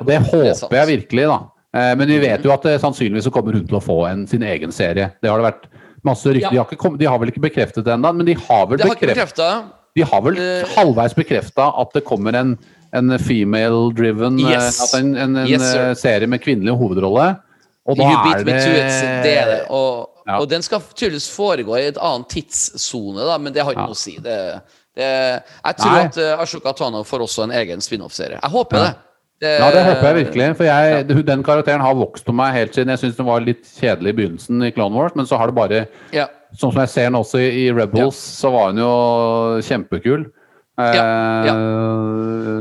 Og det er håper jeg virkelig, da. Eh, Men vi vet jo at det, sannsynligvis så kommer hun til å få en, sin egen serie. Det har det vært masse rykter. Ja. De, har ikke de har vel ikke bekreftet det ennå, men de har vel har bekreftet bekrefta. De har vel Eh, halvveis bekrefta at det kommer en, en female-driven eh, Yes. En, en, en Yes, eh, serie med kvinnelig hovedrolle. Og da You er det. Det er det. Og, Ja. og den skal tydeligvis foregå i et annet tidssone, men det har ikke Ja. noe å si. Det, det, jeg tror Nei. at Ashoka Tano får også en egen spin-off-serie. Jeg håper det. Ja, det håper jeg virkelig. For jeg, den karakteren har vokst på meg helt siden jeg syns den var litt kjedelig i begynnelsen i Clone Wars, men så har det bare Ja. Sånn som jeg ser den også i, Rebels, Rebels, så var hun jo kjempekul. Eh, Ja,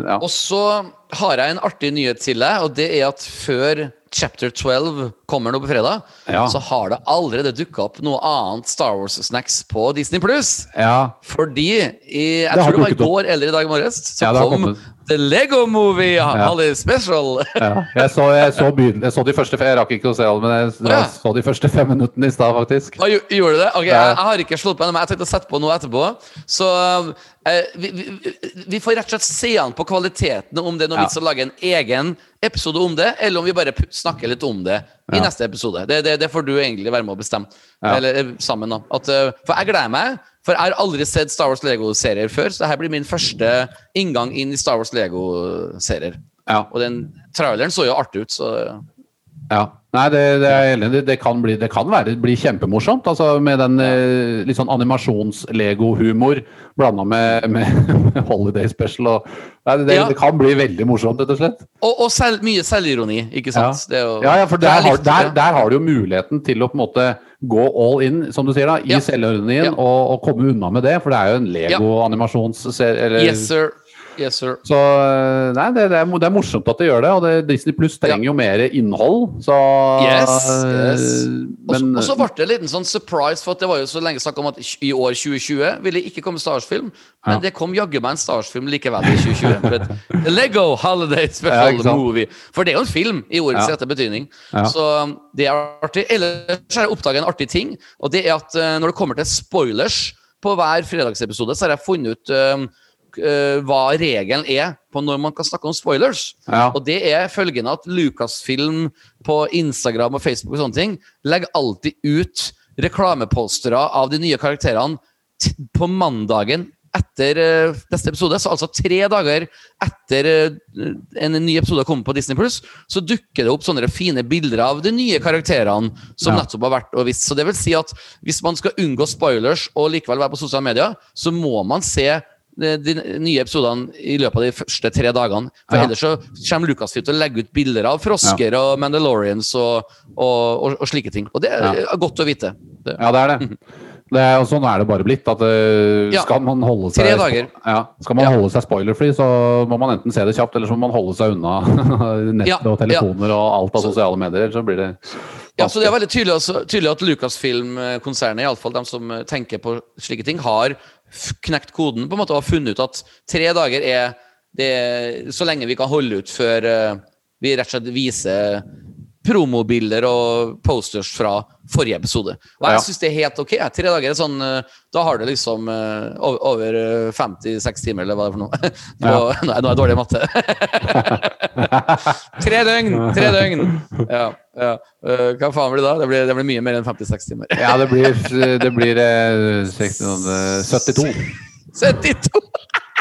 ja. Og så har jeg en artig nyhet til deg, og det er at før Chapter 12 kommer nå på fredag, Ja. så har det allerede dukka opp noe annet Star Wars-snacks på Disney Pluss. ja. Fordi i, jeg tror det var i går eller i dag morges så Ja, kom. The Lego Movie Holiday Special. Ja, jeg, så, jeg, så jeg så de første Jeg rakk ikke å se alle, men jeg, jeg ja. så de første fem minuttene i stad, faktisk. Å, gjorde du det? Ok, Ja. jeg, har ikke slått på den, men jeg tenkte å sette på noe etterpå. Så eh, vi, vi, vi får rett og slett se an på kvaliteten om det er noe Ja. vits å lage en egen episode om det, eller om vi bare snakker litt om det i Ja. neste episode. Det, det, det får du egentlig være med å bestemme. Ja. Eller eh, sammen, da. At, eh, for jeg gleder meg. For jeg har aldri sett Star Wars Lego-serier før, så dette blir min første inngang inn i Star Wars Lego-serier. Ja. Og den traileren så jo artig ut, så Ja. Nei, det, det er jeg enig i. Det, kan, bli, det kan være, bli kjempemorsomt. Altså med den eh, litt sånn animasjons-lego-humor blanda med, med, Holiday Special. Og, nei, det, Ja. det kan bli veldig morsomt, rett og slett. Og, og selv, mye selvironi, ikke Ja. sant? Det er jo- Ja, ja, for der der, der, der har du jo muligheten til å på en måte gå all in, som du sier, da, i Ja. Ja. og, og komme unna med det. For det er jo en Lego-animasjonsserie. Yes, sir. Yes, sir. Så nei, det, det, er, det er morsomt at de gjør det, og det, Disney Pluss trenger jo mer innhold. Så Yes, yes. Og så- Men, Og så ble det en liten sånn surprise, for det var jo så lenge snakk om at i år 2020 ville ikke komme Star Wars-film, men Ja. det kom jaggu meg en Star Wars-film likevel i 2020. For et Lego Holiday Special ja. Movie. For det er jo en film, i ordets Ja. rette betydning. Ja. Så um, det er artig. Ellers har jeg oppdaget en artig ting, og det er at når det kommer til spoilers på hver fredagsepisode, så har jeg funnet ut um, hva regelen er på når man kan snakke om spoilers. Ja. Og det er følgende at Lucasfilm på Instagram og Facebook og sånne ting legger alltid ut reklamepostere av de nye karakterene på mandagen etter uh, neste episode. Så altså tre dager etter uh, en ny episode har kommet på Disney Plus, så dukker det opp sånne fine bilder av de nye karakterene som Ja. nettopp har vært og visst. Så det vil si at hvis man skal unngå spoilers og likevel være på sosiale medier, så må man se de, nye episodene i løpet av de første tre dagene. For Ja. ellers så kommer Lucasfilm til å legge ut bilder av frosker og Mandalorians og, og, og, og slike ting. Og det er Ja. godt å vite. Det. Ja, det er det. det er, og sånn er det bare blitt. At uh, Ja. skal man holde seg Tre dager. Ja, skal man Ja. holde seg spoilerfri, så må man enten se det kjapt, eller så må man holde seg unna nett Ja, og telefoner og alt av Så- sosiale medier. Så blir det Ja, så Det er veldig tydelig, altså, tydelig at Lucasfilm-konsernet, iallfall de som eh, tenker på slike ting, har knekt koden på en måte og funnet ut at tre dager er det, så lenge vi kan holde ut før eh, vi rett og slett viser promobilder og posters fra forrige episode. Og jeg Ja. syns det er helt ok. Tre dager er sånn eh, Da har du liksom eh, over, over eh, 56 timer, eller hva det er for noe. På, Nei, nå er jeg dårlig i matte. tre døgn! Tre døgn! Ja, ja. Hva faen blir det da? Det blir, det blir mye mer enn 56 timer. Ja, det blir, det blir eh, 16, eh, 72. 72!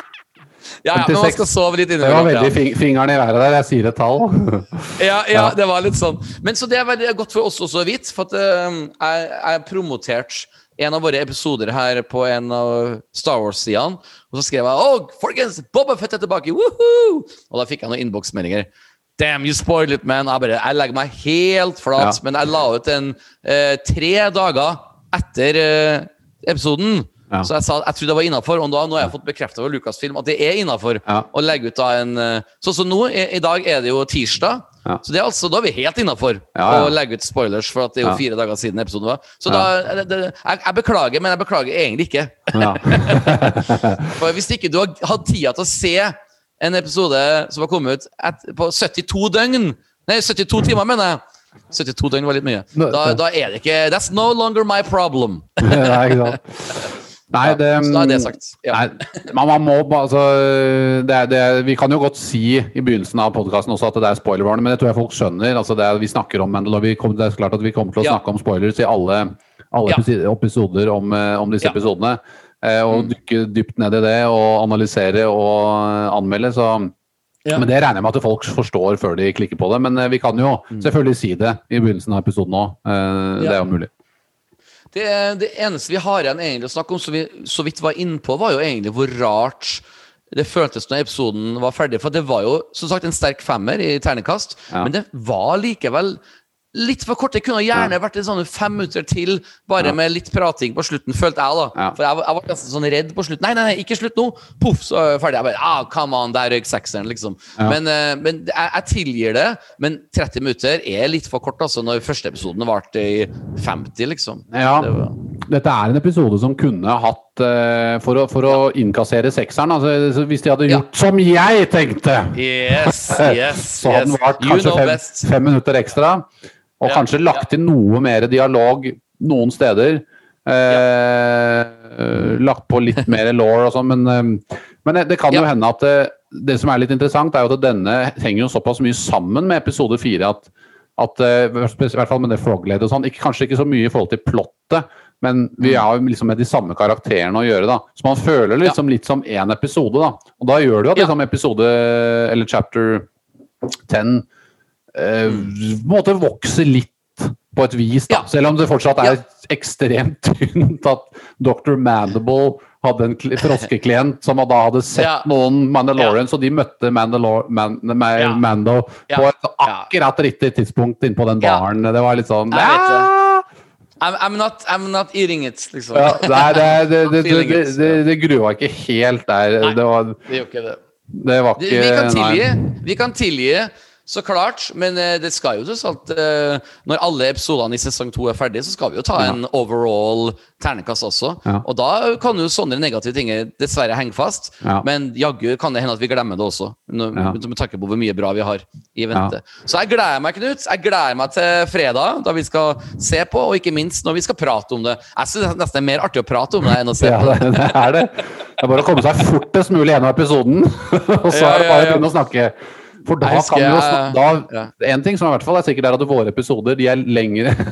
Ja, ja, men man skal sove litt Det var veldig Ja. fing fingeren i været der. Jeg sier et tall. Ja, ja, det var litt sånn. Men så det er veldig godt for oss også å vite, for at eh, jeg, jeg promoterte en av våre episoder her på en av Star Wars-sidene, og så skrev jeg Å, folkens, Boba Fett er tilbake! Woohoo! Og da fikk jeg noen innboksmeldinger. Damn, you spoiled it, man! Jeg bare, jeg legger meg helt flat, Ja. men jeg la ut en eh, tre dager etter eh, episoden. Ja. Så jeg sa jeg trodde det var innafor, og da, nå har jeg fått bekrefta over Lucasfilm at det er innafor Ja. å legge ut da en eh, Sånn som nå, i, i dag er det jo tirsdag, Ja. så det er altså, da er vi helt innafor å legge ut spoilers, for at det er jo fire dager siden episoden var. Så da det, det, jeg, jeg beklager, men jeg beklager egentlig ikke. For hvis ikke du har hatt tida til å se en episode som har kommet ut et, på 72 døgn Nei, 72 timer, mener jeg. 72 døgn var litt mye. Da, da er det ikke That's no longer my problem. Nei, ikke sant. Nei, det, Så da er det sagt. Ja. Nei, man må altså, det er, det Vi kan jo godt si i begynnelsen av podkasten også at det er spoilervarning, men det tror jeg folk skjønner. altså det er, Vi snakker om Mandalore, vi kom, det er klart at vi kommer til å Ja. snakke om spoilers i alle, alle Ja. episoder om, eh, om disse Ja. episodene. Eh, og dykke dypt ned i det og analysere og eh, anmelde. så Ja. Men det regner jeg med at folk forstår før de klikker på det. Men eh, vi kan jo selvfølgelig si det i begynnelsen av episoden òg. Det er jo mulig. Det, det eneste vi har igjen egentlig å snakke om, som vi så vidt var innpå, var jo egentlig hvor rart det føltes når episoden var ferdig. For det var jo som sagt en sterk femmer i ternekast, Ja. men det var likevel litt for kort. Det kunne gjerne vært en sånn fem minutter til, bare Ja. med litt prating på slutten, følte jeg, da. Ja. For jeg, var- jeg var nesten sånn redd på slutten. Nei, nei, nei, ikke slutt nå! Poff, så er jeg ferdig. Jeg bare, ah, come on, der røyk sekseren, liksom. Ja. Men, eh, men jeg, jeg tilgir det. Men 30 minutter er litt for kort, altså, når første episoden varte i 50, liksom. Ja. Det var- dette er en episode som kunne hatt uh, For å, for å innkassere sekseren altså, Hvis de hadde gjort som jeg tenkte, Yes, yes, så hadde den vart You kanskje know fem, fem minutter ekstra. Og Ja, kanskje lagt inn noe mer dialog noen steder. Eh, lagt på litt mer law og sånn, men, eh, men det, kan jo hende at det, det som er litt interessant, er jo at denne henger jo såpass mye sammen med episode fire at, at eh, i hvert fall med det frogledet og sånn, kanskje ikke så mye i forhold til plottet, men vi har jo liksom med de samme karakterene å gjøre, da. Så man føler liksom litt som én episode, da. Og da gjør det jo at liksom episode, eller chapter 10, eh, på en måte vokse litt på et vis, da. Ja. Selv om det fortsatt er Ja. ekstremt tynt at Dr. Mandible hadde en kli- froskeklient som da hadde sett Ja. noen Mandalorians, og de møtte Mandalor Man Ma Ja. Mando på et akkurat riktig tidspunkt inne på den baren. Det var litt sånn Jeg vet det. «Ah!» I'm, I'm, not, I'm not eating it, liksom. Ja, nei, det, det, det, det, det, grua ikke helt der. Nei. Det var, Det gjør ikke det. det var ikke Vi kan tilgi, vi kan tilgi så klart, men eh, det skal jo tross alt eh, Når alle episodene i sesong to er ferdige, så skal vi jo ta en overall ternekast også. Ja. Og da kan jo sånne negative ting dessverre henge fast, Ja. men jaggu kan det hende at vi glemmer det også. Når, Ja. Med tanke på hvor mye bra vi har i vente. Så jeg gleder meg, Knut. Jeg gleder meg til fredag, da vi skal se på, og ikke minst når vi skal prate om det. Jeg synes nesten det er mer artig å prate om det enn å se Ja, på det. det, det er det. Det er bare å komme seg fortest mulig gjennom episoden, og så er det bare å begynne å snakke. For da kan vi jo jeg- snak- da, ja. En ting som i hvert fall er sikkert er at våre episoder de er lengre.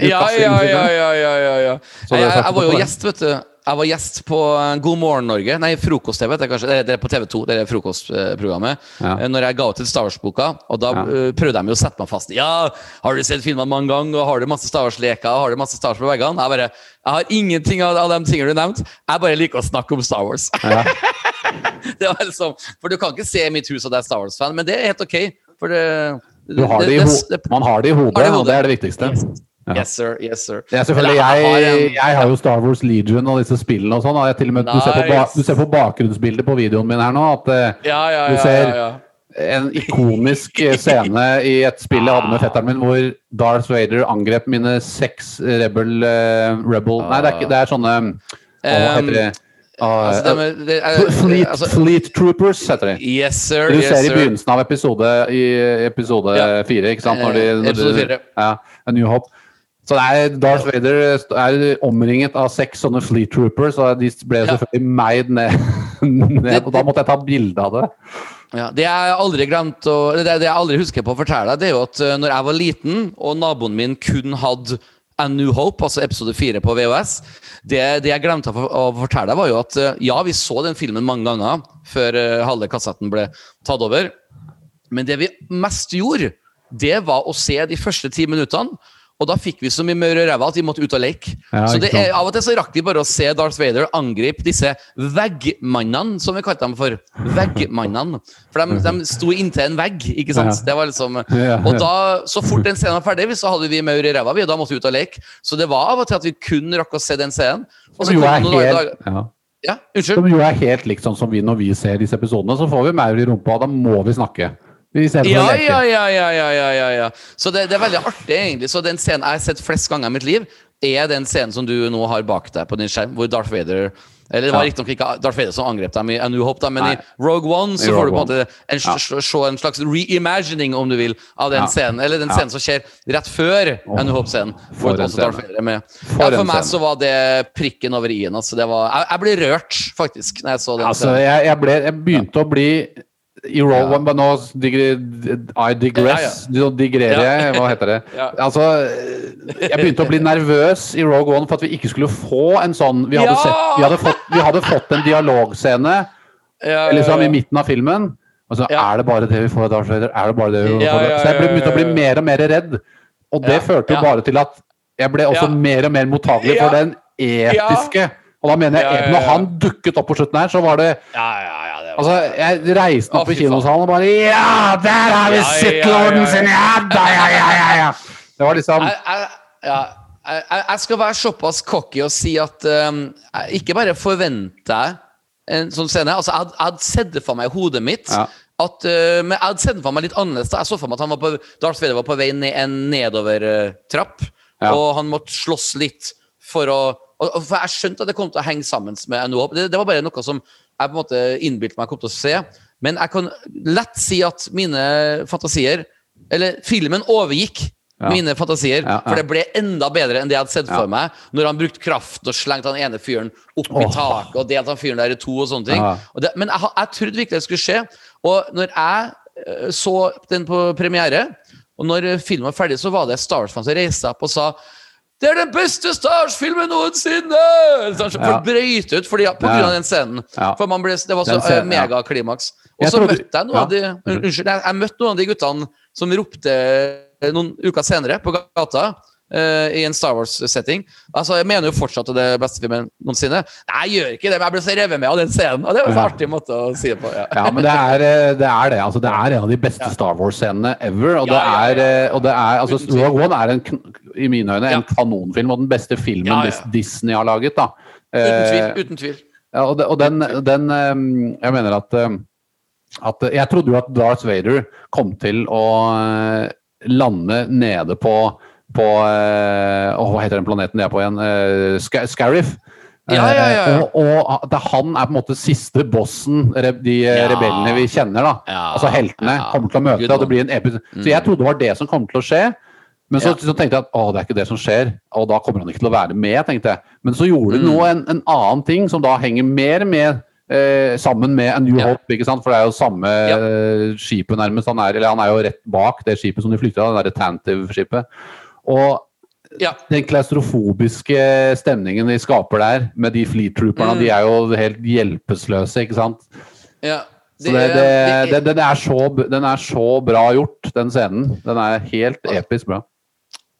Ja, ja, ja, ja, ja, ja, ja. Så Jeg, var jo gjest, vet du. Jeg var gjest på eh, God morgen Norge. Nei, Frokost-TV. Det det er- på TV2, det er frokostprogrammet. Eh, Når jeg ga ut Star Wars-boka, og da eh, prøvde de å sette meg fast. Ja, har du sett filmene mange ganger, og har du masse Star Wars-leker, har du masse Star Wars på veggene? Jeg bare Jeg har ingenting av, av de tingene du nevnte. Jeg bare liker å snakke om Star Wars. Ja. det var liksom, for du kan ikke se mitt hus at det er Star Wars-fan, men det er helt ok. For det, har det det, man har det i hodet, og det er det viktigste. Ja. Yes, sir. Yes, sir. Ja, selvfølgelig. Jeg, har jeg har jo Star Wars Legion og disse spillene og sånn. og og du, ser på du ser på bakgrunnsbildet på videoen min her nå at eh, Ja, ja, Du ser- ja, ja. en ikonisk eh, scene i et spill jeg hadde med fetteren min, hvor Darth Vader angrep mine seks Rebel, uh, Rebel Nei, det er, ikke, det er sånne Hva heter det? Ah, Altså, det er- Fleet, altså- Fleet Troopers heter de. Yes, sir. Du yes, ser i begynnelsen av episode i episode Ja. fire, ikke sant? Når de, Eh, når episode fire. Ja, A New Hope. Så er Darth Vader er omringet av seks sånne Fleet Troopers, og de ble Ja. selvfølgelig meid ned, ned. Og da måtte jeg ta bilde av det. Ja, det jeg aldri glemt å, det, det jeg aldri husker på å fortelle deg, det er jo at uh, når jeg var liten, og naboen min kun hadde A New Hope, altså episode 4 på VHS Det, det jeg glemte å, fortelle var jo at uh, ja, vi så den filmen mange ganger før uh, halve kassetten ble tatt over. Men det vi mest gjorde, det var å se de første ti minuttene. Og da fikk vi så mye mør i ræva at vi måtte ut og leke. Ja, så det er, av og til så rakk vi bare å se Darth Vader angripe disse veggmannene, som vi kalte dem for. Veggmannene. For de, de sto inntil en vegg, ikke sant? Ja. Det var liksom Og da, så fort den scenen var ferdig, så hadde vi maur i ræva, vi, og da måtte vi ut og leke. Så det var av og til at vi kun rakk å se den scenen. Og så kom noen helt, dager- ja. Ja, unnskyld. som jo er helt likt sånn som vi når vi ser disse episodene. Så får vi maur i rumpa, og da må vi snakke. Ja, ja, ja, ja, ja, ja. Så det, det er veldig artig, egentlig. Så den scenen jeg har sett flest ganger i mitt liv, er den scenen som du nå har bak deg på din skjerm, hvor Darth Vader Eller det var Ja. riktignok ikke Darth Vader som angrep dem i A New Hope, da, men Nei. i Rogue One så får du på en måte en, Ja. se en slags reimagining, om du vil, av den Ja. scenen. Eller den scenen som skjer rett før A New Hope-scenen. for for meg så var det prikken over i-en. Altså, jeg, jeg ble rørt, faktisk, når jeg så den Altså, jeg, jeg, ble, jeg begynte å bli i Rogue Ja. One, men nå digre, I digress. Nå digrerer jeg, hva heter det? Altså, jeg begynte å bli nervøs i Rogue One for at vi ikke skulle få en sånn Vi hadde, sett, vi hadde, fått, vi hadde fått en dialogscene liksom, i midten av filmen. Og så er det bare det vi får av Darth Vader? Er det bare det vi får? Så jeg begynte å bli mer og mer redd. Og det førte jo bare til at jeg ble også mer og mer mottagelig for den etiske. Og da mener jeg, når han dukket opp på slutten her, så var det Ja, ja, ja, Altså, jeg reiste opp i kinosalen og bare Ja, der har vi ja. sin! Ja da, ja, ja, ja, ja! Det var liksom jeg, jeg, jeg, jeg- skal være såpass cocky og si at um, ikke bare forventer jeg en sånn scene. Altså, jeg, hadde- sett det for meg i hodet mitt. Ja. At, uh, men jeg hadde sett for meg litt annerledes. da. Jeg så for meg at han var på, Darth Vader var på vei ned en nedover-trapp, Ja. og han måtte slåss litt for å Og, for jeg skjønte at det kom til å henge sammen med Hope. Det, det var bare noe som jeg på en måte innbilte meg kom til å se. Men jeg kan lett si at mine fantasier Eller filmen overgikk Ja. mine fantasier. Ja, ja. For det ble enda bedre enn det jeg hadde sett for meg. Når han brukte kraft og slengte han ene fyren opp i taket og delte han fyren der i to og sånne ting. Og det, men jeg, jeg trodde virkelig det skulle skje. Og når jeg eh, så den på premiere, og når filmen var ferdig, så var det Star Wars-fans som reiste seg opp og sa det er den beste Star Wars-filmen noensinne! Så For Ja. det brøyt ut fordi, på grunn av den scenen. Ja. For man ble, Det var så ja. megaklimaks. Og så møtte jeg noen ja. av de Unnskyld, jeg, jeg møtte noen av de guttene som ropte noen uker senere på gata. Eh, I en Star Wars-setting. Altså, Jeg mener jo fortsatt at det er beste filmen noensinne. Nei, jeg gjør ikke det, men jeg ble så revet med av den scenen. Og det var en Ja. artig måte å si det på. Ja. Ja, men det er eh, det. Er det. Altså, det er en av de beste Star Wars-scenene ever. Og det er, eh, og det er altså. Rogue One er en, i mine øyne en kanonfilm, og den beste filmen. Disney har laget. da. Uten tvil. Uten tvil. Ja, og, den, den ehm, Jeg mener at, ehm, at Jeg trodde jo at Darth Vader kom til å lande nede på på eh, Hva heter den planeten de er på igjen? Uh, Scarif. Ja, ja, ja, ja. Og, og det, han er på en måte siste bossen de eh, rebellene vi kjenner. da Altså heltene kommer til å møte, og det blir en episk Så jeg trodde det var det som kom til å skje. Men så, så tenkte jeg at å, det er ikke det som skjer, og da kommer han ikke til å være med. tenkte jeg. Men så gjorde Mm. de noe, en, en annen ting som da henger mer med eh, sammen med A New. Hope, ikke sant? for det er jo samme eh, skipet nærmest. Han er, eller han er jo rett bak det skipet som de flykta, det derre Tantive-skipet. Og Ja. den klaustrofobiske stemningen de skaper der, med de fleet trooperne, Mm. de er jo helt hjelpeløse, ikke sant. ja. Det, det, det, den, er så, den er så bra gjort, den scenen. Den er helt episk bra.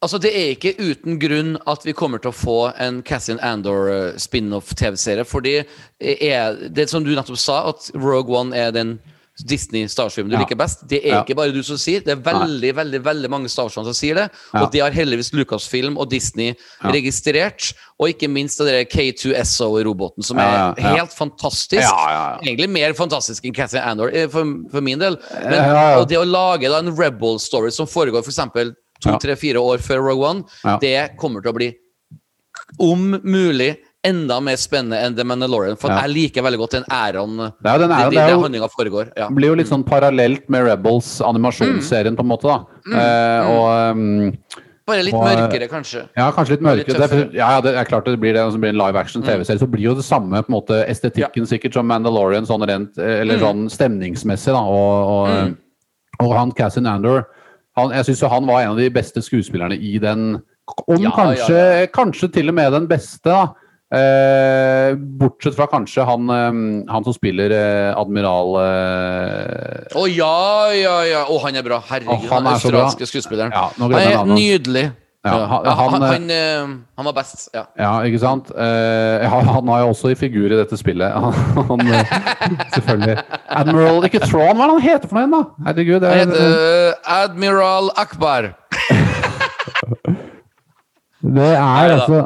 Altså, Det er ikke uten grunn at vi kommer til å få en Cassian Andor eh, spin-off-TV-serie. Fordi er, det som du nettopp sa, at Rogue One er den Disney Starstream du Ja. liker best. Det er Ja. ikke bare du som sier det. er veldig veldig, veldig mange Starstream som sier det. Ja. Og det har heldigvis Lucasfilm og Disney registrert. Og ikke minst den der K2SO-roboten, som er helt fantastisk. Egentlig mer fantastisk enn Cassian Andor, eh, for, for min del. Men. Og det å lage da en Rebel-story som foregår f.eks. to, Ja. tre, fire år før Rogue One, det kommer til å bli om mulig enda mer spennende enn The Mandalorian. For Ja. jeg liker veldig godt den æraen Det er den æren, det, det det jo- foregår. Ja. Blir jo litt sånn parallelt med Rebels, animasjonsserien, på en måte. da. Eh, og um, Bare litt Og, mørkere, kanskje. Ja, kanskje litt litt mørkere. Det, er- ja, ja, det er klart det blir det. Og blir en live action TV-serie, så blir jo det samme på en måte estetikken sikkert som Mandalorian, sånn rent, eller mm. sånn stemningsmessig. da, Og, og, og han Cassin Andor han, Jeg syns jo han var en av de beste skuespillerne i den. Om Ja, kanskje, ja, kanskje til og med den beste, da. Eh, bortsett fra kanskje han, eh, han som spiller eh, admiral eh, Å ja, ja, ja! Å, han er bra. Herregud, oh, han er australske skuespilleren. Ja, han er nydelig. Ja, han- han, han, han, eh, eh, han var best. Ja. Ja, ikke sant? Eh, han, han har jo også i figur i dette spillet. Eh, selvfølgelig. Admiral Ikke Tron, hva er det han heter for noe da? Herregud. Det, er- heter eh, Admiral Akbar. det er altså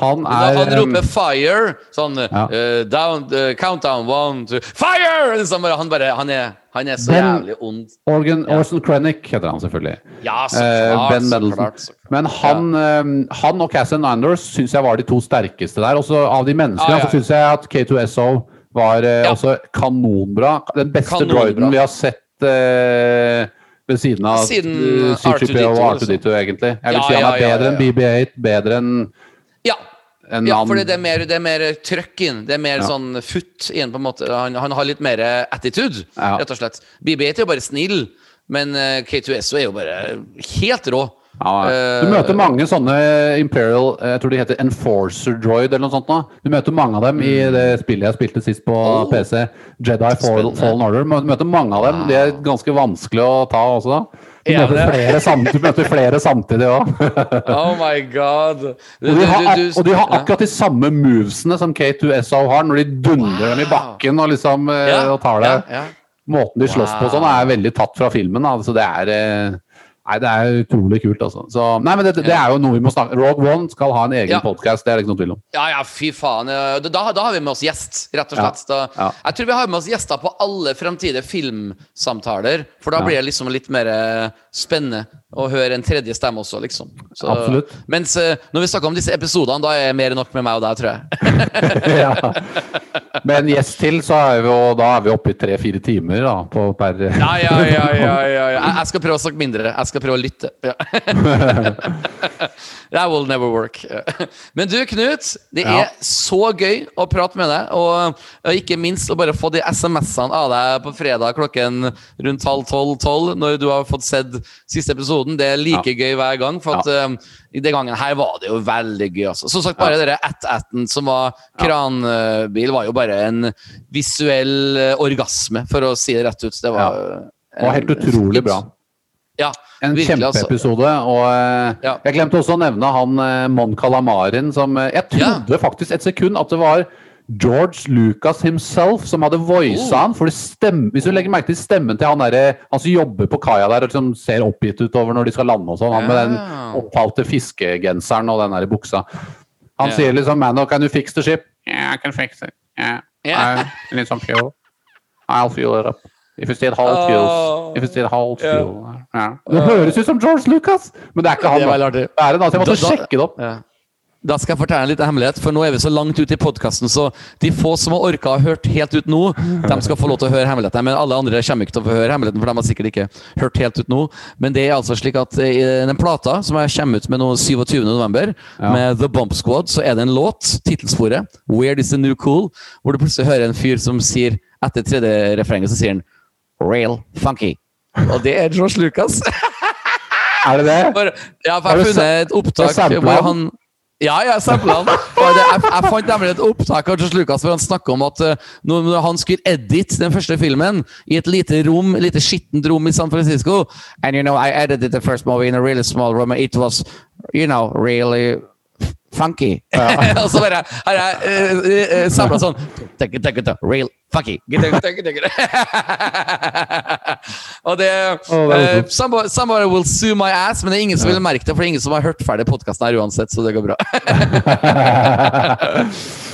Han er han roper 'fire', sånn Ja. uh, down, uh, Countdown, one, two Fire! Liksom han, bare, han, er, han er så Ben- jævlig ond. Organ, Orson Krennic heter han selvfølgelig. Ja, så klart, uh, ben så klart, så klart. Men han, eh, han og Cassian Anders syns jeg var de to sterkeste der. Også av de menneskene ah, ja. så syns jeg at K2SO var eh, Ja. også kanonbra. Den beste Kanonbra. droiden vi har sett eh, ved siden av Siden eh, C3PO og R2D2, R2D2, egentlig. Jeg vil Ja, si han er ja, bedre ja, enn BB8, bedre enn Ja. En, ja, for det er mer, det er mer trøkk inn. Det er mer Ja. sånn futt inn, på en måte. Han, han har litt mer attitude, Ja. rett og slett. BB-8 er jo bare snill, men eh, K2SO er jo bare helt rå. Ja, Eh, du møter mange sånne Imperial Jeg tror de heter Enforcer Droid eller noe sånt. Da. Du møter mange av dem i det spillet jeg spilte sist på Mm. Oh. PC. Jedi Fall, Fallen Order. Du møter mange av dem. De er ganske vanskelig å ta også. da. Du Er møter flere, sam du møter flere samtidig òg. Oh my god. Du, Og de har, og de har akkurat de samme movesene som K2SO har, når de dundrer dem i bakken og liksom eh, Ja, og tar det. ja, ja. Måten de slåss på sånn, er veldig tatt fra filmen. Altså, Så det er eh, Nei, det er utrolig kult, altså. Så, nei, men det, det er jo noe vi må snakke Rogue One skal ha en egen Ja. podcast, det er det ikke noe tvil om. Ja, ja, fy faen. Da, da har vi med oss gjest, rett og slett. Ja. ja. Jeg tror vi har med oss gjester på alle fremtidige filmsamtaler, for da blir det liksom litt mer eh, spennende å høre en tredje stemme også, liksom. Så, Absolutt. Mens eh, når vi snakker om disse episodene, da er det mer enn nok med meg og deg, tror jeg. ja. Med en gjest til, så er vi, da er vi oppe i tre-fire timer da, på per Ja, ja, ja, ja, ja, ja. Jeg, skal prøve å snakke mindre. Jeg skal prøve å lytte. Ja. That will never work. Men du, Knut. Det Ja. er så gøy å prate med deg. Og og ikke minst å bare få de SMS-ene av deg på fredag klokken rundt halv tolv-tolv, når du har fått sett siste episoden. Det er like gøy hver gang. For at um, i den gangen her var det jo veldig gøy. Altså. Som sagt, bare dere at-atten som var kranbil, var jo bare en visuell eh, orgasme, for å si det rett ut. Det var Det var helt utrolig bra. Ja, En altså. kjempeepisode. Og eh, Ja. jeg glemte også å nevne han eh, Mon Calamarin som eh, Jeg Ja. trodde faktisk et sekund at det var George Lucas himself som hadde voisa Oh. han. For det stem, hvis du legger merke til stemmen til han, der, han som jobber på kaia der og liksom ser oppgitt utover når de skal lande og sånn, han med den oppfalte fiskegenseren og den der buksa. Han yeah. sier liksom 'Mano, can you fix the ship?' Yeah, I can fix it. Yeah. yeah. I need some fuel. I'll fuel it up. If you still hold fuels. If you still hold Ja. fuel. Yeah. Det høres ut som George Lucas, men det er ikke han. Det er en, altså, jeg måtte sjekke det opp. Da skal jeg fortelle en liten hemmelighet, for nå er vi så langt ute i podkasten, så de få som har orka å hørt helt ut nå, de skal få lov til å høre hemmeligheten. Men alle andre kommer ikke til å få høre hemmeligheten, for de har sikkert ikke hørt helt ut nå. Men det er altså slik at i den plata som jeg kommer ut med nå 27. november, Ja. med The Bump Squad, så er det en låt, tittelsporet, 'Weird Is The New Cool', hvor du plutselig hører en fyr som sier, etter tredje refrenget, så sier han 'Real Funky'. Og det er Josh Lucas. Er det det? Ja, for jeg har funnet et opptak hvor han? Ja, ja, sampla han. Jeg, jeg fant nemlig et opptak av George Lucas hvor han snakka om at eh, når han skulle edit den første filmen i et lite rom, et lite skittent rom i San Francisco And you know, I edited the first movie in a really small room, it was, you know, really funky. og så bare har jeg uh, samla sånn take it, take it, Real funky. Og det, eh, morsomt. somebody, somebody will sue my ass, men det er ingen som vil merke det, for det er ingen som har hørt ferdig podkasten her uansett, så det går bra.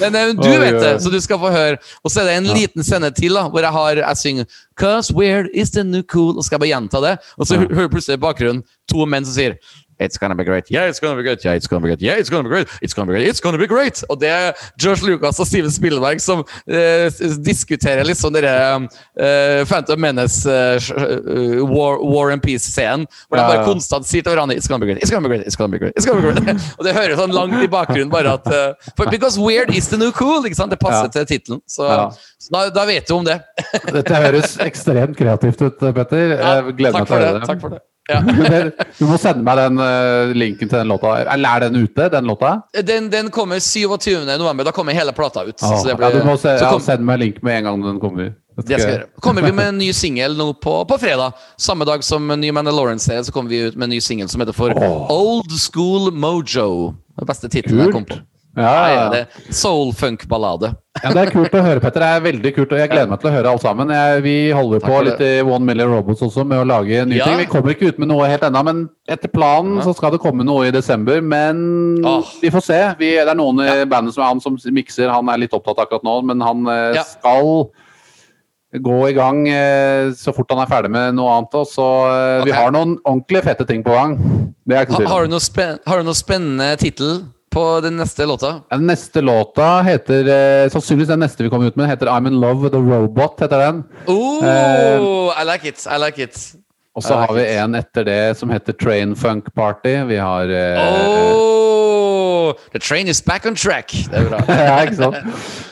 men uh, du vet det, så du skal få høre. Og så er det en liten scene til da, hvor jeg har jeg synger 'Cause weird is the new cool', og skal jeg bare gjenta det. Og så hø- hører du plutselig i bakgrunnen to menn som sier It's gonna be great. Yeah, it's gonna be great. Yeah, it's gonna be great. Yeah, it's gonna be great. It's gonna be great. It's gonna be great. Og det er George Lucas og Steven Spielberg som eh, diskuterer litt sånn dere uh, Phantom Menace eh, eh, War, War and Peace-scenen, hvor de bare konstant sier til hverandre It's gonna be great. It's gonna be great. It's gonna be great. It's gonna be great. og det høres sånn langt i bakgrunnen bare at uh, for, Because weird is the new cool. ikke sant? Det passer Ja. til tittelen. Så, Ja. så da, da vet du om det. Dette høres ekstremt kreativt ut, Petter. Ja, gleder meg takk til å for høre det. det. Takk for det. Ja. Du må sende meg den uh, linken til den låta. Eller er den ute, den låta? Den, den kommer 27. november. Da kommer hele plata ut. Ah, så det ja, du må se, så ja, send meg link med en gang den kommer. Kommer vi med en ny singel nå på, på fredag. Samme dag som ny Mandalorian-serie, så kommer vi ut med en ny singel som heter for oh. Old School Mojo. Den beste tittelen jeg kom på. Ja, Ja, ja, ja, det Soul funk-ballade. ja, Det er kult å høre, Petter. Det er veldig kult, og jeg gleder meg til å høre alt sammen. Jeg, vi holder Takk på litt i One Million Robots også med å lage nye Ja. ting. Vi kommer ikke ut med noe helt ennå, men etter planen så skal det komme noe i desember. Men oh. vi får se. Vi, det er noen i bandet som er han som mikser. Han er litt opptatt akkurat nå, men han eh, skal gå i gang eh, så fort han er ferdig med noe annet. Og så okay. Vi har noen ordentlig fete ting på gang. Ha, har, du noe spen har du noe spennende tittel på den neste låta? Den neste låta heter eh, Sannsynligvis den neste vi kommer ut med, heter I'm In Love With A Robot. heter den. Oh, Eh, I like it. I like it. Og så like har vi it. en etter det som heter Train Funk Party. Vi har eh, Oh, the train is back on track. Det er bra. Ja, ikke sant?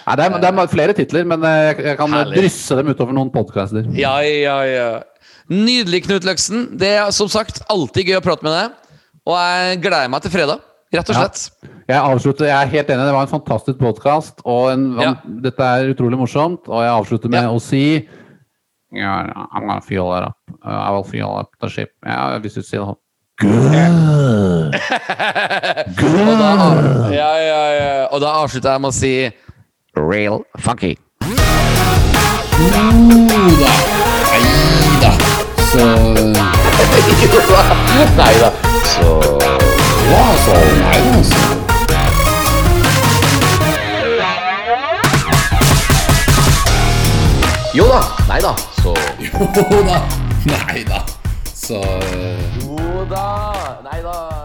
Nei, det, er, det er flere titler, men eh, jeg, jeg kan Herlig. drysse dem utover noen podcaster. Ja, ja, ja. Nydelig, Knut Løksen. Det er som sagt alltid gøy å prate med deg. Og jeg gleder meg til fredag, rett og Ja. slett. Jeg avslutter, jeg er helt enig, det var en fantastisk podkast, og en, Ja. dette er utrolig morsomt. Og jeg avslutter med Ja. å si yeah, I'm gonna feel it up. Uh, I will feel up the ship. Ja, hvis du sier det. Og da, ja, ja, ja. Og da avslutter jeg med å si real funky. Jo. Nei da. Så Nei da. Så Ja, altså. Nei da, altså. Jo da. Nei da. Så Jo da. Nei da. Så Jo da. Nei da.